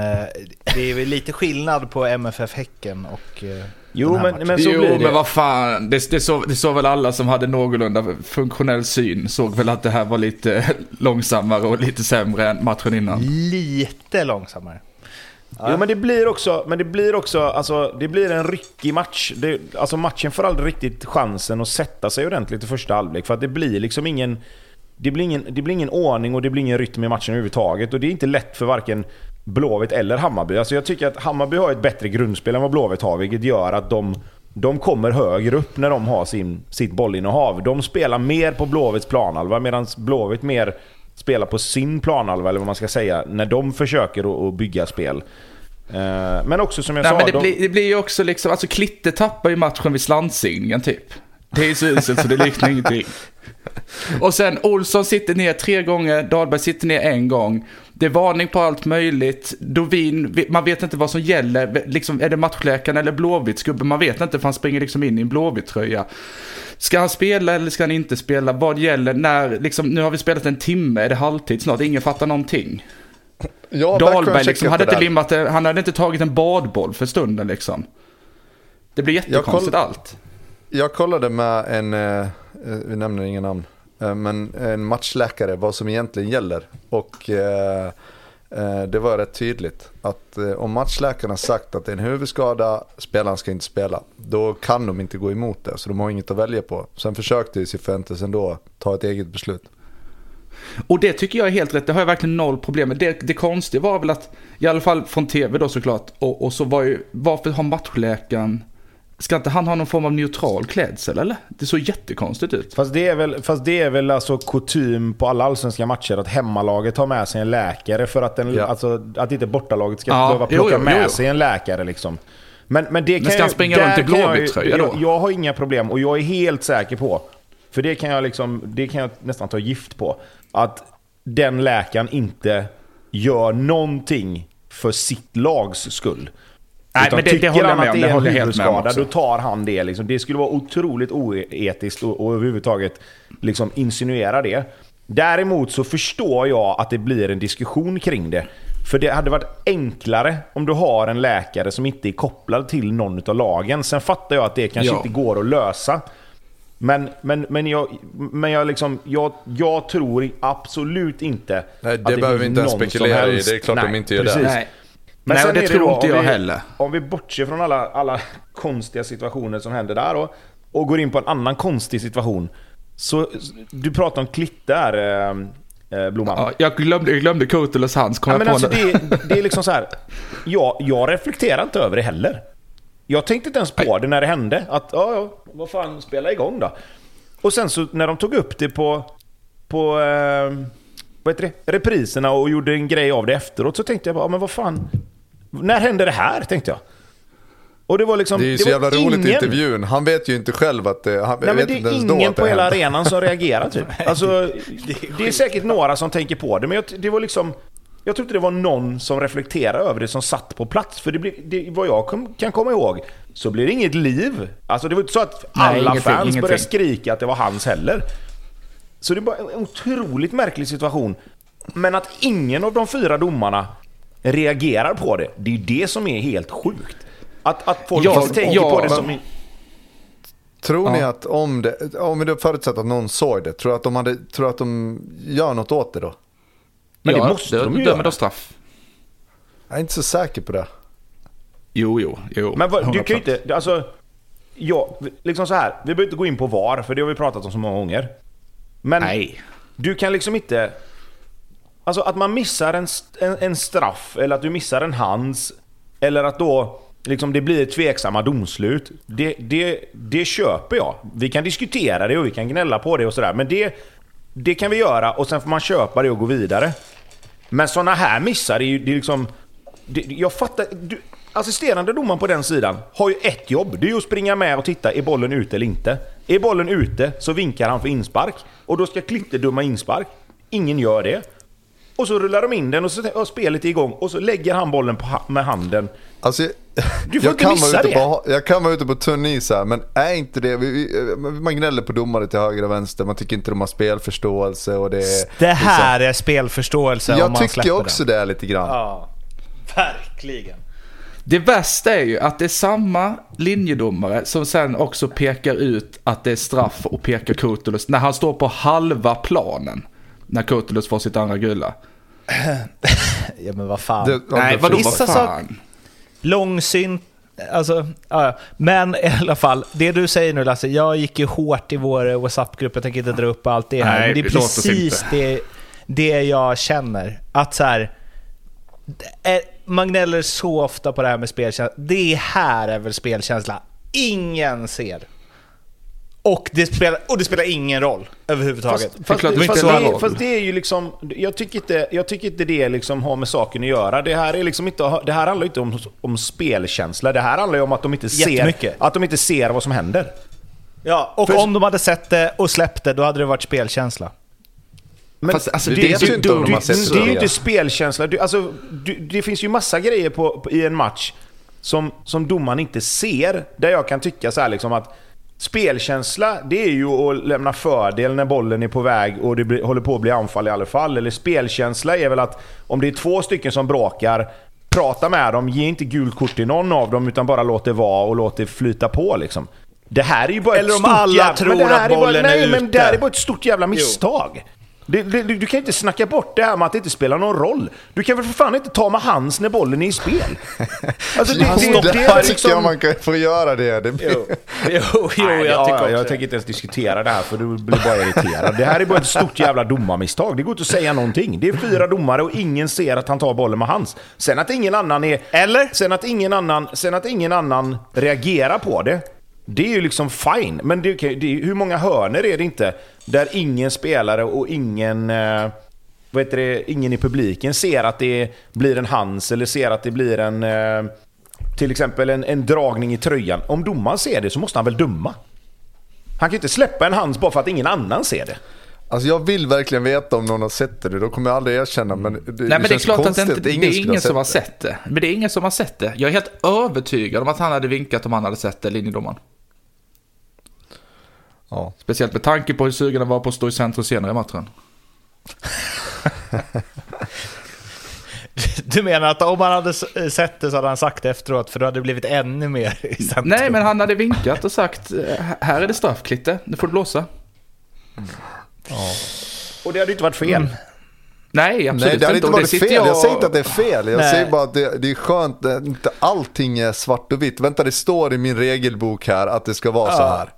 [SPEAKER 5] det är väl lite skillnad på MFF Häcken och eh,
[SPEAKER 4] Jo,
[SPEAKER 5] den här
[SPEAKER 4] men,
[SPEAKER 5] matchen.
[SPEAKER 4] men så
[SPEAKER 1] jo,
[SPEAKER 4] blir det.
[SPEAKER 1] men vad fan. Det, det, såg, det såg väl alla som hade någorlunda funktionell syn. Såg väl att det här var lite långsammare och lite sämre än matchen innan.
[SPEAKER 5] Lite långsammare.
[SPEAKER 4] Jo men det blir också, men det blir också, alltså det blir en ryckig match. Det, alltså matchen får aldrig riktigt chansen att sätta sig ordentligt i första halvlek. För att det blir liksom ingen... Det blir ingen, det blir ingen ordning och det blir ingen rytm i matchen överhuvudtaget. Och det är inte lätt för varken Blåvitt eller Hammarby. Alltså jag tycker att Hammarby har ett bättre grundspel än vad Blåvitt har, vilket gör att de, de kommer högre upp när de har sin, sitt bollinnehav. De spelar mer på Blåvitts planhalva medan Blåvitt mer spelar på sin planhalva, eller vad man ska säga, när de försöker att, bygga spel. Eh, Men också som jag
[SPEAKER 1] Nej,
[SPEAKER 4] sa...
[SPEAKER 1] men det,
[SPEAKER 4] de,
[SPEAKER 1] blir, det blir ju också liksom, alltså Klitte tappar ju matchen vid slantsigningen typ. Det är så uselt så det liknar ingenting. Och sen Olsson sitter ner tre gånger, Dahlberg sitter ner en gång. Det är varning på allt möjligt. Dovin, man vet inte vad som gäller. Liksom, är det matchläkaren eller Blåvitts gubbe? Man vet inte för han springer liksom in i en Blåvitt-tröja. Ska han spela eller ska han inte spela? Vad gäller? När, liksom, nu har vi spelat en timme, är det halvtid snart? Ingen fattar någonting.
[SPEAKER 3] Ja,
[SPEAKER 1] Dahlberg liksom, hade inte limmat, han hade inte tagit en badboll för stunden liksom. Det blir jättekonstigt
[SPEAKER 3] koll...
[SPEAKER 1] allt.
[SPEAKER 3] Jag kollade med en, eh, vi nämner inga namn, Eh, men en matchläkare vad som egentligen gäller. Och eh, eh, det var rätt tydligt att eh, om matchläkaren har sagt att det är en huvudskada, spelaren ska inte spela, då kan de inte gå emot det. Så de har inget att välja på. Sen försökte ju Cifuentes ändå ta ett eget beslut.
[SPEAKER 1] Och det tycker jag är helt rätt, det har jag verkligen noll problem med. Det, det konstiga var väl att, i alla fall från tv då såklart, och, och så var ju, varför har matchläkaren Ska inte han ha någon form av neutral klädsel eller? Det såg jättekonstigt ut.
[SPEAKER 4] Fast det är väl, fast det är väl alltså kutym på alla allsvenska matcher att hemmalaget har med sig en läkare för att, den, ja. alltså, att inte bortalaget ska ja, behöva plocka jo, jo, med jo. sig en läkare liksom. Men, men det kan
[SPEAKER 1] men ska han springa runt i Blåvitt-tröja
[SPEAKER 4] då? Jag, jag har inga problem och jag är helt säker på, för det kan jag, liksom, det kan jag nästan ta gift på, att den läkaren inte gör någonting för sitt lags skull. Nej, men det, det håller jag med om. Det håller helt med om Då tar han det. Liksom. Det skulle vara otroligt oetiskt och, och överhuvudtaget liksom insinuera det. Däremot så förstår jag att det blir en diskussion kring det. För det hade varit enklare om du har en läkare som inte är kopplad till någon av lagen. Sen fattar jag att det kanske ja. inte går att lösa. Men, men, men, jag, men jag, liksom, jag, jag tror absolut inte
[SPEAKER 3] Nej, det att det behöver vi inte ens spekulera i. Det är klart Nej, de inte gör precis. det. Nej.
[SPEAKER 1] Men Nej, det tror då, inte jag
[SPEAKER 4] vi,
[SPEAKER 1] heller.
[SPEAKER 4] Om vi bortser från alla, alla konstiga situationer som händer där och, och går in på en annan konstig situation. Så du pratade om klitt där, eh, eh, Blomman. Ja,
[SPEAKER 1] jag glömde, jag glömde Kutulas hands, kom
[SPEAKER 4] ja, men alltså det, det är liksom så här. Jag, jag reflekterar inte över det heller. Jag tänkte inte ens på Nej. det när det hände. Att, ja, ja, vad fan, spela igång då. Och sen så när de tog upp det på, på eh, vad heter det, repriserna och gjorde en grej av det efteråt så tänkte jag bara, men vad fan, när hände det här? Tänkte jag.
[SPEAKER 3] Och det var liksom... Det är ju så jävla ingen... roligt i intervjun. Han vet ju inte själv att det... Han
[SPEAKER 4] Nej,
[SPEAKER 3] vet
[SPEAKER 4] det är ingen på hela arenan som reagerar typ. Alltså, det är säkert några som tänker på det, men det var liksom... Jag tror inte det var någon som reflekterade över det som satt på plats. För det blir, det, vad jag kan komma ihåg så blir det inget liv. Alltså det var inte så att alla Nej, fans ingenting. började skrika att det var hans heller. Så det är bara en otroligt märklig situation. Men att ingen av de fyra domarna reagerar på det, det är ju det som är helt sjukt. Att, att folk ja, tänker ja, på det som... Men,
[SPEAKER 3] tror ni att om det, om vi då förutsätter att någon såg det, tror att de, hade, tror att de gör något åt det då?
[SPEAKER 1] Men ja, det måste det, de ju dömer göra. straff.
[SPEAKER 3] Jag är inte så säker på det.
[SPEAKER 1] Jo, jo, jo.
[SPEAKER 4] Men vad, du kan ju inte, alltså... Ja, liksom så här. Vi behöver inte gå in på VAR, för det har vi pratat om så många gånger. Men Nej. du kan liksom inte... Alltså att man missar en, en, en, straff, eller att du missar en hands, eller att då liksom det blir tveksamma domslut. Det, det, det köper jag. Vi kan diskutera det och vi kan gnälla på det och sådär. Men det, det kan vi göra och sen får man köpa det och gå vidare. Men sådana här missar är ju det är liksom... Det, jag fattar... Du, assisterande domaren på den sidan har ju ett jobb. Det är ju att springa med och titta, är bollen ute eller inte? Är bollen ute så vinkar han för inspark. Och då ska Klitte döma inspark. Ingen gör det. Och så rullar de in den och så är spelet igång och så lägger han bollen på, med handen.
[SPEAKER 3] Alltså, du får jag inte missa det. På, jag kan vara ute på tunn is här, men är inte det... Vi, vi, man gnäller på domare till höger och vänster, man tycker inte de har spelförståelse och det...
[SPEAKER 5] Det här liksom, är spelförståelse
[SPEAKER 3] Jag om man tycker också det. det lite grann.
[SPEAKER 5] Ja, verkligen.
[SPEAKER 1] Det värsta är ju att det är samma linjedomare som sen också pekar ut att det är straff och pekar Kurtulus när han står på halva planen. När Kurtulus får sitt andra gula.
[SPEAKER 5] ja men vad fan. Det,
[SPEAKER 1] Nej vadå vad fan? Sak,
[SPEAKER 5] långsynt, alltså, ja. Men i alla fall, det du säger nu Lasse, jag gick ju hårt i vår WhatsApp-grupp, jag tänker inte dra upp allt det här. Nej, men det är precis det, det jag känner. Att så här, man gnäller så ofta på det här med spelkänsla. Det här är väl spelkänsla ingen ser. Och det, spelar, och det spelar ingen roll överhuvudtaget.
[SPEAKER 4] Fast, fast, fast, det, fast, det, är ju liksom... Jag tycker inte, jag tycker inte det liksom har med saken att göra. Det här, är liksom inte, det här handlar inte om, om spelkänsla. Det här handlar ju om att de inte ser, att de inte ser vad som händer.
[SPEAKER 5] Ja, och För, om de hade sett det och släppt det, då hade det varit spelkänsla.
[SPEAKER 4] Men
[SPEAKER 1] Fast, alltså, det, det,
[SPEAKER 3] ju inte har
[SPEAKER 4] det, det, det är ju inte spelkänsla. Du, alltså, du, det finns ju massa grejer på, på, i en match som, som domaren inte ser. Där jag kan tycka så här liksom att spelkänsla, det är ju att lämna fördel när bollen är på väg och det blir, håller på att bli anfall i alla fall. Eller spelkänsla är väl att om det är två stycken som bråkar, prata med dem, ge inte gult kort till någon av dem utan bara låt det vara och låt det flyta på liksom. Det här är ju bara
[SPEAKER 5] Eller
[SPEAKER 4] ett
[SPEAKER 5] om
[SPEAKER 4] stort
[SPEAKER 5] alla
[SPEAKER 4] jävla,
[SPEAKER 5] tror att
[SPEAKER 4] är bara,
[SPEAKER 5] bollen är
[SPEAKER 4] Nej, men det här
[SPEAKER 5] ute.
[SPEAKER 4] är bara ett stort jävla misstag. Det, det, du kan inte snacka bort det här med att det inte spelar någon roll. Du kan väl för fan inte ta med hands när bollen är i spel? Alltså det, det, det,
[SPEAKER 3] Det
[SPEAKER 4] är liksom...
[SPEAKER 3] jag man kan få göra det. det blir...
[SPEAKER 5] Jo, jo, jo
[SPEAKER 4] Nej,
[SPEAKER 5] jag
[SPEAKER 4] ja,
[SPEAKER 5] tycker också
[SPEAKER 4] jag tänker inte ens diskutera det här för du blir bara irriterad. Det här är bara ett stort jävla domarmisstag. Det går inte att säga någonting. Det är fyra domare och ingen ser att han tar bollen med hands. Sen att ingen annan är...
[SPEAKER 5] Eller?
[SPEAKER 4] Sen att ingen annan, sen att ingen annan reagerar på det. Det är ju liksom fine. Men det, det, är- hur många hörner är det inte där ingen spelare och ingen... Eh, vad heter det, ingen i publiken ser att det blir en hands eller ser att det blir en... Eh, till exempel en, en dragning i tröjan. Om domaren ser det så måste han väl döma? Han kan ju inte släppa en hands bara för att ingen annan ser det.
[SPEAKER 3] Alltså jag vill verkligen veta om någon har sett det. Då kommer jag aldrig erkänna. Men det,
[SPEAKER 1] Nej men det är klart att det, inte, det är ingen
[SPEAKER 3] ha
[SPEAKER 1] som har
[SPEAKER 3] sett
[SPEAKER 1] sett det. Men det är ingen som har sett det. Jag är helt övertygad om att han hade vinkat om han hade sett det, linjedomaren.
[SPEAKER 3] Ja.
[SPEAKER 1] Speciellt med tanke på hur sugen han var på att stå i centrum senare i matchen.
[SPEAKER 5] Du menar att om han hade sett det så hade han sagt det efteråt för då hade det blivit ännu mer i centrum?
[SPEAKER 1] Nej, men han hade vinkat och sagt eh, här är det straff Klitte, nu får du blåsa.
[SPEAKER 4] Och det hade ju inte varit fel.
[SPEAKER 1] Nej, absolut
[SPEAKER 3] Nej, det hade inte varit fel. Jag... säger inte att det är fel. Jag
[SPEAKER 5] Nej.
[SPEAKER 3] säger bara att det, det är skönt att inte allting är svart och vitt. Vänta, det står i min regelbok här att det ska vara så här.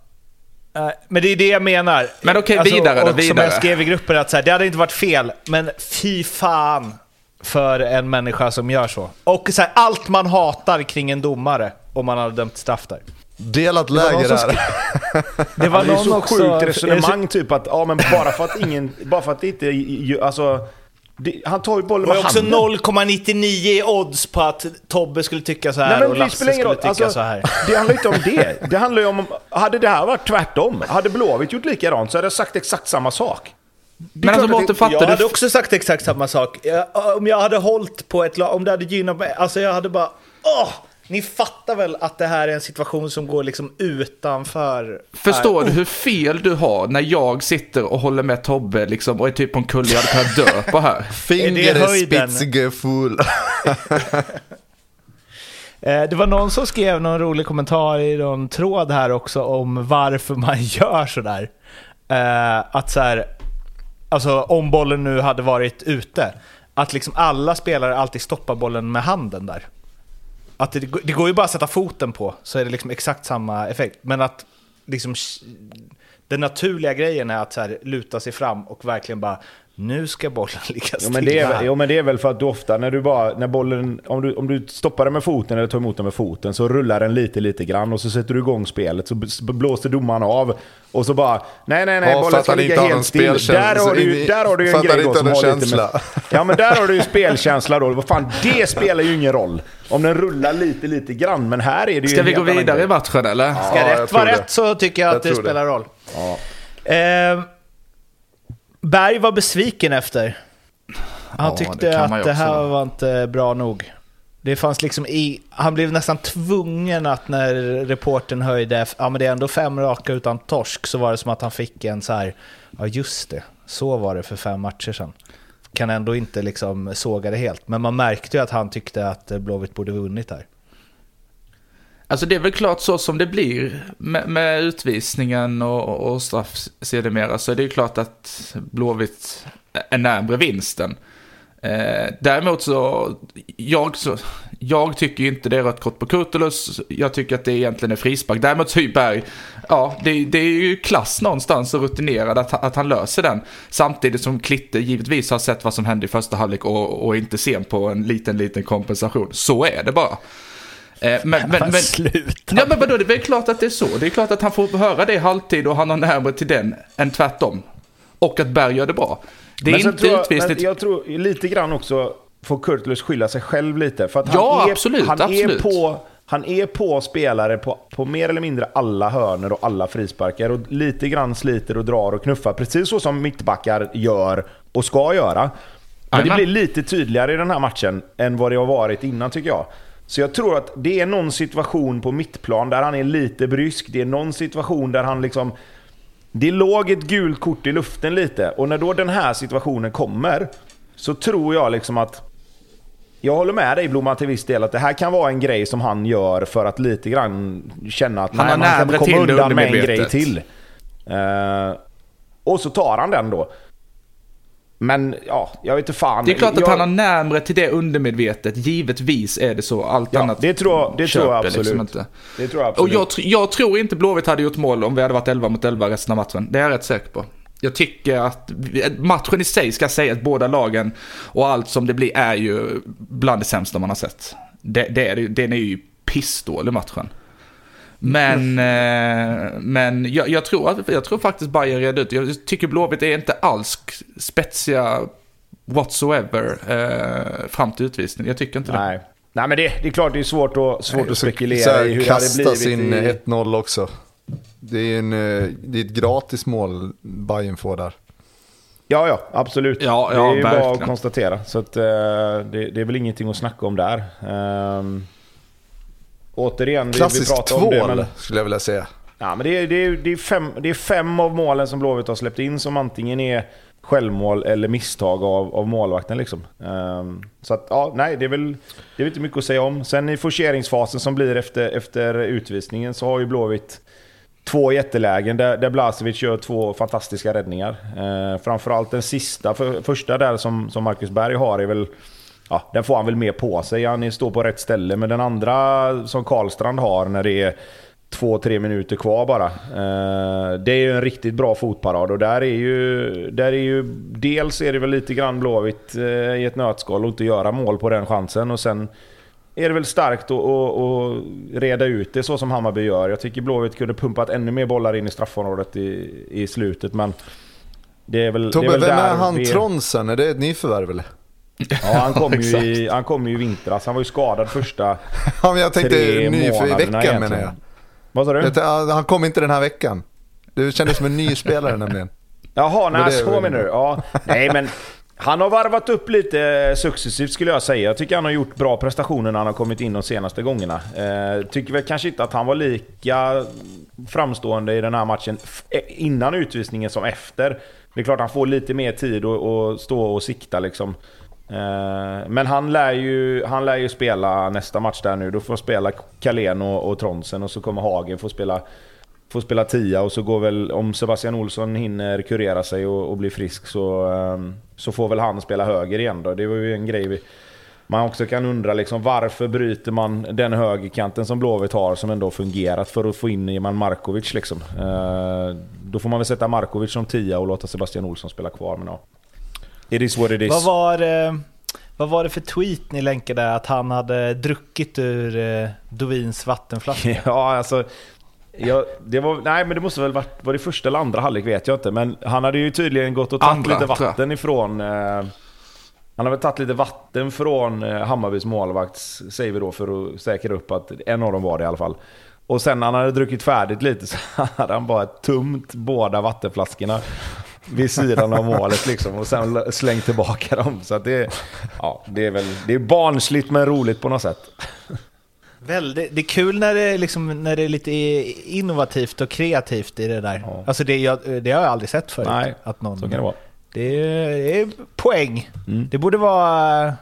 [SPEAKER 5] Nej, Men det är det jag menar. Alltså,
[SPEAKER 1] Men okej, vidare då,
[SPEAKER 5] och Som
[SPEAKER 1] vidare.
[SPEAKER 5] jag skrev i gruppen, att så här, det hade inte varit fel, men fy fan för en människa som gör så. Och så här, allt man hatar kring en domare om man hade dömt straff där.
[SPEAKER 3] Delat
[SPEAKER 5] var någon
[SPEAKER 3] läger
[SPEAKER 5] som
[SPEAKER 3] här.
[SPEAKER 5] Det var
[SPEAKER 4] Det är
[SPEAKER 5] någon
[SPEAKER 4] så
[SPEAKER 5] också...
[SPEAKER 4] sjukt resonemang typ att, ja men bara för att ingen, bara för att det inte, alltså, det, han tar ju bollen
[SPEAKER 5] Det var
[SPEAKER 4] med
[SPEAKER 5] också
[SPEAKER 4] handen.
[SPEAKER 5] 0,99 i odds på att Tobbe skulle tycka så här
[SPEAKER 4] Nej men
[SPEAKER 5] och Lasse skulle
[SPEAKER 4] roll.
[SPEAKER 5] tycka
[SPEAKER 4] Alltså,
[SPEAKER 5] så här.
[SPEAKER 4] det handlar inte om det. Det handlar ju om, hade det här varit tvärtom, hade Blåvitt gjort likadant så hade jag sagt exakt samma sak. Det
[SPEAKER 1] Men alltså Mårten,
[SPEAKER 4] det-
[SPEAKER 1] fattar
[SPEAKER 5] Jag
[SPEAKER 1] du?
[SPEAKER 5] hade också sagt exakt samma sak. Jag, om jag hade hållit på ett lag, om det hade gynnat mig, alltså jag hade bara... Åh! Ni fattar väl att det här är en situation som går liksom utanför...
[SPEAKER 1] Förstår
[SPEAKER 5] här.
[SPEAKER 1] du hur fel du har när jag sitter och håller med Tobbe liksom och är typ på en kulle jag hade kunnat dö på här?
[SPEAKER 3] Finger
[SPEAKER 5] höjden?
[SPEAKER 3] spitzgefull.
[SPEAKER 5] Eh, Det var någon som skrev någon rolig kommentar i någon tråd här också om varför man gör sådär. Eh, Att så här, alltså om bollen nu hade varit ute, att liksom alla spelare alltid stoppar bollen med handen där. Att det, det går ju bara att sätta foten på, så är det liksom exakt samma effekt. Men att liksom den naturliga grejen är att så här, luta sig fram och verkligen bara nu ska bollen ligga
[SPEAKER 4] Jo
[SPEAKER 5] stilla.
[SPEAKER 4] men, det är,
[SPEAKER 5] här."
[SPEAKER 4] väl- jo men det är väl för att du ofta när du bara, när bollen, om du, om du stoppar den med foten eller tar emot den med foten så rullar den lite lite grann och så sätter du igång spelet så blåser domaren av och så bara nej nej nej
[SPEAKER 3] Ja,
[SPEAKER 4] bollen ska ligga helt still. Där har du, där har du ju en grej då som
[SPEAKER 3] har
[SPEAKER 4] lite med. Ja men där har du ju spelkänsla då. Vad fan, det spelar ju ingen roll. Om den rullar lite lite grann men här är det ju
[SPEAKER 1] Ska vi gå vidare i matchen eller?
[SPEAKER 5] Ska
[SPEAKER 3] Ja,
[SPEAKER 5] rätt vara rätt så tycker jag,
[SPEAKER 3] Jag
[SPEAKER 5] att det. spelar roll.
[SPEAKER 4] Ja.
[SPEAKER 5] Eh, Berg var besviken efter. Han
[SPEAKER 1] Ja,
[SPEAKER 5] tyckte
[SPEAKER 1] det
[SPEAKER 5] att det här var inte bra nog. Det fanns liksom i... Han blev nästan tvungen att när reporten höjde, ja men det är ändå fem raka utan torsk, så var det som att han fick en så här, ja just det, så var det för fem matcher sedan. Kan ändå inte liksom såga det helt, men man märkte ju att han tyckte att Blåvitt borde vunnit där.
[SPEAKER 1] Alltså det är väl klart så som det blir med, med utvisningen och, och straff sedermera så är det ju klart att Blåvitt är närmre vinsten. Eh, däremot så jag, så, jag tycker ju inte det är rött kort på Kurtulus. Jag tycker att det egentligen är frispark. Däremot så är ju ja det, det är ju klass någonstans och rutinerad att, att han löser den. Samtidigt som Klitte givetvis har sett vad som hände i första halvlek och, och inte sen på en liten, liten kompensation. Så är det bara. Eh, men, men, men,
[SPEAKER 5] Sluta!
[SPEAKER 1] Ja men vadå, det är klart att det är så. Det är klart att han får höra det i halvtid och han har närmare till den än tvärtom. Och att Berg gör det bra. Det är
[SPEAKER 4] Men
[SPEAKER 1] inte
[SPEAKER 4] jag,
[SPEAKER 1] utvisning.
[SPEAKER 4] men jag tror lite grann också får Kurtulus skylla sig själv lite. För att
[SPEAKER 1] Ja,
[SPEAKER 4] han är,
[SPEAKER 1] absolut,
[SPEAKER 4] han
[SPEAKER 1] absolut.
[SPEAKER 4] Är på, han är på spelare på, på mer eller mindre alla hörner och alla frisparkar och lite grann sliter och drar och knuffar. Precis så som mittbackar gör och ska göra. Men det blir lite tydligare i den här matchen än vad det har varit innan tycker jag. Så jag tror att det är någon situation på mittplan där han är lite brysk. Det är någon situation där han liksom... Det låg ett gult kort i luften lite. Och när då den här situationen kommer så tror jag liksom att... Jag håller med dig Blomman till viss del att det här kan vara en grej som han gör för att lite grann känna att
[SPEAKER 1] han
[SPEAKER 4] nej, man kan komma undan med en grej till. Uh, och så tar han den då. Men ja, jag vet inte fan.
[SPEAKER 1] Det är klart att
[SPEAKER 4] jag,
[SPEAKER 1] han har närmre till det undermedvetet. Givetvis är det så. Allt
[SPEAKER 4] ja,
[SPEAKER 1] annat
[SPEAKER 4] det tror, det tror jag absolut. Liksom
[SPEAKER 1] inte.
[SPEAKER 4] Det tror jag absolut.
[SPEAKER 1] Och jag, jag, tror inte Blåvitt hade gjort mål om vi hade varit 11 mot 11 resten av matchen. Det är jag rätt säker på. Jag tycker att matchen i sig ska säga att båda lagen och allt som det blir är ju bland det sämsta man har sett. Det, det är, den är ju pissdålig matchen. Men, eh, men jag, jag, tror, jag tror faktiskt Bayern red ut. Jag tycker Blåvitt är inte alls spetsiga whatsoever eh, fram till utvisning. Jag tycker inte
[SPEAKER 4] Nej.
[SPEAKER 1] det.
[SPEAKER 4] Nej men det, det är klart det är svårt att, svårt Nej, att spekulera här, i hur det hade blivit.
[SPEAKER 3] Kasta in i... 1-0 också. Det är, en, eh, det är ett gratis mål Bayern får där.
[SPEAKER 4] Ja, ja, absolut.
[SPEAKER 1] Ja,
[SPEAKER 4] ja, det är ju
[SPEAKER 1] verkligen.
[SPEAKER 4] bara att konstatera. Så att, uh, det, det, är väl ingenting att snacka om där. Um, återigen,
[SPEAKER 3] Klassisk vi, vi tvål, om det, men... skulle jag vilja säga.
[SPEAKER 4] Ja, men det är, det, är, det, är fem, det är fem av målen som Blåvitt har släppt in som antingen är självmål eller misstag av, av målvakten. Liksom. Um, så att, ja, nej, det är, väl, det är väl inte mycket att säga om. Sen i forceringsfasen som blir efter, efter utvisningen så har ju Blåvitt två jättelägen där, där Blasevic gör två fantastiska räddningar. Uh, framförallt den sista, för, första där som, som Marcus Berg har är väl ja, den får han väl med på sig. Han står på rätt ställe. Men den andra som Karlstrand har när det är två, tre minuter kvar bara. Eh, det är ju en riktigt bra fotparad och där är ju... Där är ju dels är det väl lite grann Blåvitt eh, i ett nötskal att inte göra mål på den chansen. Och sen är det väl starkt att, att, att reda ut det så som Hammarby gör. Jag tycker Blåvitt kunde pumpat ännu mer bollar in i straffområdet i, i slutet. Men det är väl,
[SPEAKER 3] Tobbe,
[SPEAKER 4] det är väl
[SPEAKER 3] vem är han vi... Tronsen? Är det ett nyförvärv eller?
[SPEAKER 4] Ja, han kom, ju i, han kom ju i vintras. Han var ju skadad första
[SPEAKER 3] ja, men Jag tänkte ny för i veckan menar jag.
[SPEAKER 4] Vad sa du?
[SPEAKER 3] Tänkte, han kom inte den här veckan. Det kändes som en ny spelare nämligen.
[SPEAKER 4] Jaha, nej, så menar du? Ja. Nej, men han har varvat upp lite successivt skulle jag säga. Jag tycker han har gjort bra prestationer när han har kommit in de senaste gångerna. Eh, tycker väl kanske inte att han var lika framstående i den här matchen eh, innan utvisningen som efter. Det är klart han får lite mer tid att stå och sikta liksom. Eh, men han lär, ju, han lär ju spela nästa match där nu. Då får spela Kalén och, och Tronsen och så kommer Hagen få spela, få spela tia och så går väl, om Sebastian Olsson hinner kurera sig och, och bli frisk så, ehm, så får väl han spela höger igen då. Det var ju en grej vi, man också kan undra liksom, varför bryter man den högerkanten som Blåvitt har som ändå fungerat för att få in Iman Markovic liksom. Eh, då får man väl sätta Markovic som tia och låta Sebastian Olsson spela kvar. Men ja. It is what it is.
[SPEAKER 5] Vad var, det, vad var det för tweet ni länkade att han hade druckit ur eh, Dovins vattenflaska?
[SPEAKER 4] Ja, alltså... Ja, det var, nej men det måste väl varit, var det första eller andra halvlek vet jag inte. Men han hade ju tydligen gått och tagit lite vatten ifrån... Eh, han har väl tagit lite vatten från eh, Hammarbys målvakt, säger vi då, för att säkra upp att en av dem var det i alla fall. Och sen när han hade druckit färdigt lite så hade han bara tömt båda vattenflaskorna vid sidan av målet liksom och sen slängt tillbaka dem. Så det, ja, det är väl det är barnsligt men roligt på något sätt.
[SPEAKER 5] Väldigt, det är kul när det, liksom, när det är lite innovativt och kreativt i det där. Ja. Alltså det, jag, det har jag aldrig sett förut.
[SPEAKER 4] Nej,
[SPEAKER 5] att någon,
[SPEAKER 4] så kan det vara.
[SPEAKER 5] Det är, det är poäng. Mm. Det borde vara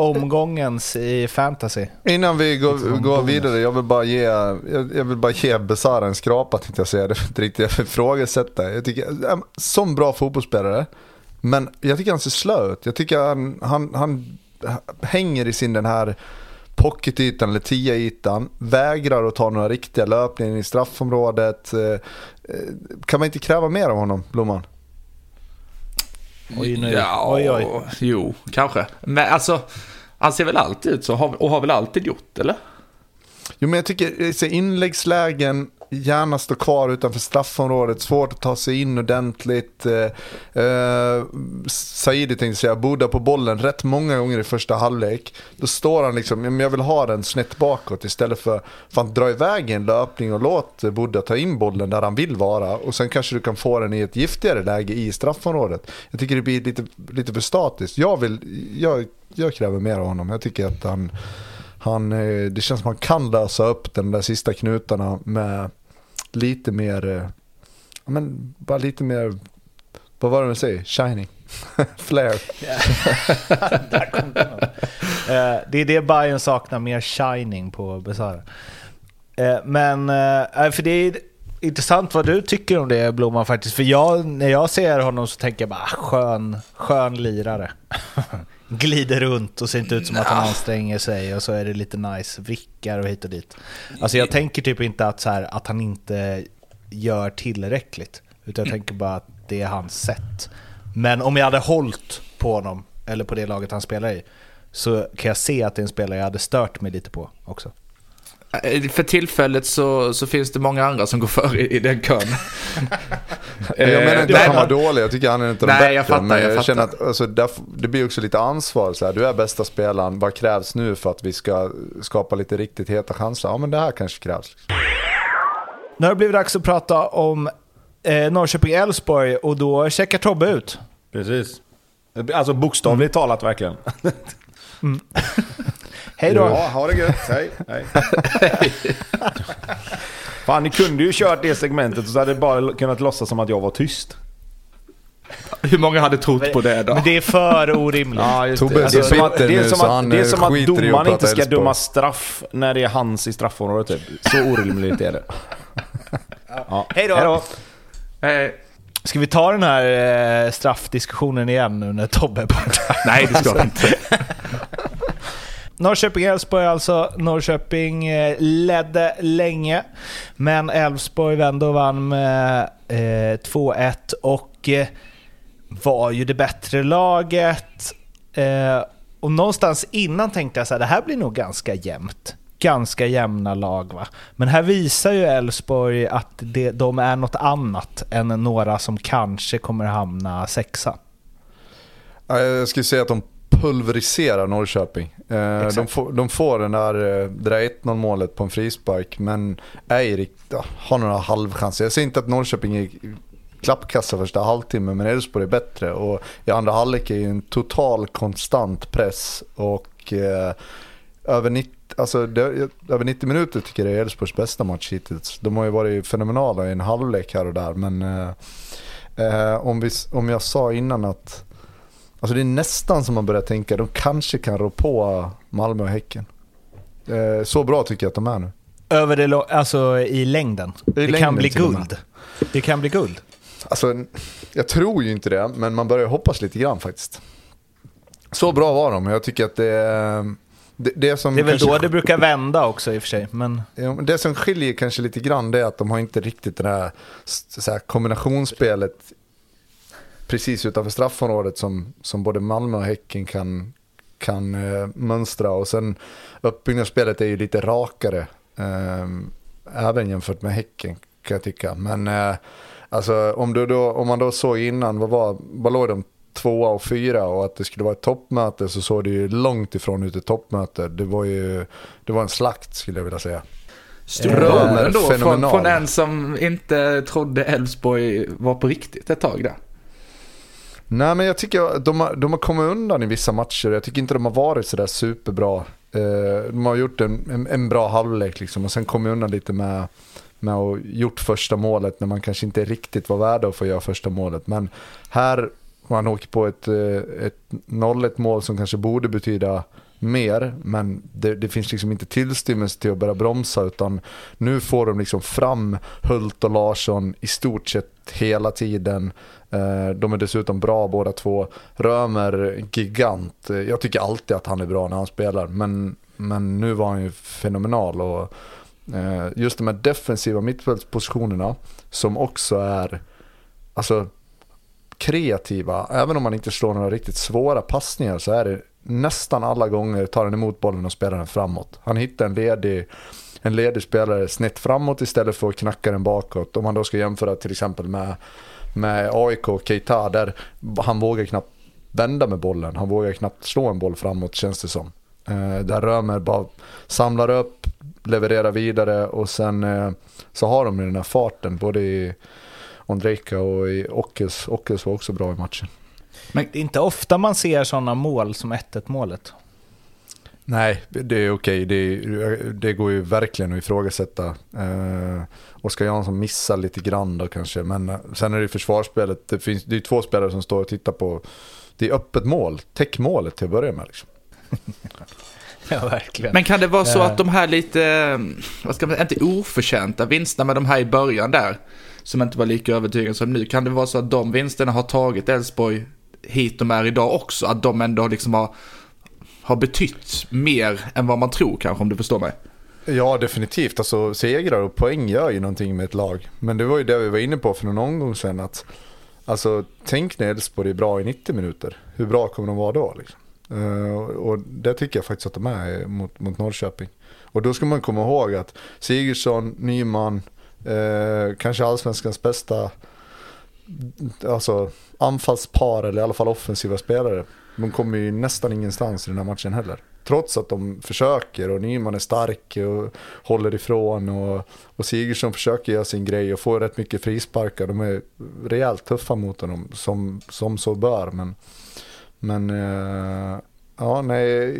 [SPEAKER 5] omgångens i fantasy.
[SPEAKER 3] Innan vi går, går vidare, jag vill bara ge, jag, vill bara ge Besara en skrapa tänkte jag säga. Det är inte riktigt jag ifrågasätta. Jag tycker, som bra fotbollsspelare, men jag tycker han ser slö ut. Jag tycker han, han, han hänger i sin den här pocketytan eller tia-ytan, vägrar att ta några riktiga löpningar i straffområdet. Eh, eh, kan man inte kräva mer av honom, Blomman?
[SPEAKER 1] Oj, nu. Ja, oj, oj. jo, kanske. Men alltså, han ser väl alltid ut så och har väl alltid gjort, eller?
[SPEAKER 3] Jo, men jag tycker inläggslägen, gärna stå kvar utanför straffområdet, svårt att ta sig in ordentligt. Eh, eh, Saidi tänkte jag säga, Buda på bollen rätt många gånger i första halvlek. Då står han liksom, men jag vill ha den snett bakåt istället för, för att dra iväg en löpning och låt Buda ta in bollen där han vill vara. Och sen kanske du kan få den i ett giftigare läge i straffområdet. Jag tycker det blir lite, lite för statiskt. Jag, vill, jag, jag kräver mer av honom. Jag tycker att han han, eh, det känns som att han kan lösa upp de där sista knutarna med lite mer, eh, ja, men bara lite mer, vad var det man säger, shining. Flair.
[SPEAKER 5] Där kom. Eh, det är det Bayern saknar, mer shining på Besara. Eh, men, eh, för det är intressant vad du tycker om det Blomman faktiskt. För jag, när jag ser honom så tänker jag bara ah, skön, skön lirare. glider runt och ser inte ut som att han anstränger sig och så är det lite nice, vrickar och hit och dit. Alltså jag tänker typ inte att, så här, att han inte gör tillräckligt, utan jag tänker bara att det är hans sätt. Men om jag hade hållit på honom, eller på det laget han spelar i, så kan jag se att det är en spelare jag hade stört mig lite på också.
[SPEAKER 1] Eh, för tillfället så, så finns det många andra som går före i, i den kön.
[SPEAKER 3] jag menar inte att han var dålig, jag tycker han är inte
[SPEAKER 1] Nej,
[SPEAKER 3] de bättre.
[SPEAKER 1] Jag fattar,
[SPEAKER 3] men jag,
[SPEAKER 1] jag
[SPEAKER 3] känner att alltså, det blir också lite ansvar. Så här, du är bästa spelaren, vad krävs nu för att vi ska skapa lite riktigt heta chanser? Ja men det här kanske krävs.
[SPEAKER 5] Nu har det blivit dags att prata om eh, Norrköping-Elfsborg och då checkar Tobbe ut.
[SPEAKER 4] Precis. Alltså bokstavligt mm. talat verkligen.
[SPEAKER 5] Mm. Hej då.
[SPEAKER 4] Ja, ha det gött. Hej. Hej. Fan, ni kunde ju kört det segmentet och så hade det bara kunnat låtsas som att jag var tyst.
[SPEAKER 1] Hur många hade trott på det då?
[SPEAKER 5] Men det är för orimligt.
[SPEAKER 3] Ja, det. Alltså, det är som att, är som att,
[SPEAKER 4] det är som att domaren inte ska döma straff när det är hans i straffområdet. Typ. Så orimligt är det.
[SPEAKER 5] Ja. Hej då. Hej då.
[SPEAKER 1] Hej.
[SPEAKER 5] Ska vi ta den här eh, straffdiskussionen igen nu när Tobbe är borta?
[SPEAKER 1] Nej, det ska vi inte.
[SPEAKER 5] Norrköping-Elfsborg alltså. Norrköping eh, ledde länge, men Elfsborg vände och vann med eh, 2-1 och eh, var ju det bättre laget. Och någonstans innan tänkte jag så här, det här blir nog ganska jämnt. Ganska jämna lag va. Men här visar ju Elfsborg att det, de är något annat än några som kanske kommer hamna sexa.
[SPEAKER 3] Jag skulle säga att de pulveriserar Norrköping. Eh, de, får, de får den där, det där 1-0 målet på en frispark men Eirik har några halvchanser. Jag säger inte att Norrköping är klappkassa första halvtimmen men Elfsborg är bättre och i andra halvlek är det en total konstant press och eh, över 90 Alltså, det, över 90 minuter tycker jag det är Elfsborgs bästa match hittills. De har ju varit fenomenala i en halvlek här och där men eh, eh om, vi, om jag sa innan att Alltså det är nästan som man börjar tänka, de kanske kan rå på Malmö och Häcken. Eh, så bra tycker jag att de är nu.
[SPEAKER 5] Över det, alltså i längden? I det längden kan bli guld. Det kan bli guld.
[SPEAKER 3] Alltså, jag tror ju inte det, men man börjar hoppas lite grann faktiskt. Så bra var de, jag tycker att det.
[SPEAKER 5] Det, det, som det är väl kanske, då det brukar vända också i och för sig. Men...
[SPEAKER 3] Det som skiljer kanske lite grann det är att de har inte riktigt det här, så här kombinationsspelet precis utanför straffområdet som, som både Malmö och Häcken kan, kan eh, mönstra. Och sen uppbyggnadsspelet är ju lite rakare, eh, även jämfört med Häcken kan jag tycka. Men eh, alltså, om, du då, om man då såg innan, vad, var, vad låg de tvåa och fyra och att det skulle vara ett toppmöte så såg det ju långt ifrån ut ett toppmöte. Det var ju det var en slakt skulle jag vilja säga.
[SPEAKER 1] Römer ändå från, från en som inte trodde Elfsborg var på riktigt ett tag där.
[SPEAKER 3] Nej men jag tycker att de har, de har kommit undan i vissa matcher. Jag tycker inte de har varit sådär superbra. Eh, de har gjort en, en, en bra halvlek liksom och sen kommit undan lite med, med att gjort första målet när man kanske inte riktigt var värda att få göra första målet. Men här man åker på ett, eh, ett 0-1 mål som kanske borde betyda mer, men det, det, finns liksom inte tillstymmelse till att börja bromsa utan nu får de liksom fram Hult och Larsson i stort sett hela tiden. Eh, de är dessutom bra båda två. Römer, gigant. Jag tycker alltid att han är bra när han spelar, men, men nu var han ju fenomenal. Och eh, just de här defensiva mittfältspositionerna som också är alltså, kreativa. Även om man inte slår några riktigt svåra passningar så är det nästan alla gånger tar han emot bollen och spelar den framåt. Han hittar en ledig en ledig spelare snett framåt istället för att knacka den bakåt. Om man då ska jämföra till exempel med, med AIK och Keita där han vågar knappt vända med bollen. Han vågar knappt slå en boll framåt känns det som. Eh, där Römer bara samlar upp, levererar vidare och sen eh, så har de den här farten både i Ondrejka och i Ockels. Ockels var också bra i matchen.
[SPEAKER 5] Men det är inte ofta man ser sådana mål som 1-1 målet.
[SPEAKER 3] Nej, det är okej. Det, det, går ju verkligen att ifrågasätta. Eh, Oskar Jansson missar lite grann då kanske. Men eh, sen är det försvarsspelet. Det, finns, det är två spelare som står och tittar på. Det är öppet mål. Täck till att börja med. Liksom.
[SPEAKER 5] ja, verkligen.
[SPEAKER 1] Men kan det vara så att de här lite, vad ska man säga, inte oförtjänta vinsterna med de här i början där, som inte var lika övertygande som nu, kan det vara så att de vinsterna har tagit Elfsborg hit de är idag också? Att de ändå liksom har, har betytt mer än vad man tror kanske, om du förstår mig?
[SPEAKER 3] Ja, definitivt. Alltså segrar och poäng gör ju någonting med ett lag. Men det var ju det vi var inne på för någon omgång sedan. Att, alltså, tänk när Elfsborg är bra i 90 minuter. Hur bra kommer de vara då? Liksom? Uh, och det tycker jag faktiskt att de är mot, mot Norrköping. Och då ska man komma ihåg att Sigurdsson, Nyman, uh, kanske allsvenskans bästa alltså, anfallspar eller i alla fall offensiva spelare. De kommer ju nästan ingenstans i den här matchen heller. Trots att de försöker och Nyman är stark och håller ifrån och, och Sigurdsson försöker göra sin grej och får rätt mycket frisparkar. De är rejält tuffa mot honom som, som så bör. Men, men uh, ja, nej,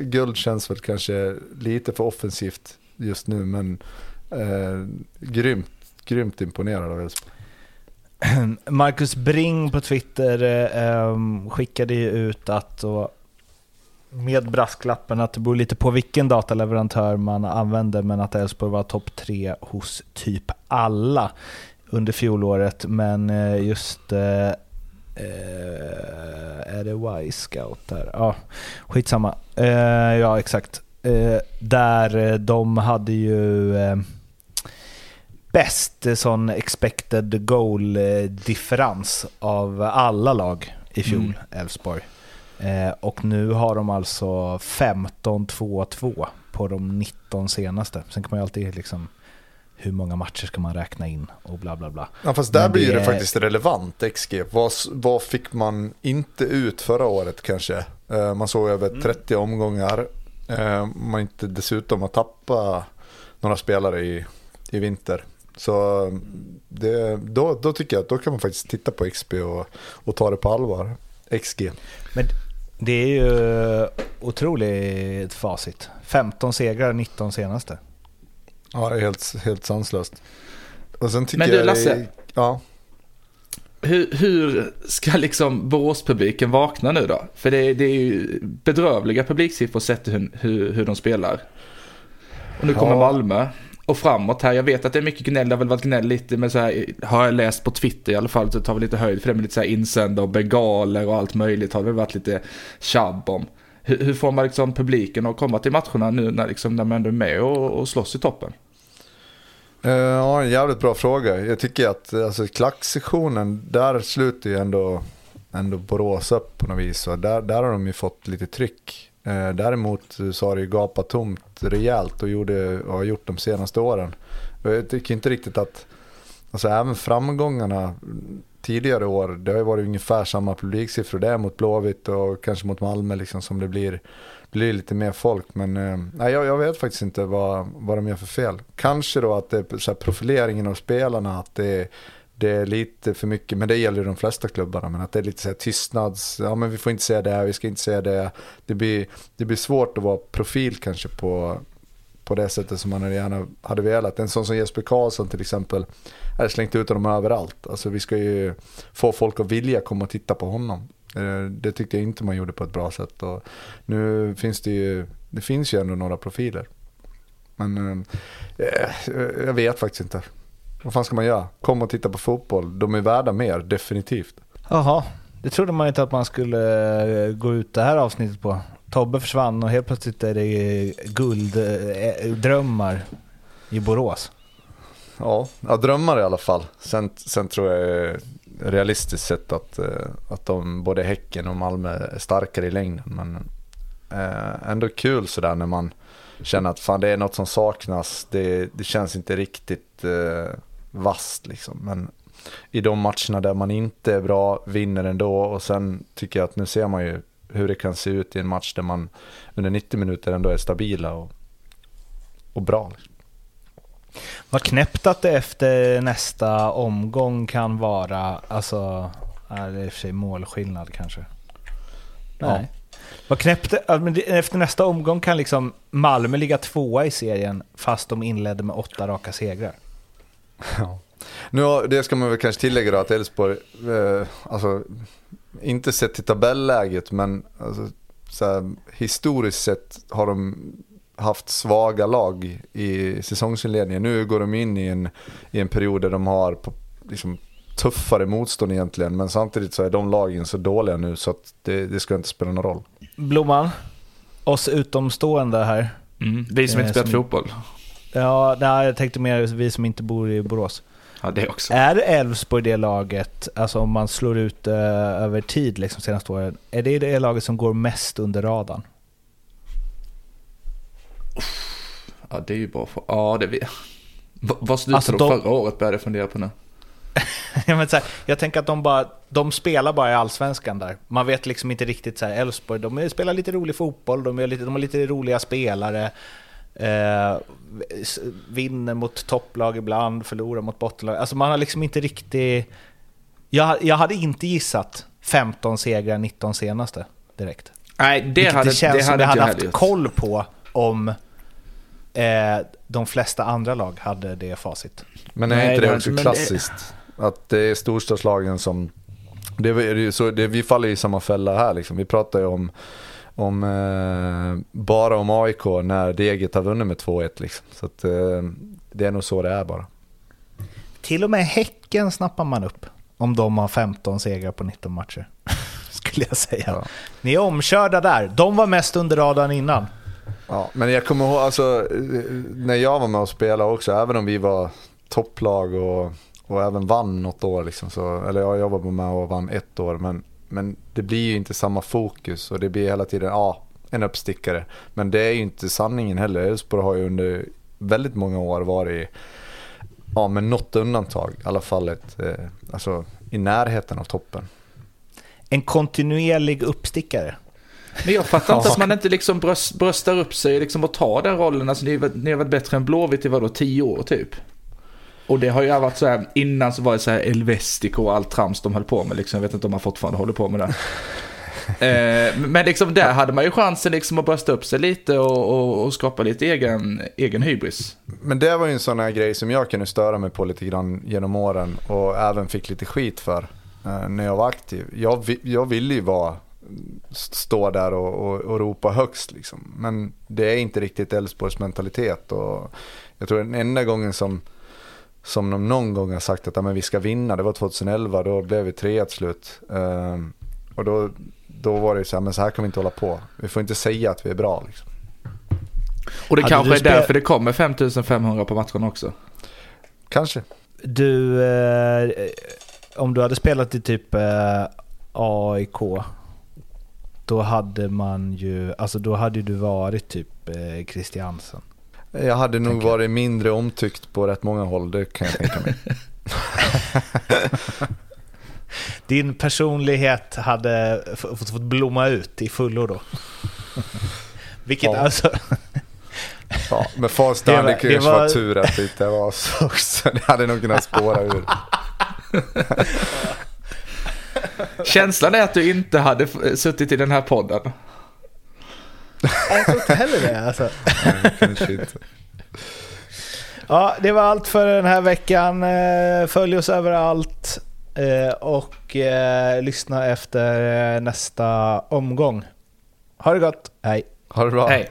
[SPEAKER 3] guld känns väl kanske lite för offensivt just nu men uh, grymt, grymt imponerad av Elfsborg.
[SPEAKER 5] Marcus Bring på Twitter eh, skickade ju ut att, och med brasklappen att det beror lite på vilken dataleverantör man använder, men att Elfsborg var topp tre hos typ alla under fjolåret. Men eh, just eh, eh är det Y-scout där? Ja, skitsamma. Eh, ja, exakt. Eh, där eh, de hade ju eh, bäst sån expected goal-differens av alla lag i fjol, mm. Elfsborg. Mm. Eh, och nu har de alltså 15-2-2 på de 19 senaste. Sen kan man ju alltid liksom hur många matcher ska man räkna in och bla bla bla.
[SPEAKER 3] Ja fast där Men blir det, det faktiskt relevant XG. Vad, vad fick man inte ut förra året kanske? Eh, man såg över 30 mm. omgångar. Eh, man inte dessutom har tappat några spelare i, i vinter. Så det, då, då tycker jag att då kan man faktiskt titta på XP och, och ta det på allvar. XG.
[SPEAKER 5] Men det är ju otroligt facit. 15 segrar, 19 senaste.
[SPEAKER 3] Ja, det är helt, helt sanslöst.
[SPEAKER 1] Och sen tycker Men du Lasse, jag, ja. hur, hur ska liksom Boråspubliken vakna nu då? För det, det är ju bedrövliga publiksiffror sett hur, hur, hur de spelar. Och nu kommer ja. Malmö och framåt här. Jag vet att det är mycket gnäll, det har väl varit gnäll lite men så här, har jag läst på Twitter i alla fall, så tar vi lite höjd för det med lite så här insändare och bengaler och allt möjligt har det väl varit lite tjabb om. Hur, hur, får man liksom publiken att komma till matcherna nu när, liksom, när man ändå är med och, och slåss i toppen?
[SPEAKER 3] Eh, ja, en jävligt bra fråga. Jag tycker att alltså, klacksektionen, där slutar ju ändå, ändå Borås upp på något vis. Där, där har de ju fått lite tryck. Eh, däremot så har det ju gapat tomt rejält och, gjorde, och har gjort de senaste åren. Jag tycker inte riktigt att, alltså även framgångarna tidigare år, det har ju varit ungefär samma publiksiffror. Det är mot Blåvitt och kanske mot Malmö liksom som det blir, blir lite mer folk. Men eh, nej, jag, jag vet faktiskt inte vad, vad de gör för fel. Kanske då att det är så profileringen av spelarna, att det är det är lite för mycket, men det gäller ju de flesta klubbarna, men att det är lite så här tystnads, ja men vi får inte säga det, vi ska inte säga det. Det blir, det blir svårt att vara profil kanske på, på det sättet som man gärna hade velat. En sån som Jesper Karlsson till exempel, är slängt ut honom överallt. Alltså vi ska ju få folk att vilja komma och titta på honom. Eh, det tyckte jag inte man gjorde på ett bra sätt. Och nu finns det ju, det finns ju ändå några profiler. Men eh, eh jag vet faktiskt inte. Vad fan ska man göra? Kom och titta på fotboll. De är värda mer, definitivt.
[SPEAKER 5] Jaha, det trodde man inte att man skulle eh, gå ut det här avsnittet på. Tobbe försvann och helt plötsligt är det gulddrömmar i Borås.
[SPEAKER 3] Ja, ja, drömmar i alla fall. Sen, sen tror jag realistiskt sett att, eh, att de, både Häcken och Malmö är starkare i längden. Men eh, ändå kul sådär när man känna att fan det är något som saknas. Det, det känns inte riktigt eh, vasst liksom. Men i de matcherna där man inte är bra, vinner ändå och sen tycker jag att nu ser man ju hur det kan se ut i en match där man under 90 minuter ändå är stabila och, och bra. Liksom.
[SPEAKER 5] Vad knäppt att det efter nästa omgång kan vara, alltså, är det i och för sig målskillnad kanske? Nej. Ja. Vad knäppt, efter nästa omgång kan liksom Malmö ligga tvåa i serien fast de inledde med åtta raka segrar.
[SPEAKER 3] Ja. Nu, det ska man väl kanske tillägga då att Elfsborg, eh, alltså inte sett till tabelläget men alltså, här, historiskt sett har de haft svaga lag i säsongsinledningen. Nu går de in i en, i en period där de har liksom, tuffare motstånd egentligen. Men samtidigt så är de lagen så dåliga nu så att det, det ska inte spela någon roll.
[SPEAKER 5] Blomman, oss utomstående här.
[SPEAKER 1] Mm, vi som inte spelat fotboll.
[SPEAKER 5] Ja, nej, jag tänkte mer vi som inte bor i Borås.
[SPEAKER 1] Ja, det också.
[SPEAKER 5] Är Elfsborg det laget, alltså om man slår ut uh, över tid liksom senaste åren, är det det laget som går mest under radarn?
[SPEAKER 1] Ja, det är ju bara för... Ja, det vet Vad slutade alltså, de förra året började jag fundera på nu.
[SPEAKER 5] ja, men så här, jag tänker att de, bara, de spelar bara i allsvenskan där. Man vet liksom inte riktigt så här, Elfsborg, de spelar lite rolig fotboll, de, är lite, de har lite roliga spelare. Eh, vinner mot topplag ibland, förlorar mot bottenlag. Alltså man har liksom inte riktigt... Jag, jag hade inte gissat 15 segrar, 19 senaste direkt.
[SPEAKER 1] Nej, det Vilket hade,
[SPEAKER 5] det känns
[SPEAKER 1] det
[SPEAKER 5] som jag hade haft koll på om eh, de flesta andra lag hade det facit.
[SPEAKER 3] Men är Nej, inte det också klassiskt? Det... Att det är storstadslagen som... Det är, så, det, vi faller i samma fälla här liksom. Vi pratar ju om om, eh, bara om AIK när Deget har vunnit med 2-1. Liksom. Så att, eh, det är nog så det är bara.
[SPEAKER 5] Till och med Häcken snappar man upp om de har 15 segrar på 19 matcher. Skulle jag säga. Ja. Ni är omkörda där. De var mest under radarn innan.
[SPEAKER 3] Ja, men jag kommer ihåg, alltså, när jag var med och spelade också, även om vi var topplag och, och även vann något år. Liksom, så, eller jag jobbade med och vann ett år. Men men det blir ju inte samma fokus och det blir hela tiden, ja, en uppstickare. Men det är ju inte sanningen heller. Elfsborg har ju under väldigt många år varit, ja med något undantag, i alla fall ett, eh, alltså i närheten av toppen.
[SPEAKER 5] En kontinuerlig uppstickare.
[SPEAKER 1] Men jag fattar inte att man inte liksom bröst, bröstar upp sig liksom och tar den rollen. Alltså ni, ni har varit bättre än Blåvitt i vadå, tio år typ? Och det har ju varit så här, innan så var det så här Elvestico och allt trams de höll på med. Liksom. Jag vet inte om man fortfarande håller på med det. eh, men liksom där hade man ju chansen liksom att brösta upp sig lite och, och, och, skapa lite egen, egen hybris.
[SPEAKER 3] Men det var ju en sån här grej som jag kunde störa mig på lite grann genom åren och även fick lite skit för eh, när jag var aktiv. Jag, jag ville ju vara stå där och, och, och ropa högst. Liksom. Men det är inte riktigt Elfsborgs mentalitet. Och jag tror den enda gången som som de någon gång har sagt att ja, men vi ska vinna. Det var 2011, då blev vi trea till slut. Um, och då, då var det så här, men så här kan vi inte hålla på. Vi får inte säga att vi är bra. Liksom.
[SPEAKER 1] Och det hade kanske är därför det kommer 5500 på matchen också.
[SPEAKER 3] Kanske.
[SPEAKER 5] Du, eh, om du hade spelat i typ eh, AIK, då hade man ju, alltså då hade du varit typ eh, Christiansen.
[SPEAKER 3] Jag hade nog varit mindre omtyckt på rätt många håll, det kan jag tänka mig.
[SPEAKER 5] Din personlighet hade fått blomma ut i fullo då. Vilket ja. alltså...
[SPEAKER 3] ja, med fast det, det kanske var... var tur att det inte var så också. Det hade nog kunnat spåra ur.
[SPEAKER 1] Känslan är att du inte hade suttit i den här podden.
[SPEAKER 5] Jag tror inte heller det alltså. kanske inte. Ja, det var allt för den här veckan. Eh, följ oss överallt eh, och eh, lyssna efter nästa omgång. Ha det gott, hej!
[SPEAKER 3] Ha det bra!
[SPEAKER 1] Hej.